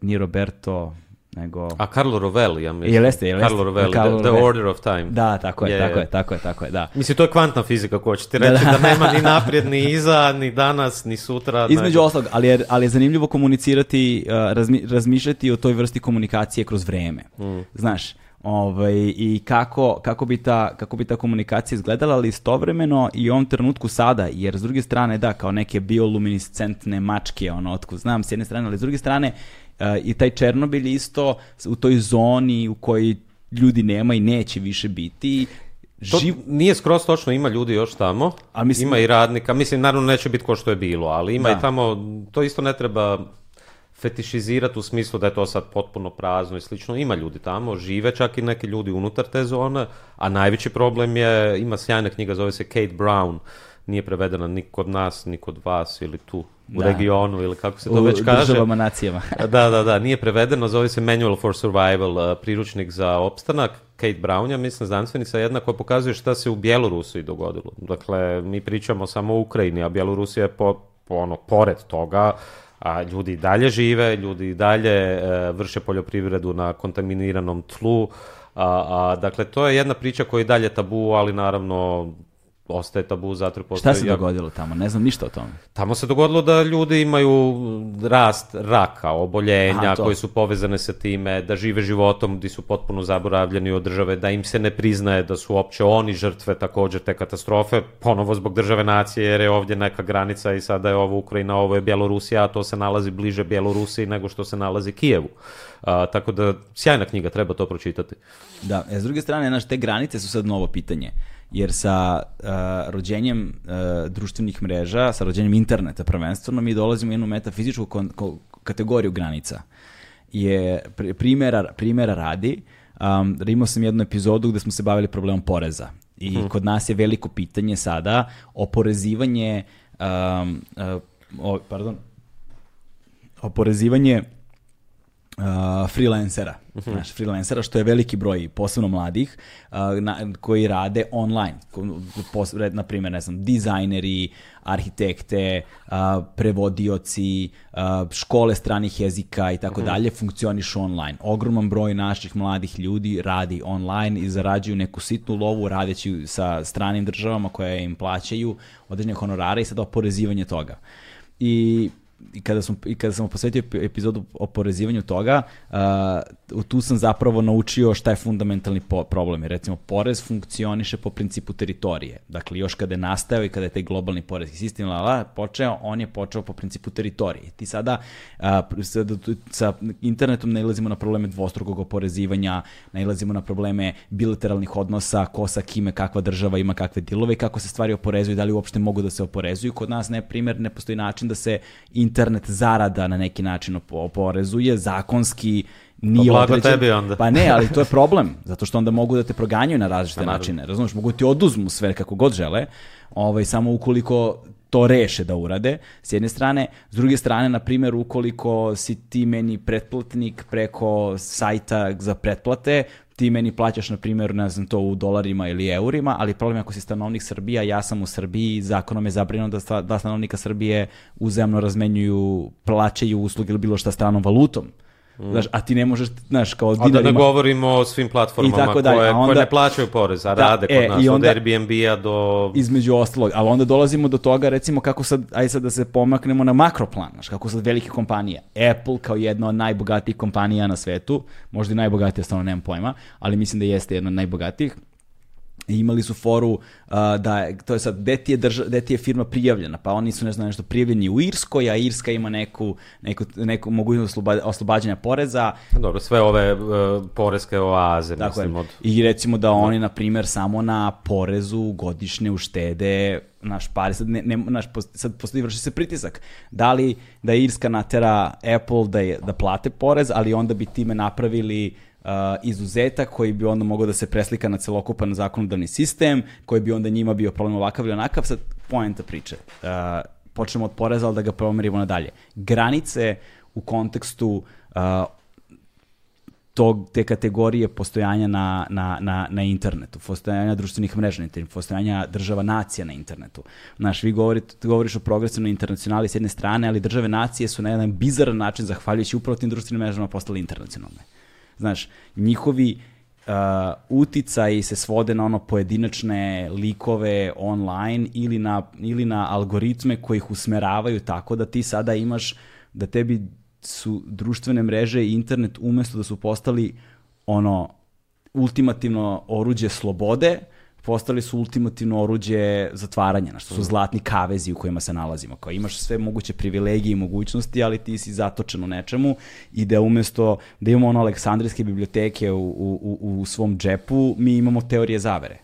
Nije Roberto, nego... A Carlo Rovelli, ja mislim. Jel jeste, jeste. Carlo Rovelli, Carlo the, the, Order of Time. Da, tako je, je, tako je, tako je, tako je, da. Mislim, to je kvantna fizika ko će ti reći da, da. da nema ni naprijed, ni iza, ni danas, ni sutra. Između ostalog, ali je, ali je zanimljivo komunicirati, uh, razmi, razmišljati o toj vrsti komunikacije kroz vreme. Mm. Znaš, ovaj, i kako, kako, bi ta, kako bi ta komunikacija izgledala, ali istovremeno i u ovom trenutku sada, jer s druge strane, da, kao neke bioluminiscentne mačke, ono, otku znam, s jedne strane, ali s druge strane, uh, i taj Černobil isto u toj zoni u kojoj ljudi nema i neće više biti. To Živ... nije skroz točno, ima ljudi još tamo, a mislim... ima i radnika, mislim naravno neće biti ko što je bilo, ali ima da. i tamo, to isto ne treba fetišizirati u smislu da je to sad potpuno prazno i slično. Ima ljudi tamo, žive čak i neki ljudi unutar te zone, a najveći problem je, ima sjajna knjiga, zove se Kate Brown, nije prevedena ni kod nas, ni kod vas ili tu u da. regionu ili kako se to u već kaže. U nacijama. da, da, da, nije prevedeno, zove se Manual for Survival, eh, priručnik za opstanak, Kate Brown, ja mislim, znanstvenica jedna koja pokazuje šta se u Bjelorusiji dogodilo. Dakle, mi pričamo samo o Ukrajini, a Bjelorusija je po, po ono, pored toga a ljudi dalje žive, ljudi dalje e, vrše poljoprivredu na kontaminiranom tlu, a, a, dakle, to je jedna priča koja je dalje tabu, ali naravno ostaje tabu zato postoji... Šta se dogodilo tamo? Ne znam ništa o tome. Tamo se dogodilo da ljudi imaju rast raka, oboljenja Aha, koje su povezane sa time, da žive životom gdje su potpuno zaboravljeni od države, da im se ne priznaje da su uopće oni žrtve također te katastrofe, ponovo zbog države nacije jer je ovdje neka granica i sada je ovo Ukrajina, ovo je Bjelorusija, a to se nalazi bliže Bjelorusiji nego što se nalazi Kijevu. A, tako da, sjajna knjiga, treba to pročitati. Da, e, s druge strane, naš, te granice su sad novo pitanje jer sa uh, rođenjem uh, društvenih mreža, sa rođenjem interneta prvenstveno, mi dolazimo u jednu metafizičku kon, kon, kategoriju granica. Je, primera, primera radi, um, da imao sam jednu epizodu gde smo se bavili problemom poreza. I hmm. kod nas je veliko pitanje sada oporezivanje um, uh, o, pardon, oporezivanje uh, freelancera, uh mhm. -huh. freelancera, što je veliki broj, posebno mladih, uh, na, koji rade online. Pos, na primjer, ne znam, dizajneri, arhitekte, uh, prevodioci, uh, škole stranih jezika i tako mhm. dalje, funkcionišu online. Ogroman broj naših mladih ljudi radi online i zarađuju neku sitnu lovu radeći sa stranim državama koje im plaćaju određene honorare i sad oporezivanje toga. I i kada sam, i kada sam posvetio epizodu o porezivanju toga, uh, tu sam zapravo naučio šta je fundamentalni po problem. Jer recimo, porez funkcioniše po principu teritorije. Dakle, još kada je nastao i kada je taj globalni porezki sistem lala, počeo, on je počeo po principu teritorije. Ti sada uh, sa, sa internetom nailazimo na probleme dvostrukog oporezivanja, nailazimo na probleme bilateralnih odnosa, ko sa kime, kakva država ima kakve dilove i kako se stvari oporezuju, da li uopšte mogu da se oporezuju. Kod nas, ne, primjer, ne postoji način da se internet zarada na neki način oporezuje, zakonski nije pa Blago određen. tebi onda. Pa ne, ali to je problem, zato što onda mogu da te proganjaju na različite pa, načine, razumiješ, mogu ti oduzmu sve kako god žele, ovaj, samo ukoliko to reše da urade, s jedne strane. S druge strane, na primjer, ukoliko si ti meni pretplatnik preko sajta za pretplate, ti meni plaćaš, na primjer, ne znam to u dolarima ili eurima, ali problem je ako si stanovnik Srbija, ja sam u Srbiji, zakonom je zabrinuo da, da stanovnika Srbije uzemno razmenjuju, plaćaju usluge ili bilo šta stranom valutom. Mm. Znaš, a ti ne možeš, znaš, kao dinarima... A da ne govorimo o svim platformama i tako dalje, koje, onda, koje ne plaćaju porez, a da, rade kod e, nas, i onda, od Airbnb-a do... Između ostalog, ali onda dolazimo do toga, recimo, kako sad, aj sad da se pomaknemo na makroplan, znaš, kako sad velike kompanije, Apple kao jedna od najbogatijih kompanija na svetu, možda i najbogatija, stvarno nemam pojma, ali mislim da jeste jedna od najbogatijih, I imali su foru uh, da je, to je sad, gde ti je, drža, gde ti je firma prijavljena, pa oni su ne znam nešto prijavljeni u Irskoj, a Irska ima neku, neku, neku mogućnost oslobađanja poreza. Pa dobro, sve ove uh, porezke oaze, dakle, mislim. Od... I recimo da, da. oni, na primjer, samo na porezu godišnje uštede naš par, sad, ne, ne, naš, sad postoji vrši se pritisak. Da li da Irska natera Apple da, je, da plate porez, ali onda bi time napravili Uh, izuzetak koji bi onda mogao da se preslika na celokupan zakonodavni sistem, koji bi onda njima bio problem ovakav ili onakav, sad poenta priče. Uh, počnemo od poreza, ali da ga promerimo nadalje. Granice u kontekstu uh, tog, te kategorije postojanja na, na, na, na internetu, postojanja društvenih mreža na internetu, postojanja država nacija na internetu. Znaš, vi govorite, govoriš o progresivnoj internacionali s jedne strane, ali države nacije su na jedan bizaran način, zahvaljujući upravo tim društvenim mrežama, postale internacionalne. Znaš, njihovi uh, uticaji se svode na ono pojedinačne likove online ili na, ili na algoritme koji ih usmeravaju tako da ti sada imaš da tebi su društvene mreže i internet umesto da su postali ono ultimativno oruđe slobode, postali su ultimativno oruđe zatvaranja, na što su mhm. zlatni kavezi u kojima se nalazimo. Kao imaš sve moguće privilegije i mogućnosti, ali ti si zatočen u nečemu i da umesto da imamo ono aleksandrijske biblioteke u, u, u u svom džepu, mi imamo teorije zavere.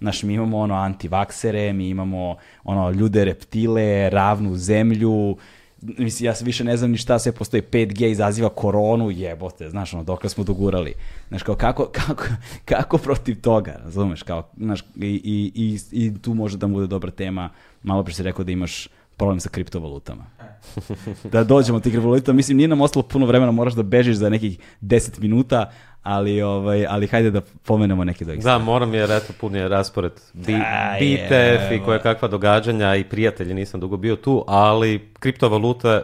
Znaš, mi imamo ono antivaksere, mi imamo ono ljude reptile, ravnu zemlju, mislim, ja više ne znam ni šta sve postoji, 5G izaziva koronu, jebote, znaš, ono, dok smo dogurali. Znaš, kao, kako, kako, kako protiv toga, razumeš, kao, znaš, i, i, i, i tu može da bude dobra tema, malo pre se rekao da imaš problem sa kriptovalutama. E. Da dođemo ti kriptovaluta, mislim, nije nam ostalo puno vremena, moraš da bežiš za nekih 10 minuta, ali, ovaj, ali hajde da pomenemo neke do Da, moram jer eto pun je raspored Bi, da, BTF je, i koje kakva događanja i prijatelji, nisam dugo bio tu, ali kriptovaluta,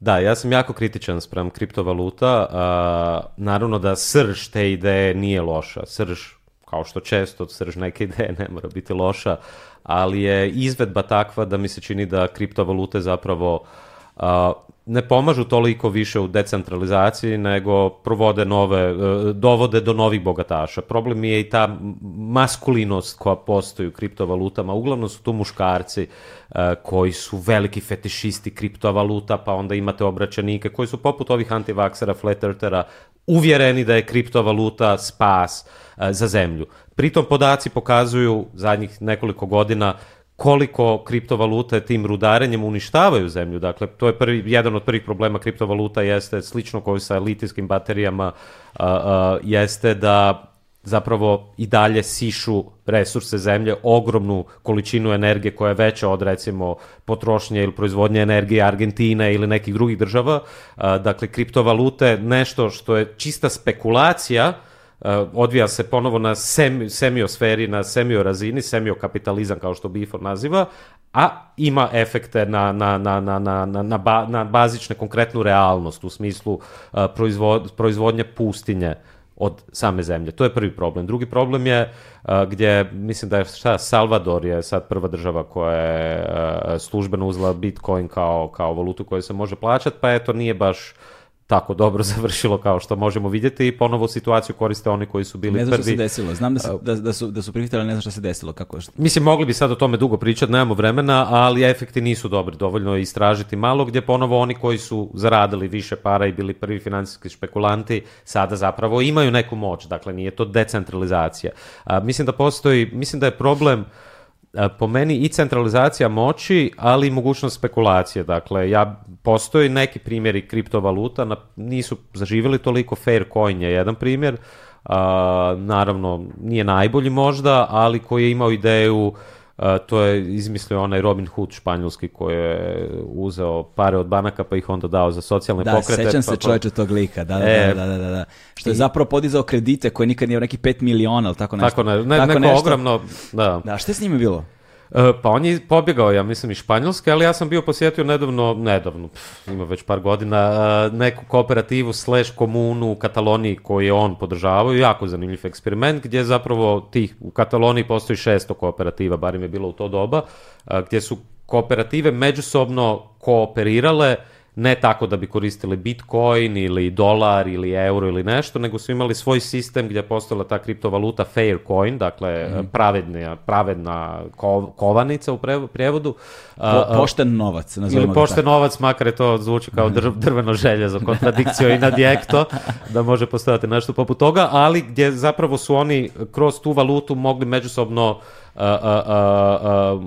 da, ja sam jako kritičan sprem kriptovaluta, uh, naravno da srž te ideje nije loša, srž kao što često srž neke ideje ne mora biti loša, ali je izvedba takva da mi se čini da kriptovalute zapravo Uh, ne pomažu toliko više u decentralizaciji, nego provode nove, e, dovode do novih bogataša. Problem je i ta maskulinost koja postoji u kriptovalutama. Uglavnom su tu muškarci e, koji su veliki fetišisti kriptovaluta, pa onda imate obraćanike koji su poput ovih antivaksera, flat uvjereni da je kriptovaluta spas e, za zemlju. Pritom podaci pokazuju zadnjih nekoliko godina koliko kriptovalute tim rudarenjem uništavaju zemlju. Dakle, to je prvi, jedan od prvih problema kriptovaluta jeste, slično koji sa litijskim baterijama, a, a, jeste da zapravo i dalje sišu resurse zemlje, ogromnu količinu energije koja je veća od recimo potrošnje ili proizvodnje energije Argentine ili nekih drugih država. Dakle, kriptovalute, nešto što je čista spekulacija, Eh, odvija se ponovo na sem, semiosferi, na semiorazini, semiokapitalizam kao što Bifor naziva, a ima efekte na, na, na, na, na, na, na, ba, na bazične, konkretnu realnost u smislu uh, eh, proizvod, proizvodnje pustinje od same zemlje. To je prvi problem. Drugi problem je uh, gdje, mislim da je šta, Salvador je sad prva država koja je uh, službeno uzela Bitcoin kao, kao valutu koja se može plaćati, pa eto nije baš uh, tako dobro završilo kao što možemo vidjeti i ponovo situaciju koriste oni koji su bili prvi. Ne znam što prvi. se desilo, znam da, se, da, da su, da su prihvatili, ne znam što se desilo. Kako je što... Mislim, mogli bi sad o tome dugo pričati, nemamo vremena, ali efekti nisu dobri, dovoljno je istražiti malo, gdje ponovo oni koji su zaradili više para i bili prvi financijski špekulanti, sada zapravo imaju neku moć, dakle nije to decentralizacija. A, mislim da postoji, mislim da je problem po meni i centralizacija moći, ali i mogućnost spekulacije. Dakle, ja postoji neki primjeri kriptovaluta, na, nisu zaživjeli toliko, Faircoin je jedan primjer, a, naravno nije najbolji možda, ali koji je imao ideju to je izmislio onaj Robin Hood španjolski koji je uzeo pare od banaka pa ih onda dao za socijalne da, pokrete. Da, sećam pa se čoveče tog lika, da, da, da, e, da, da, da, da, Što je zapravo podizao kredite koje nikad nije neki 5 miliona, ili tako nešto. Tako, ne, ne, tako neko nešto. ogromno, da. Da, šta je s njime bilo? E, pa on je pobjegao, ja mislim, iz Španjolske, ali ja sam bio posjetio nedavno, nedavno, pf, ima već par godina, e, neku kooperativu slash komunu u Kataloniji koju je on podržavao, jako zanimljiv eksperiment, gdje zapravo tih, u Kataloniji postoji šesto kooperativa, barim je bilo u to doba, e, gdje su kooperative međusobno kooperirale ne tako da bi koristili bitcoin ili dolar ili euro ili nešto, nego su imali svoj sistem gdje je postala ta kriptovaluta Faircoin, dakle mm. pravedna, pravedna ko, kovanica u prijevodu. Po, pošten novac, nazovimo Ili pošten novac, makar je to zvuči kao mhm. drv, drveno za kontradikcio i nadjekto, da može postojati nešto poput toga, ali gdje zapravo su oni kroz tu valutu mogli međusobno uh, uh, uh,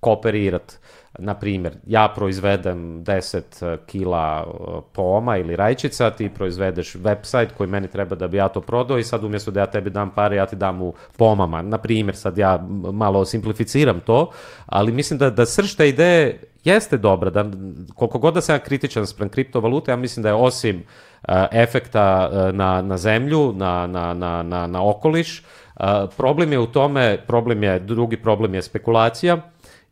kooperirati na primjer, ja proizvedem 10 eh, kila eh, poma ili rajčica, ti proizvedeš website koji meni treba da bi ja to prodao i sad umjesto da ja tebi dam pare, ja ti dam u pomama. Na primjer, sad ja malo simplificiram to, ali mislim da, da srž te ideje jeste dobra. Da, koliko god da sam ja kritičan sprem kriptovalute, ja mislim da je osim uh, efekta uh, na, na zemlju, na, na, na, na, na okoliš, uh, problem je u tome, problem je, drugi problem je spekulacija,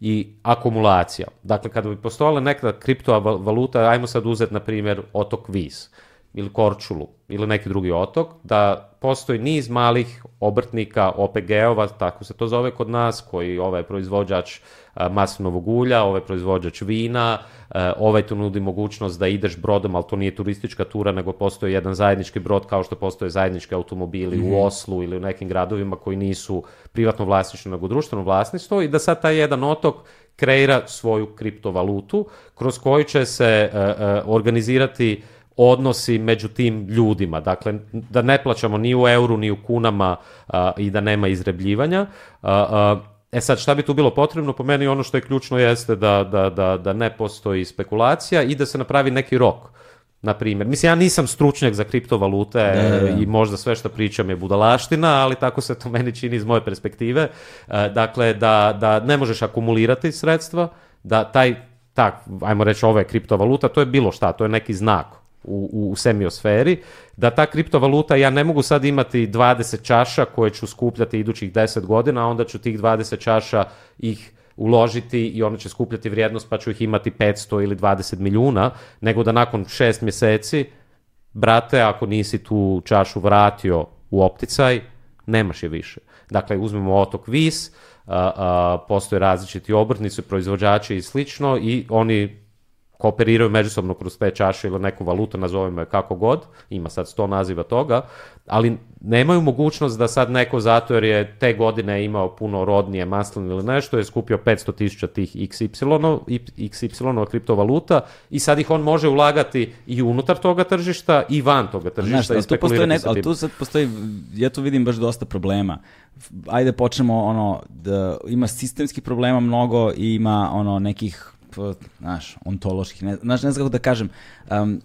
i akumulacija. Dakle, kada bi postojala neka kriptovaluta, ajmo sad uzeti, na primjer, otok Vis ili Korčulu ili neki drugi otok, da postoji niz malih obrtnika, OPG-ova, tako se to zove kod nas, koji ovaj proizvođač maslinovog ulja, ovaj proizvođač vina, ovaj tu nudi mogućnost da ideš brodom, ali to nije turistička tura, nego postoji jedan zajednički brod kao što postoje zajednički automobili mm -hmm. u mhm. Oslu ili u nekim gradovima koji nisu privatno vlasništvo, nego društveno vlasništvo i da sad taj jedan otok kreira svoju kriptovalutu kroz koju će se e, e, organizirati odnosi među tim ljudima. Dakle, da ne plaćamo ni u euru, ni u kunama uh, i da nema izrebljivanja. E sad, šta bi tu bilo potrebno? Po meni ono što je ključno jeste da, da, da, da ne postoji spekulacija i da se napravi neki rok. Na primjer, mislim ja nisam stručnjak za kriptovalute ne, ne, ne. i možda sve što pričam je budalaština, ali tako se to meni čini iz moje perspektive. E, dakle, da, da ne možeš akumulirati sredstva, da taj, tak, ajmo reći, ova je kriptovaluta, to je bilo šta, to je neki znak u, u semiosferi, da ta kriptovaluta, ja ne mogu sad imati 20 čaša koje ću skupljati idućih 10 godina, a onda ću tih 20 čaša ih uložiti i ona će skupljati vrijednost pa ću ih imati 500 ili 20 milijuna, nego da nakon 6 mjeseci, brate, ako nisi tu čašu vratio u opticaj, nemaš je više. Dakle, uzmemo otok Vis, a, a, postoje različiti obrtnici, proizvođači i slično i oni kooperiraju međusobno kroz te čaše ili neku valutu, nazovimo je kako god, ima sad sto naziva toga, ali nemaju mogućnost da sad neko zato jer je te godine imao puno rodnije masline ili nešto, je skupio 500.000 tih XY, XY kriptovaluta i sad ih on može ulagati i unutar toga tržišta i van toga tržišta. Znaš, i tu postoji ne, ali tu sad postoji, ja tu vidim baš dosta problema. Ajde počnemo ono, da, ima sistemskih problema mnogo i ima ono nekih znaš, ontoloških, ne, znaš, ne znam kako da kažem. Um,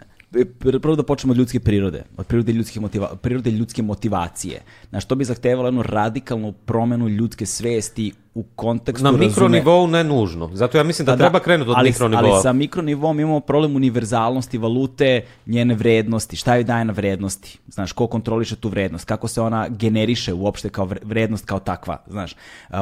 prvo da počnemo od ljudske prirode, od prirode, ljudskih motiva, prirode ljudske motivacije. Znaš, to bi zahtevalo jednu radikalnu promenu ljudske svesti u kontekstu... Na razume... mikronivou ne nužno. Zato ja mislim da, pa da treba krenuti od ali, mikronivoa. Ali sa mikronivom imamo problem univerzalnosti valute, njene vrednosti, šta joj daje na vrednosti. Znaš, ko kontroliše tu vrednost, kako se ona generiše uopšte kao vrednost kao takva. Znaš,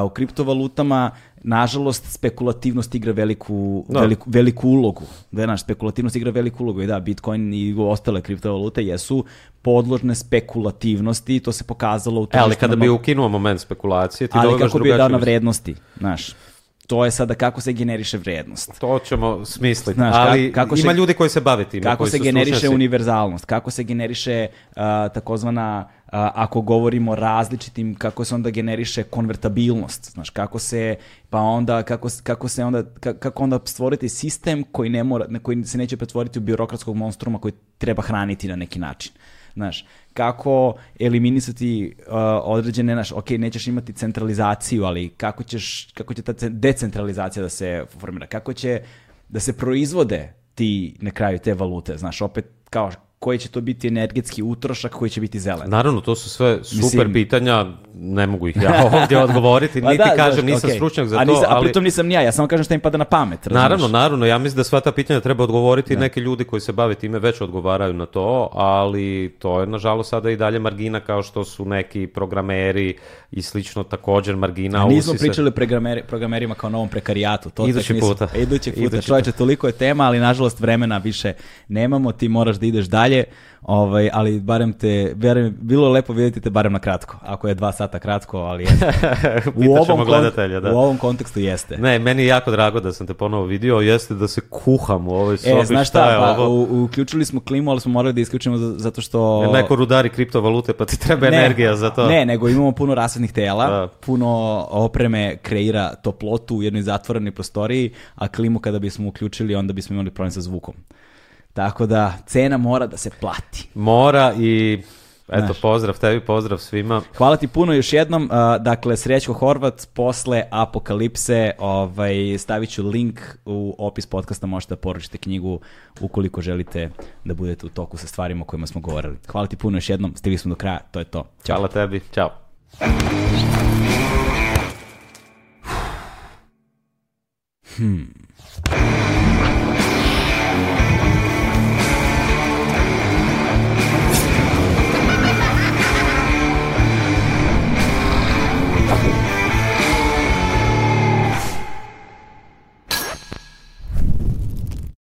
u kriptovalutama nažalost, spekulativnost igra veliku, da. veliku, veliku ulogu. Da, naš, spekulativnost igra veliku ulogu. I da, Bitcoin i ostale kriptovalute jesu podložne spekulativnosti i to se pokazalo u tržištu. E, ali kada bi ukinuo moment spekulacije, ti ali kako bi je dana vrednosti, znaš to je sada kako se generiše vrednost. To ćemo smisliti, Znaš, ali kako se, ima ljudi koji se bave time. Kako se generiše slušenci. univerzalnost, kako se generiše uh, takozvana ako govorimo različitim kako se onda generiše konvertabilnost znaš kako se pa onda kako, kako se onda kako onda stvoriti sistem koji ne mora koji se neće pretvoriti u birokratskog monstruma koji treba hraniti na neki način Znaš, kako eliminisati uh, određene, znaš, ok, nećeš imati centralizaciju, ali kako, ćeš, kako će ta decentralizacija da se formira? Kako će da se proizvode ti na kraju te valute, znaš, opet kao koji će to biti energetski utrošak koji će biti zelen. Naravno, to su sve super Mislim, pitanja, ne mogu ih ja ovdje odgovoriti, pa niti da, kažem, nisam okay. stručnjak za a nisam, to. Ali... A pritom nisam ni ja, ja samo kažem šta im pada na pamet. Razumeš? Naravno, naravno, ja mislim da sva ta pitanja treba odgovoriti, da. neki ljudi koji se bave time već odgovaraju na to, ali to je nažalost sada i dalje margina kao što su neki programeri i slično također margina. A nismo pričali o programeri, programerima kao novom prekarijatu. To idući, puta. Nisam, idući puta. Idući puta. Čovječe, toliko je tema, ali nažalost vremena više nemamo, ti moraš da ideš dalje dalje, ovaj, ali barem te, barem, bilo je lepo vidjeti te barem na kratko, ako je dva sata kratko, ali u, ovom gledatelja, da. u ovom kontekstu jeste. Ne, meni je jako drago da sam te ponovo vidio, jeste da se kuham u ovoj e, sobi, e, znaš šta, šta je pa, ovo? uključili smo klimu, ali smo morali da isključimo zato što... Ne, neko rudari kriptovalute, pa ti treba ne, energija za to. Ne, nego imamo puno rasvetnih tela, da. puno opreme kreira toplotu u jednoj zatvorenoj prostoriji, a klimu kada bismo uključili, onda bismo imali problem sa zvukom. Tako da cena mora da se plati. Mora i Eto, Znaš. pozdrav tebi, pozdrav svima. Hvala ti puno još jednom. dakle, Srećko Horvat posle Apokalipse ovaj, staviću link u opis podkasta, Možete da poručite knjigu ukoliko želite da budete u toku sa stvarima o kojima smo govorili. Hvala ti puno još jednom. Stigli smo do kraja. To je to. Ćao. Hvala tebi. Ćao. Hmm. Thank you.